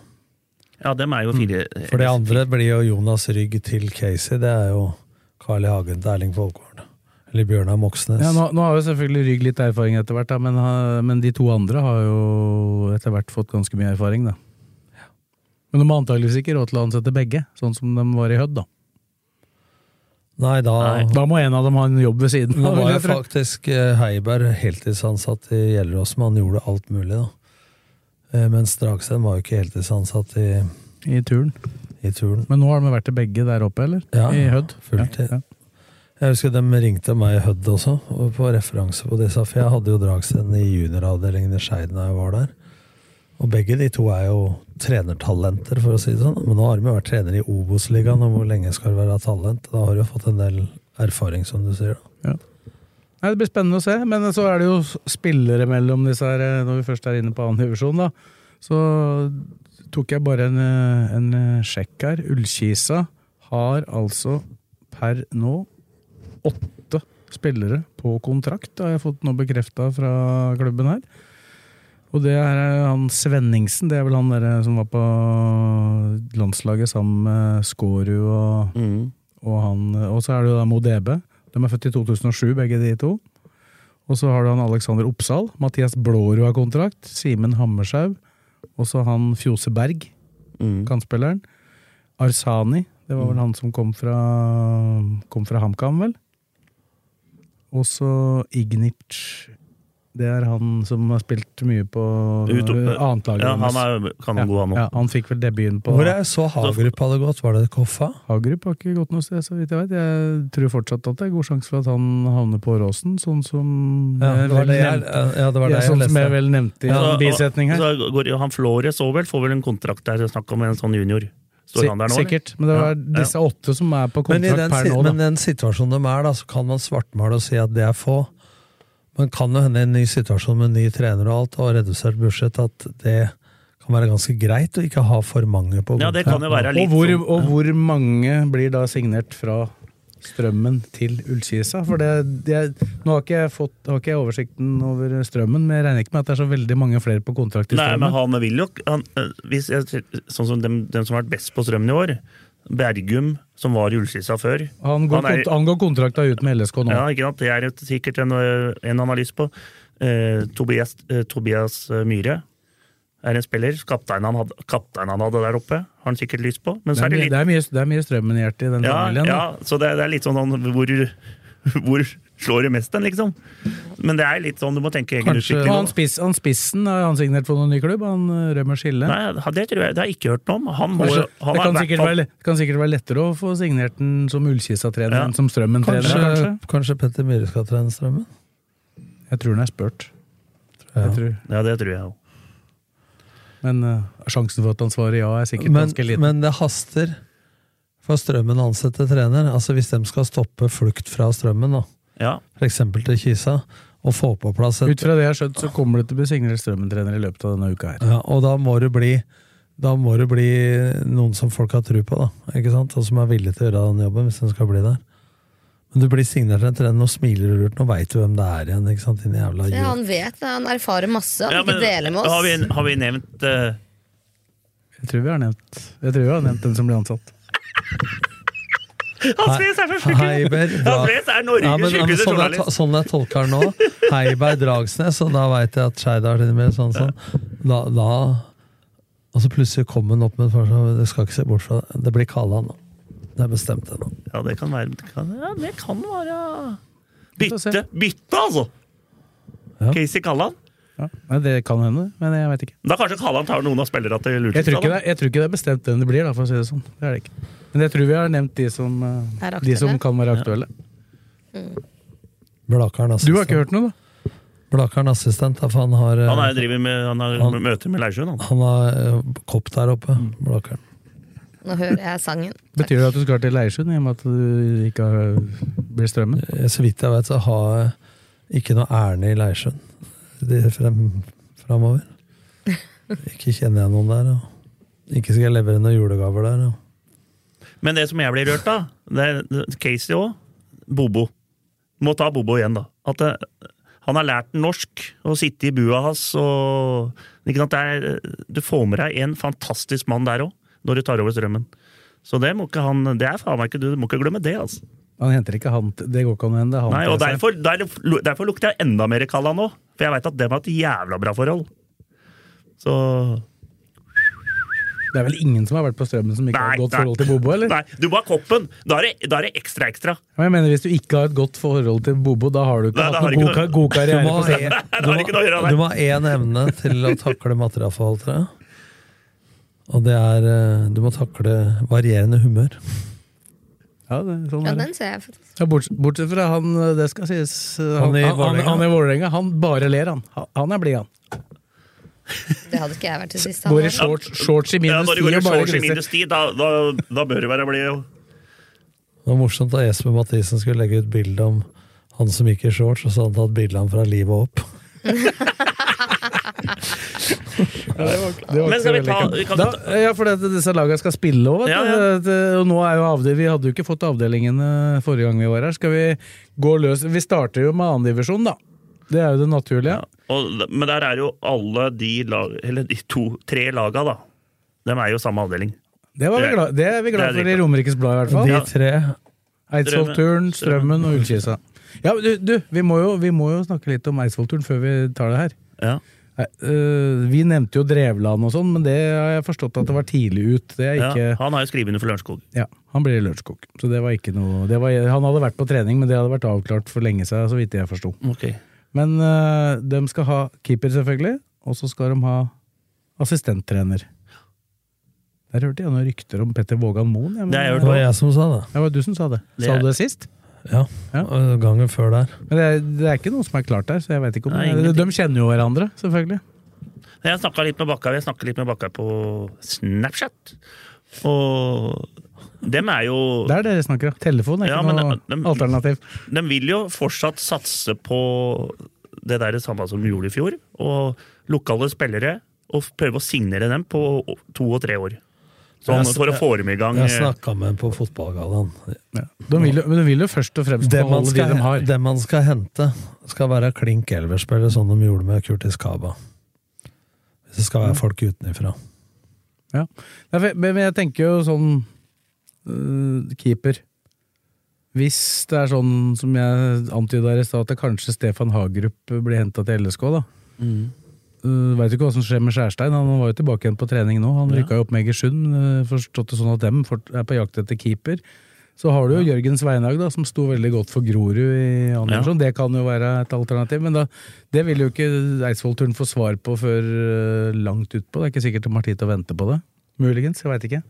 Ja, dem er jo fire For de andre blir jo Jonas Rygg til Casey. Det er jo Carl I. Hagen til Erling Folkvord. Eller Bjørnar Moxnes. Ja, nå, nå har jo selvfølgelig Rygg litt erfaring etter hvert, men, men de to andre har jo etter hvert fått ganske mye erfaring. da. Men de har antakeligvis ikke råd til å ansette begge, sånn som de var i Hødd. Da Nei, da, Da må en av dem ha en jobb ved siden. Nå var jo faktisk eh, Heiberg heltidsansatt i Gjelleråsen, men han gjorde alt mulig, da. Men Mens Dragsten var jo ikke heltidsansatt i, I turen. i turen. Men nå har de vært til begge der oppe, eller? Ja, I Hødd? fulltid. Ja, ja. Jeg husker de ringte meg i Hødd også, og på referanse på disse, for jeg hadde jo Dragsten i junioravdelingen i Skeid da jeg var der. Og begge de to er jo trenertalenter, for å si det sånn. Men nå har de jo vært trener i Obos-ligaen, og hvor lenge skal du være talent? Da har du jo fått en del erfaring, som du sier. da. Nei, Det blir spennende å se, men så er det jo spillere mellom disse her, eh, når vi først er inne på annen divisjon, da. Så tok jeg bare en, eh, en eh, sjekk her. Ullkisa har altså per nå åtte spillere på kontrakt, har jeg fått nå bekrefta fra klubben her. Og det er eh, han Svenningsen, det er vel han der eh, som var på landslaget sammen med Skårud og Mm. og, han, og så er det jo da Modebe. De er født i 2007, begge de to. Og så har du han Alexander Oppsal. Mathias Blårud har kontrakt. Simen Hammershaug. Og så han Fjose Berg, Mm. kantspilleren. Arsani. Det var vel han som kom fra, kom fra HamKam, vel? Og så Ignic. Det er han som har spilt mye på Ut- annetlaget Ja, han deres. er kanongod, han òg. Ja, han fikk vel debuten på Hvor jeg så Hagerup hadde gått, var det Koffa? Hagerup har ikke gått noe sted, så vidt jeg vet. Jeg tror fortsatt at det er god sjanse for at han havner på Åråsen, sånn som Ja, det var det jeg, ja, det var det ja, jeg sånn som jeg vel nevnte i en bisetning her. Så går, han Flores òg vel, får vel en kontrakt der, snakk om en sånn junior. Eller? Sikkert. Men det var Ja, disse åtte som er på Men i kontrakt den, per nå, da. men den situasjonen de er, da, så kan man svartmale og si at det er få. Men kan det hende i en ny situasjon med en ny trener og alt, og redusert budsjett, at det kan være ganske greit å ikke ha for mange på Ja, det kan jo være litt Og hvor, sånn- og hvor mange blir da signert fra Strømmen til Ullkisa? For det, det, nå har ikke, jeg fått, har ikke jeg oversikten over Strømmen, men jeg regner ikke med at det er så veldig mange flere på kontrakt i Nei, men han vil jo han, eh, hvis jeg, Sånn som dem, dem som har vært best på strømmen i år, Bergum, som var i Ullkisa før. Han går, er- kont han går kontrakta ut med LSK nå. Ja, ikke sant? Det er sikkert en, ø, en han har lyst på. Eh, Tobias, eh, Tobias eh, Myhre er en spiller. Kapteinen han, hadde, kapteinen han hadde der oppe, har han sikkert lyst på. Men Det er, er, er det mye, litt det, er mye, det er mye strømmen i hjertet i den ja, familien. da. ja, så det, det er litt sånn sånn hvor, hvor slår det mest den, liksom? Men det er litt sånn du må tenke egen utvikling. han, spiss, han spissen har han signert for noen ny klubb? Han rømmer Rømer Skille? Nei, det tror jeg det har jeg ikke hørt noe om. Han må, Kanskje, han det, kan sikkert være, kan sikkert være lettere å få signert den som Ullkisa-trener Ja. enn som Strømmen-trener, Kanskje, kanskje? kanskje Petter Myhre skal trene Strømmen? Jeg tror han er spurt. Ja. Ja, det tror jeg òg. Men uh, sjansen for at han svarer ja, er sikkert Men, ganske liten. men det haster for Strømmen å ansette trener. Altså Hvis de skal stoppe flukt fra Strømmen, da, Ja. f.eks. til Kisa, og få på plass et Ut fra det jeg har skjønt, så kommer det til å bli signert Strømmen-trener i løpet av denne uka her. ja, Og da må det bli da må det bli noen som folk har tro på, da, ikke sant? og som er villige til å gjøre den jobben. hvis den skal bli der. Men du blir signert etter den, nå smiler du lurt, nå veit du hvem det er igjen. ikke sant? Din jævla Ja, han vet det, han erfarer masse. Han Ja, vil ikke dele med oss. har, vi, har vi nevnt uh... Jeg tror vi har nevnt, jeg tror vi har nevnt den som blir ansatt. Hans Fries er fra sjuk! Hans er Norges Ja, men, men, sånn, jeg, sånn jeg tolker den nå, Heiberg Dragsnes, og da veit jeg at Skeid har med sånn, sånn. Da, da Og så plutselig kom hun opp med et forslag, Det skal ikke se bort fra det. Det blir Kalla nå. Det er bestemt, ennå. Ja, det kan være det kan, ja, det kan være. Bytte, bytte altså! Ja. Casey Kallan. Ja. Nei, det kan hende, men jeg veit ikke. Da kanskje Kallan tar noen av spillerne til Jeg tror, ikke det, jeg tror ikke det er bestemt hvem det blir, da, for å si det sånn. Det er det ikke. Men jeg tror vi har nevnt de som, eh, de som kan være aktuelle. Blakeren Du har ikke hørt noe, da? Blakkaren assistent, da, for han har, eh, Han er, driver med, han har Han- møter med Leirsjøen, han. han har eh, kopp der oppe. Blakeren. Nå hører jeg sangen. Betyr det at du skal til Leirsund, i og med at du ikke har, blir strømmen? Eh, Så vidt jeg vet, så har jeg ikke noe ærend i Leirsjøen Det frem, framover. Ikke kjenner jeg noen der. Og ikke skal jeg levere noen julegaver der. Og. Men det som jeg blir rørt av, det er det er Casey òg. Bobo. Må ta Bobo igjen, da. At det, han har lært norsk og sitte i bua hans og ikke sant? Det er, Du får med deg en fantastisk mann der òg, når du tar over strømmen. Så det må ikke han Det er faen meg ikke du, må ikke glemme det, altså. Han henter ikke han Det går ikke an å hende. han Nei, og derfor, der, derfor lukter jeg enda mer Kalla nå. For jeg veit at dem har et jævla bra forhold. Så Det er vel ingen som har vært på strømmen som ikke har et godt forhold til Bobo, eller? Nei, du må ha koppen! Da er det, da er det ekstra ekstra. Men jeg mener, Hvis du ikke har et godt forhold til Bobo, da har du ikke Nei, hatt noen god, noe- god Du karriere på strømmen. du, må, nei. ha én evne til å takle jeg. Og det er eh, Du må takle varierende humør. Ja, det, sånn Ja, den ser jeg faktisk. Ja, bortsett, bortsett fra han, det skal sies Han, Han i han, han, Vålerenga. han han bare ler, han. Han- er blid, han. Det hadde ikke jeg vært til sist. Går i shorts, shorts i minus ti i og bare i ti, da, da, da bør du være blid. jo. Det var morsomt da Espen Mathisen skulle legge ut bilde om han som gikk i shorts, og så hadde han tatt bilde av ham fra livet opp. Det var ikke Men skal vi ta- vi da, Ja, for det, disse lagene skal spille òg, vet Ja, du. Og nå er jo avdeling, vi hadde jo ikke fått avdelingene forrige gang vi var her. Skal vi gå løs Vi starter jo med annendivisjon, da. Det er jo det naturlige. Og, men der er jo alle de lag, eller de to, tre laga, da. De er jo samme avdeling. Det, var vi glad, det er vi det glad er for i. Romerikes Blad, i hvert fall. De tre Eidsvollturen, Strømmen og Ullkisa. Ja, du, du vi, må jo, vi må jo snakke litt om Eidsvollturen før vi tar det her. Ja. Øh, vi nevnte jo Drevland og sånn, men det har jeg forstått at det var tidlig ut. Det er Ja, han har jo skrevet under for Lørenskog. ja, han blir i Lørenskog. Så det var ikke noe var, Han hadde vært på trening, men det hadde vært avklart for lenge siden, så vidt jeg forsto. Ok. Men uh, de skal ha keeper, selvfølgelig, og så skal de ha assistenttrener. Der hørte jeg noen rykter om Petter Vågan Moen. men- Det jeg Det var jeg som sa det. Det var du som sa det. Det Sa du det sist? Ja, Ja. Gangen før der. Men det er, det er ikke noe som er klart der, så jeg vet ikke om Nei, de, de kjenner jo hverandre, selvfølgelig. Jeg snakka litt med Bakka Jeg litt med Bakka på Snapchat. Og dem er jo Det er dere snakker om. Telefon er Ja, ikke noe de- de- alternativ. De vil jo fortsatt satse på det der det samme som de gjorde i fjor. Og lokale spillere. Og prøve å signere dem på to og tre år. Sånn for å få dem i gang. Jeg snakka med dem på fotballgallaen. Ja. De, men de vil jo først og fremst Det man, beholde de skal, de har. det man skal hente, skal være klink elverspiller, sånn de gjorde med Kurtis Kaba. Hvis det skal være folk utenifra. Ja. Men jeg tenker jo sånn uh, keeper. Hvis det er sånn som jeg antyda i stad, at det kanskje Stefan Hagerup blir henta til LSK, da. Mm. Uh, Veit ikke hva som skjer med Skjærstein. Han var jo tilbake igjen på trening nå. Han Ja. rykka jo opp med Egersund. Uh, forstått det sånn at dem er på jakt etter keeper. Så har du jo Jørgen Sveinhaug, da, som sto veldig godt for Grorud i Andersson. Ja. Det kan jo være et alternativ, men da, det vil jo ikke Eidsvoll-turen få svar på før uh, langt utpå. Det er ikke sikkert de har tid til å vente på det. Muligens, jeg veit ikke.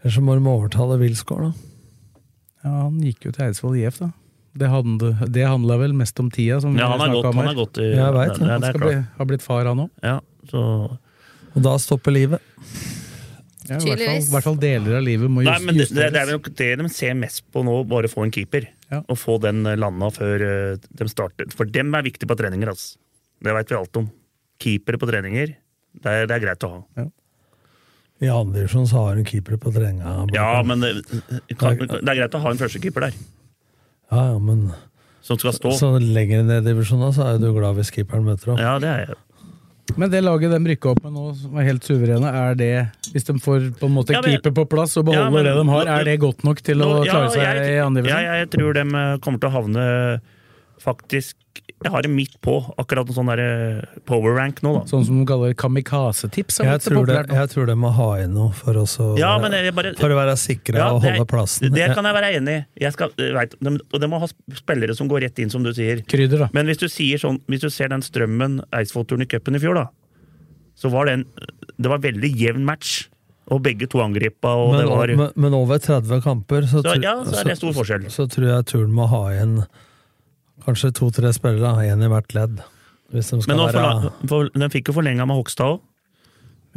Eller så må de overtale Wilsgård, da. Ja, Han gikk jo til Eidsvoll IF, da. Det, hand, det handla vel mest om tida, som Ja, vi han er godt- om han er godt i- Jeg vet det. det Han skal bli, ha blitt far, han òg. Ja, så Og da stopper livet. Ja, i hvert fall, i hvert fall deler av livet må Nei, just, men det, det, justeres. det er nok det de ser mest på nå, bare få en keeper. Ja. Og få den eh, landa før eh, de starter. For dem er viktig på treninger, altså. Det veit vi alt om. Keepere på treninger, det er, det er greit å ha. I andre divisjon så har hun keepere på treninga. Ja, men det, kan, det er greit å ha en førstekeeper der, Ja, ja, men som skal stå. så lenger ned i divisjonen så er du glad hvis keeperen møter opp. Ja, det er jeg. Men det laget de rykka opp med nå, som er helt suverene, er det Hvis de får på en måte Ja, men- keeper på plass og beholder Ja, men- det de har, er det godt nok til å Nå- ja, klare seg jeg- i andre divisjon? Ja, jeg tror de kommer til å havne faktisk Jeg har det midt på, akkurat en sånn der eh, power rank nå, da. Sånn som de kaller kamikaze-tips. Jeg tror, det, jeg tror de må ha inn noe for, å Ja, men jeg bare- for å være sikre Ja, og holde plassen. Det kan jeg være enig i. Jeg skal, vet, de, og det må ha spillere som går rett inn, som du sier. Krydder, da. Men hvis du, sier sånn, hvis du ser den strømmen Eidsvoll-turen i cupen i fjor, da, så var det en Det var veldig jevn match. Og begge to angripa, og men, det var men, men over 30 kamper, så, Så, ja, så er det stor forskjell. Så, tror jeg turen må ha igjen kanskje to-tre spillere, én i hvert ledd. Men være for, den fikk jo forlenga med Hogstad òg.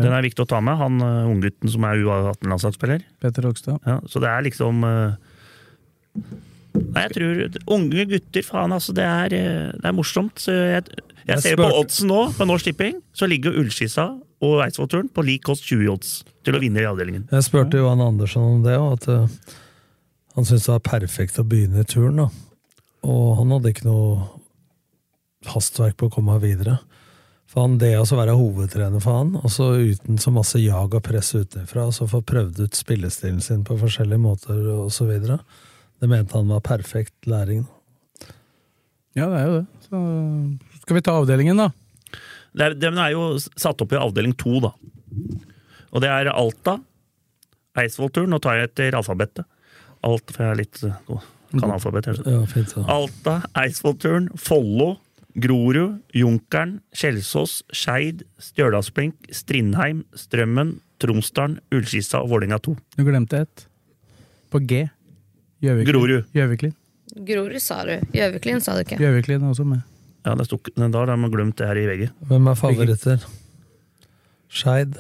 Den er viktig å ta med. Han uh, unggutten som er U18-landslagsspiller. Petter Hogstad. Ja, så det er liksom eh, Nei, jeg tror Unge gutter, faen, altså. Det er, eh, det er morsomt. Så jeg, jeg Jeg ser på spurte- oddsen nå, på Norsk Tipping, så ligger Ullskissa og Eidsvoll-turen på lik kost 20 odds til å vinne i avdelingen. Jeg spurte Johan Andersson om det, og at uh, han syntes det var perfekt å begynne i turen. Da. Og han hadde ikke noe hastverk på å komme videre. For han, Det å være hovedtrener for han, og så uten så masse jag og press utenfra, og så få prøvd ut spillestilen sin på forskjellige måter og så videre, det mente han var perfekt læring. Ja, det er jo det. Så skal vi ta avdelingen, da? Det er, den er jo satt opp i avdeling to, da. Og det er Alta, Eidsvollturen. Nå tar jeg etter alfabetet. Alt, for jeg er litt uh, kan alfabet. Ja, fint. Alta, Eidsvollturen, Follo, Grorud, Junkeren, Kjelsås, Skeid, Stjørdalsblink, Strindheim, Strømmen, Tromsdalen, Ullskissa og Vålerenga 2. Du glemte ett. På G. Gjøviklin. Grorud. Gjøviklin. Grorud sa du. Gjøviklin sa du ikke. Gjøviklin er også med. Ja, det stod, da har man glemt det her i VG. Hvem er favoritter? Skeid?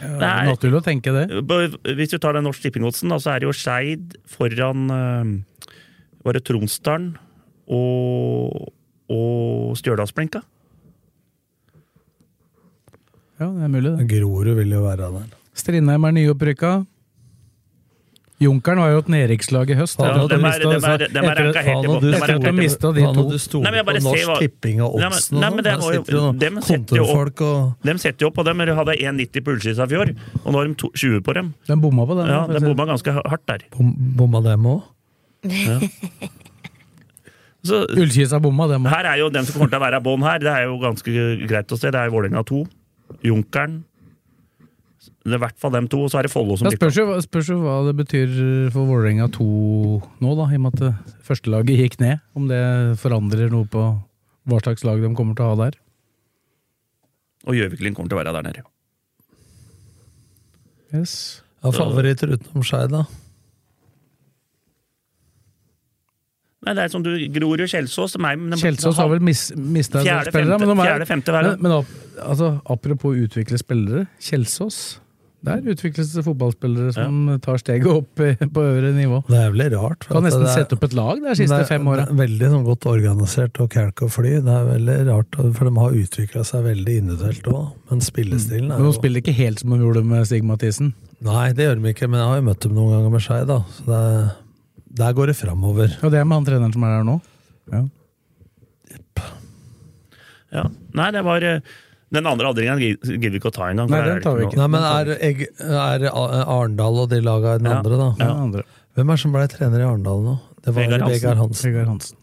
Ja, Det er- Naturlig å tenke det. Hvis du tar den Norsk Tipping-oddsen, så er det jo Skeid foran uh, Var det Tromsdalen og, og Stjørdalsblinka? Ja, det er mulig, det. Grorud vil jo være der. Strindheim er nyopprykka. Junkeren var jo et nedrykkslag i høst. Ja, de er- dem er- dem ranka helt i bånn. Dem de de stoler bare på Norsk hva- Tipping og Nei, men- oddsen og nei, sånn. men det Der jo- sitter setter jo opp- og De setter jo opp på dem, de hadde 1,90 på Ullskissa i fjor, og nå har de 20 på dem. De bomma på dem. Ja, De bomma ganske hardt der. bom, bomma dem òg. Ja. Ullkisa bomma, dem òg. her er jo den som kommer til å være bånn her, det er jo ganske greit å se. Det er Vålerenga 2, Junkeren er i hvert fall dem to, og så er det Follo som spørs jo, spørs jo hva det betyr for Vålerenga 2 nå, da, i og med at førstelaget gikk ned. Om det forandrer noe på hva slags lag de kommer til å ha der. Og Gjøviklin kommer til å være der nede. Yes. Ja, favoritter utenom Skei, da? Nei, det er som du Grorud, Kjelsås er, Kjelsås har vel mis, mista spillere. femte- men de er- fjerde, femte. Men, men altså, apropos utvikle spillere. Kjelsås. Der utvikles det fotballspillere som tar steget opp på øvre nivå. Det er veldig rart. Kan nesten det er- sette opp et lag de siste det er- fem åra. det er Veldig sånn godt organisert og kalk og fly. Det er veldig rart, for de har utvikla seg veldig individuelt òg. Men spillestilen er Men de spiller ikke helt som de gjorde med Stig Mathisen. Nei, det gjør de ikke, men jeg har jo møtt dem noen ganger med Skei, da. Så det er, der går det framover. Og det er med han treneren som er her nå. Ja. Ja. Nei, det var eh, Den andre avdelingen gidder vi ikke å ta engang. Nei, den tar vi ikke. Nei, men er, er Arendal og de laga den Ja. andre, da? Ja, andre. Hvem er det som ble trener i Arendal nå? Det var Vegard Hansen. Vegard Hansen. Vegard Hansen.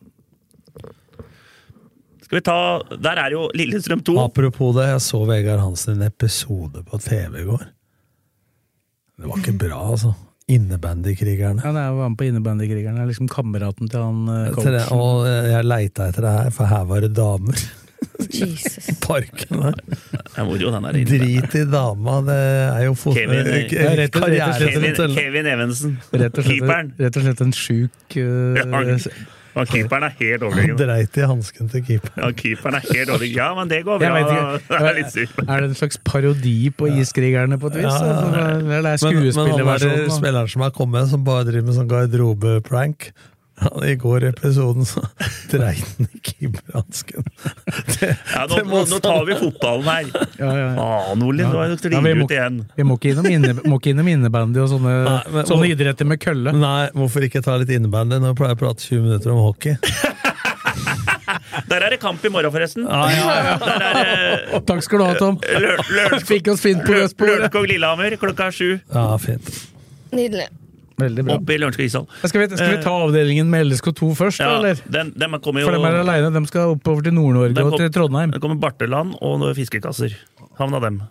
Skal vi ta Der er jo Lillestrøm 2. Apropos det, jeg så Vegard Hansen i en episode på TV i går. Det var ikke bra, altså. Innebandykrigerne. Ja, jeg var med på Innebandykrigerne. Er liksom kameraten til han uh, coachen. og jeg leita etter det her, for her var det damer. Jesus. I parken der. Er. Drit i dama, det er jo fot... Kevin- eh, rett og- og Kevin. Kevin Evensen. Rett og slett, Keeperen. rett og slett en sjuk uh, Ja, Ja, keeperen er helt Han overlegen. dreit i hansken til keeperen. Ja, keeperen er helt overlegen. Ja, men det går bra. Det er litt. Er det en slags parodi på Iskrigerne på et vis? Ja, ja, ja. Altså, Eller er det Men, men han er skuespillerversjonen? spilleren som er kommet, som bare driver med sånn garderobe-prank han, I går i episoden så dreit han i keeperhansken. Det- Ja, nå, nå, nå tar vi fotballen her. Ja, ja, ja. Å, Nordlien, nå Ja, rir vi, du må, ut igjen. vi må ikke innom, inne, må ikke innom innebandy og sånne, Nei, men- sånne idretter med kølle. Nei, hvorfor ikke ta litt innebandy når jeg pleier å prate 20 minutter om hockey? Der er det kamp i morgen, forresten. Ja, ja, ja. Er Takk skal du ha, Tom. Lø- Fikk oss fint på rødsporet. Lørenskog-Lillehammer klokka sju. Ja, fint. Nydelig. Veldig bra. Oppe i Lørenskog. Skal skal vi ta avdelingen med LSK2 først, Ja, eller? den, den jo For dem er aleine. de skal oppover til Nord-Norge og til Trondheim. Det kommer Barteland og fiskekasser. Havna dem.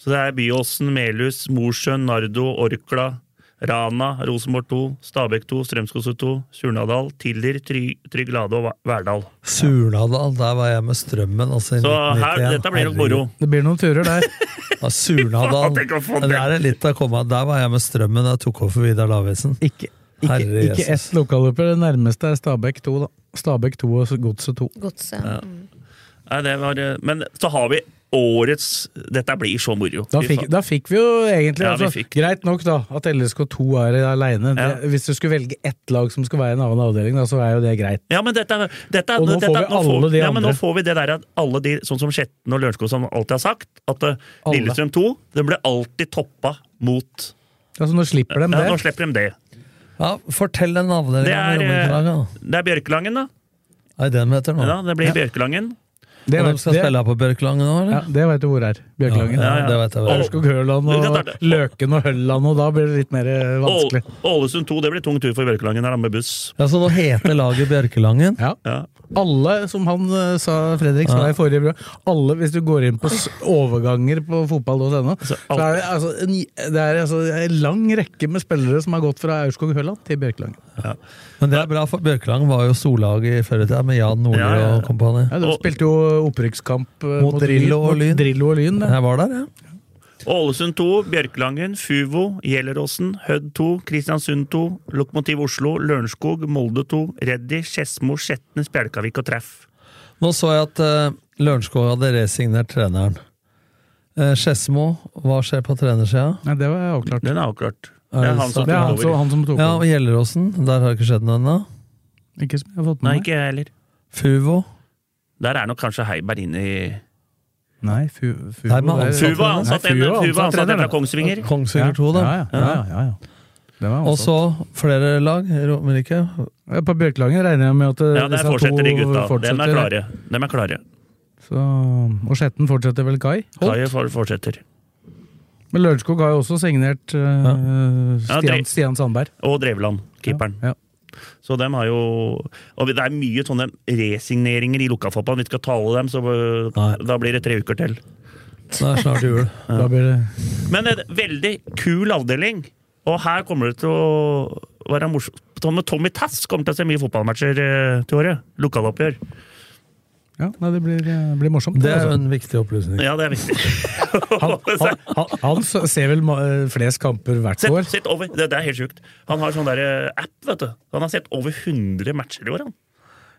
Så det er Byåsen, Melhus, Mosjøen, Nardo, Orkla, Rana, Rosenborg 2, Stabæk 2, Strømskose 2, Surnadal, Tiller, Try- Trygg Lade og Verdal. Surnadal, der var jeg med strømmen. Altså, Så her, dette blir nok moro. Det blir noen turer der. Ja, Surnadal. Der det. er litt å komme. Der var jeg med strømmen da jeg tok over for Vidar Lavesen. Ikke, ikke, Herre ikke Jesus. ett lokalløper. Det nærmeste er Stabæk 2, da. Stabæk 2 og Godset 2. Godse. Ja. Nei, det var, eh, men så har vi årets Dette blir så moro. Da fikk, da fikk vi jo egentlig Ja, vi altså, fikk. Greit nok da at LSK2 er aleine. Ja. Hvis du skulle velge ett lag som skal være i en annen avdeling, da, så er jo det greit. Ja, men dette, dette, Og nå dette, får vi nå alle de ja, men nå får vi det der at alle de, sånn som Skjetten og Lørenskog som alltid har sagt, at eh, Alle. Lillestrøm 2 den ble alltid toppa mot Altså, nå slipper de ja, det. Nå slipper de det. Ja, Fortell den avdelinga Det er, eh. Det er Bjørkelangen, da. Er det den heter nå? Ja, det blir Bjørkelangen. Det og vet- de skal det- spille på Bjørkelangen nå, eller? Ja, det veit du hvor er. Bjørkelangen. Ja, ja, det vet jeg vel. Ørskog Høland og. Løken og Hølland, og da blir det litt mer eh, vanskelig. Ålesund 2, det blir tung tur for Bjørkelangen her med buss. Ja, Så nå heter laget Bjørkelangen? Ja. Ja. Alle, som han eh, sa, Fredrik sa i forrige program, alle, hvis du går inn på overganger på fotball.no, så alt- er det, altså, en, det er altså en lang rekke med spillere som har gått fra Aurskog Høland til Bjørkelangen. Men det er bra, for Bjørkelang var jo storlaget i før i tida, med Jan Nordli Ja, ja, ja. og kompani. Ja, de spilte jo opprykkskamp mot, Mot Drillo og mot Lyn. Drillo og Lyn. Jeg var der, ja. Ålesund 2, Bjørkelangen, Fuvo, Gjelleråsen, Hødd 2, Kristiansund 2, Lokomotiv Oslo, Lørenskog, Molde 2, Reddy, Skedsmo, Skjetne, Spjelkavik og Treff. Nå så jeg at uh, Lørenskog hadde resignert treneren. Uh, hva skjer på trenersida? Nei, det var avklart. Den er avklart. Er Det er det han som er tok han, som- over. han som tok Ja, og. Gjelleråsen, der har det ikke skjedd noe ennå. Ikke som jeg har fått med Nei, ikke jeg heller. Fuvo. Der er nok kanskje Heiberg inne i Nei, Fu, Fu, Nei, men det ansatt Fuvo har ansatt Nei, en ansatt en trener, fra Kongsvinger. Kongsvinger 2, da. Ja, ja, ja, ja, ja, ja. Det var Og så flere lag. Romerike. Ja, På Bjørkelangen regner jeg med at eh, Ja, der fortsetter de gutta. gutta. Dem er klare. Dem er klare. Så, og Skjetten fortsetter vel Kai? Kai for- fortsetter. Men Lørenskog har jo også signert uh, Ja, Stian, Stian Sandberg. Og Drevland, keeperen. Ja. Så dem har jo Og det er mye sånne resigneringer i lokalfotballen. Vi skal tale dem, så øh, Nei. da blir det tre uker til. Det er snart jul. Da blir det Men en veldig kul avdeling. Og her kommer det til å være morsomt. Tommy, Tommy Tass kommer til å se mye fotballmatcher eh, til året. Lokaloppgjør. Ja, nei, det blir, eh, blir morsomt. Det er jo altså. en viktig opplysning. Ja, det er viktig. han, han, han, han ser vel eh, flest kamper hvert år. Sett, sett over, det, det er helt sjukt. Han har sånn der eh, app, vet du. Han har sett over 100 matcher i år, han.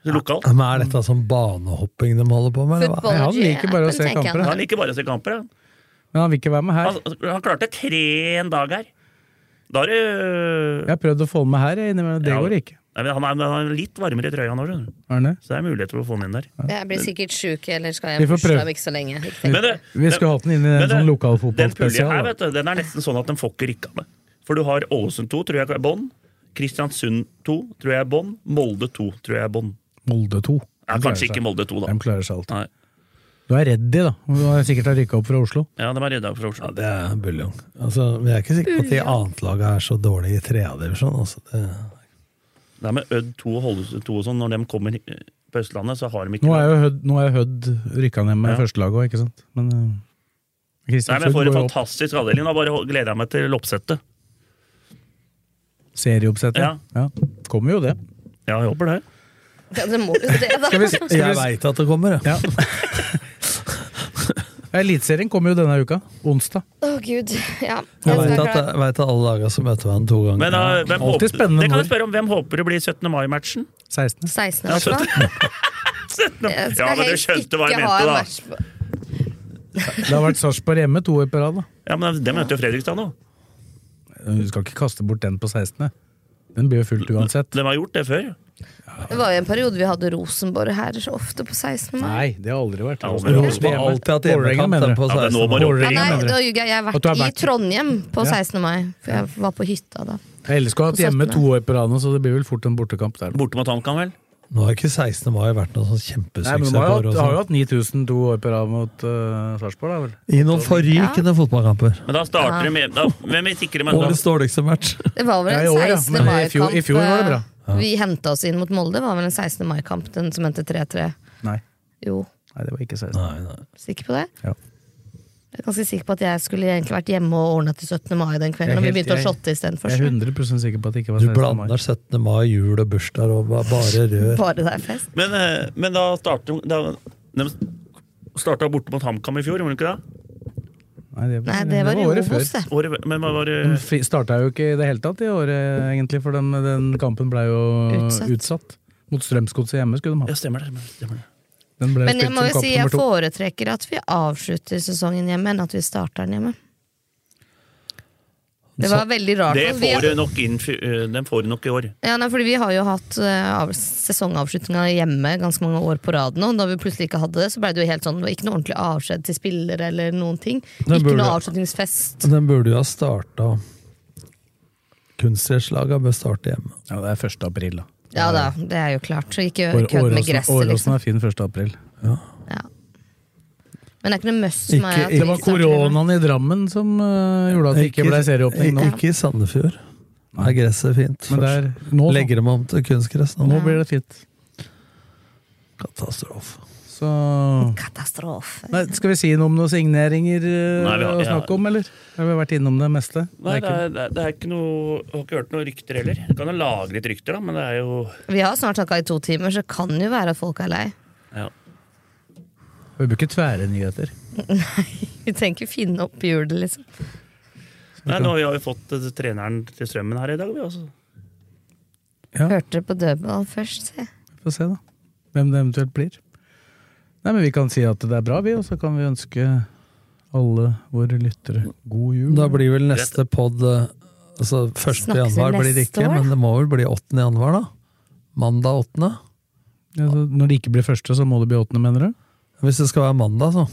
Lokalt. Men er dette sånn banehopping de holder på med? Football, ja, han liker bare å se kamper. Han Han. liker bare å se kamper, han. Men han vil ikke være med her. Han, han klarte tre en dag her. Da har du Jeg har prøvd å få med her, det Ja. går ikke. Nei, men han, er, han er litt varmere i trøya nå, skjønner du. Er? Så det er mulighet for å få han inn der. Jeg blir sikkert sjuk eller skal jeg bursdag om ikke så lenge. Ikke. Men det, Vi skulle hatt den inn i en det- sånn lokal fotballspesial. her du, den er nesten sånn at den får ikke rykka med. For du har Ålesund 2, tror jeg er bånn. Kristiansund 2, tror jeg er bånn. Molde 2, tror jeg er bånn. Molde 2. Ja, kanskje ikke Molde 2, da. De klarer seg alltid. Nei. Du er redd de, da. Du har sikkert rykka opp fra Oslo. Ja, de er redda fra Oslo. Ja, det er buljong. Altså, vi er ikke sikre på at de annetlaget er så dårlige i tredjedivisjon. Altså. Det, Det er med Ødd 2 og Holde 2 og sånn, når de kommer eh, på Østlandet, så har de ikke Nå er jo Hødd, nå er Hødd rykka ned med Ja. førstelaget òg, ikke sant. Men uh, Nei, men Jeg får en fantastisk avdeling. Nå bare gleder jeg meg til oppsettet. Serieoppsettet. Ja. Ja. Kommer jo det. Ja, jeg håper det. Ja, det må jo det, da. Skal vi, skal vi, jeg veit at det kommer, jeg. Ja. Eliteserien kommer jo denne uka. Onsdag. Å, gud. Ja. Jeg Jeg veit at, vet at alle dager som møter hverandre to ganger. Men uh, hvem Alltid håper, spennende det kan jeg spørre om. Hvem håper det blir 17. mai-matchen? 16. 16. Ja, i hvert fall. 17. Ja, men du skjønte hva jeg mente, da. Det har vært Sarpsborg hjemme to år på rad. Ja, men Det møter jo Fredrikstad nå. Du skal ikke kaste bort den på 16. Den blir jo fullt uansett. De har gjort det før. Det var jo en periode vi hadde Rosenborg her så ofte på 16. mai. Nei, det har aldri vært. Rosenborg har alltid hatt Vålerenga, hjemmekamp mener du? på Ja, 16. nå må mai. nei, mener da ljuger jeg. Jeg har vært i Trondheim på 16. mai, for jeg var på hytta da. LSK har hatt hjemme to år på rad så det blir vel fort en bortekamp der. Borte mot HamKam, vel? Nå har ikke 16. mai vært noen sånn Nei, men kjempesuksess De har, jo hatt- har jo hatt 9000 to år på rad mot uh, Sarpsborg, da vel. I noen forrykende fotballkamper. Men da starter de med da, Hvem er sikre med? Årets dårligste match. Det var vel en i år, ja. 16. Men i fjor- mai-kamp. i fjor var det bra. Eh, Vi henta oss inn mot Molde. Det var vel en 16. mai-kamp, den som endte 3-3. Nei. Jo, Nei, det var ikke 16. Nei, nei. sikker på det? Ja. Jeg er ganske sikker på at jeg skulle egentlig vært hjemme og ordna til 17. mai den kvelden. Helt, Og vi begynte begynte å jeg- shotte istedenfor. Jeg er 100 sikker på at det ikke var Du 16. mai. blander 17. mai, jul og bursdag og bare rør. Bare det er fest. Men, eh, men da starta De starta borte mot HamKam i fjor, gjorde de ikke det? Nei, det var, Nei, det var i året før. det. Året, men hva var det De starta jo ikke i det hele tatt i året, egentlig, for den, den kampen ble jo Utsatt. utsatt. Mot Strømsgodset hjemme skulle de ha. Ja, stemmer det. Stemmer det. Men jeg må jo si jeg foretrekker at vi avslutter sesongen hjemme, enn at vi starter den hjemme. Det var veldig rart. Det vi- får du nok inn eh, Den får du nok i år. Ja, nei, fordi Vi har jo hatt uh, sesongavslutninga hjemme ganske mange år på rad nå. Da vi plutselig ikke hadde det, så ble det jo helt sånn, det var ikke noe ordentlig avskjed til spillere eller noen ting. Den Ikke burde- noe avslutningsfest. Den burde jo ha starta Kunstgresslaga bør starte hjemme. Ja, det er 1. april, da. Ja da, det er jo klart. Så ikke kødd med gresset, Åråsen liksom. er fin 1. april. Ja. Men det er ikke noe must som er at det Det var koronaen i Drammen som uh, gjorde at det ikke ble serieåpning nå. Ikke i Sandefjord. Der er gresset fint. Men der, er, nå, da. Legger dem om til kunstgress nå. nå blir det fint. Katastrofe. Så Katastrofe. Nei, Skal vi si noe om noen signeringer uh, Nei, vi har- å snakke om, eller? Har vi vært innom det meste? Nei, Det er er, det er- det er ikke noe Jeg har ikke hørt noen rykter heller. Jeg kan jo lage litt rykter, da, men det er jo Vi har snart snakka i to timer, så det kan jo være at folk er lei. ja. Vi bruker tvære nyheter. Nei, Vi trenger ikke finne opp hjulet, liksom. Nei, nå har vi fått eh, treneren til Strømmen her i dag, vi også. Ja. Hørte det på dødball først, se. Vi får se, da. Hvem det eventuelt blir. Nei, men Vi kan si at det er bra, vi, og så kan vi ønske alle våre lyttere god jul. Da blir vel neste pod eh, altså 1. Snakker januar blir det ikke, år? men det må vel bli 8. januar, da? Mandag 8. ja, så Når det ikke blir første, så må det bli åttende, mener du? Hvis det skal være mandag, så.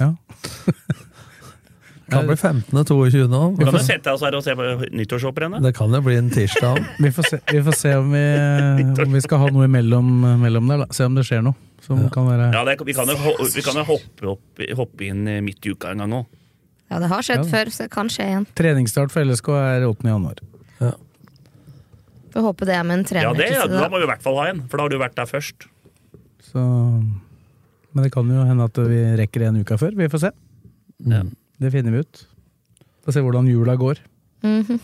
Ja. Kan bli 15. 22. nå. Vi kan jo sette oss her og se på nyttårshopprennet. Det kan jo bli en tirsdag. Vi får se, vi får se om, vi, om vi skal ha noe imellom mellom der. Da. Se om det skjer noe som kan være Ja, det, vi kan jo, vi kan jo hoppe, opp, hoppe inn midt i uka en gang òg. Ja, det har skjedd Ja. før, så det kan skje igjen. Treningsstart for LSK er 8. januar. Får håpe det er med en Ja, det, ja, da må vi i hvert fall ha en, for da har du vært der først. Så, men det kan jo hende at vi rekker en uke før. Vi får se. Ja. Det finner vi ut. Får se hvordan jula går. Mhm.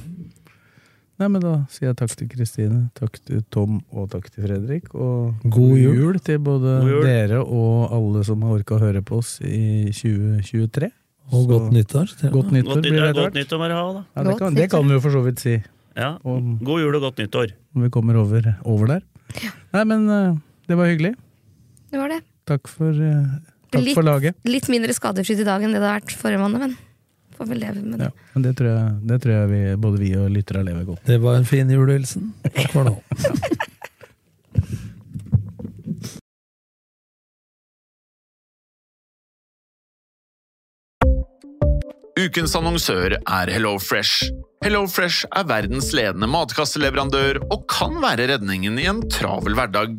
Nei, men Da sier jeg takk til Kristine, takk til Tom og takk til Fredrik. Og God jul. til både jul. dere og alle som har orka å høre på oss i 2023. Og Så- godt nyttår. Godt nyttår Godt, blir det godt nyttår må dere ha, da. Ja, det, kan, det kan vi jo for så vidt si, Ja. om, God jul og godt nyttår. om vi kommer over, over der. Nei, men eh, det var hyggelig. Det var det. Takk for, eh, takk Litt- for laget. Litt mindre skadefritt i dag enn det det har vært forrige mandag, men får vel leve med det. Ja, men det tror jeg, det tror jeg vi, både vi og lyttere lever godt Det var en fin julehilsen. Takk for nå. Ukens annonsør er HelloFresh. HelloFresh er verdens ledende matkasseleverandør og kan være redningen i en travel hverdag.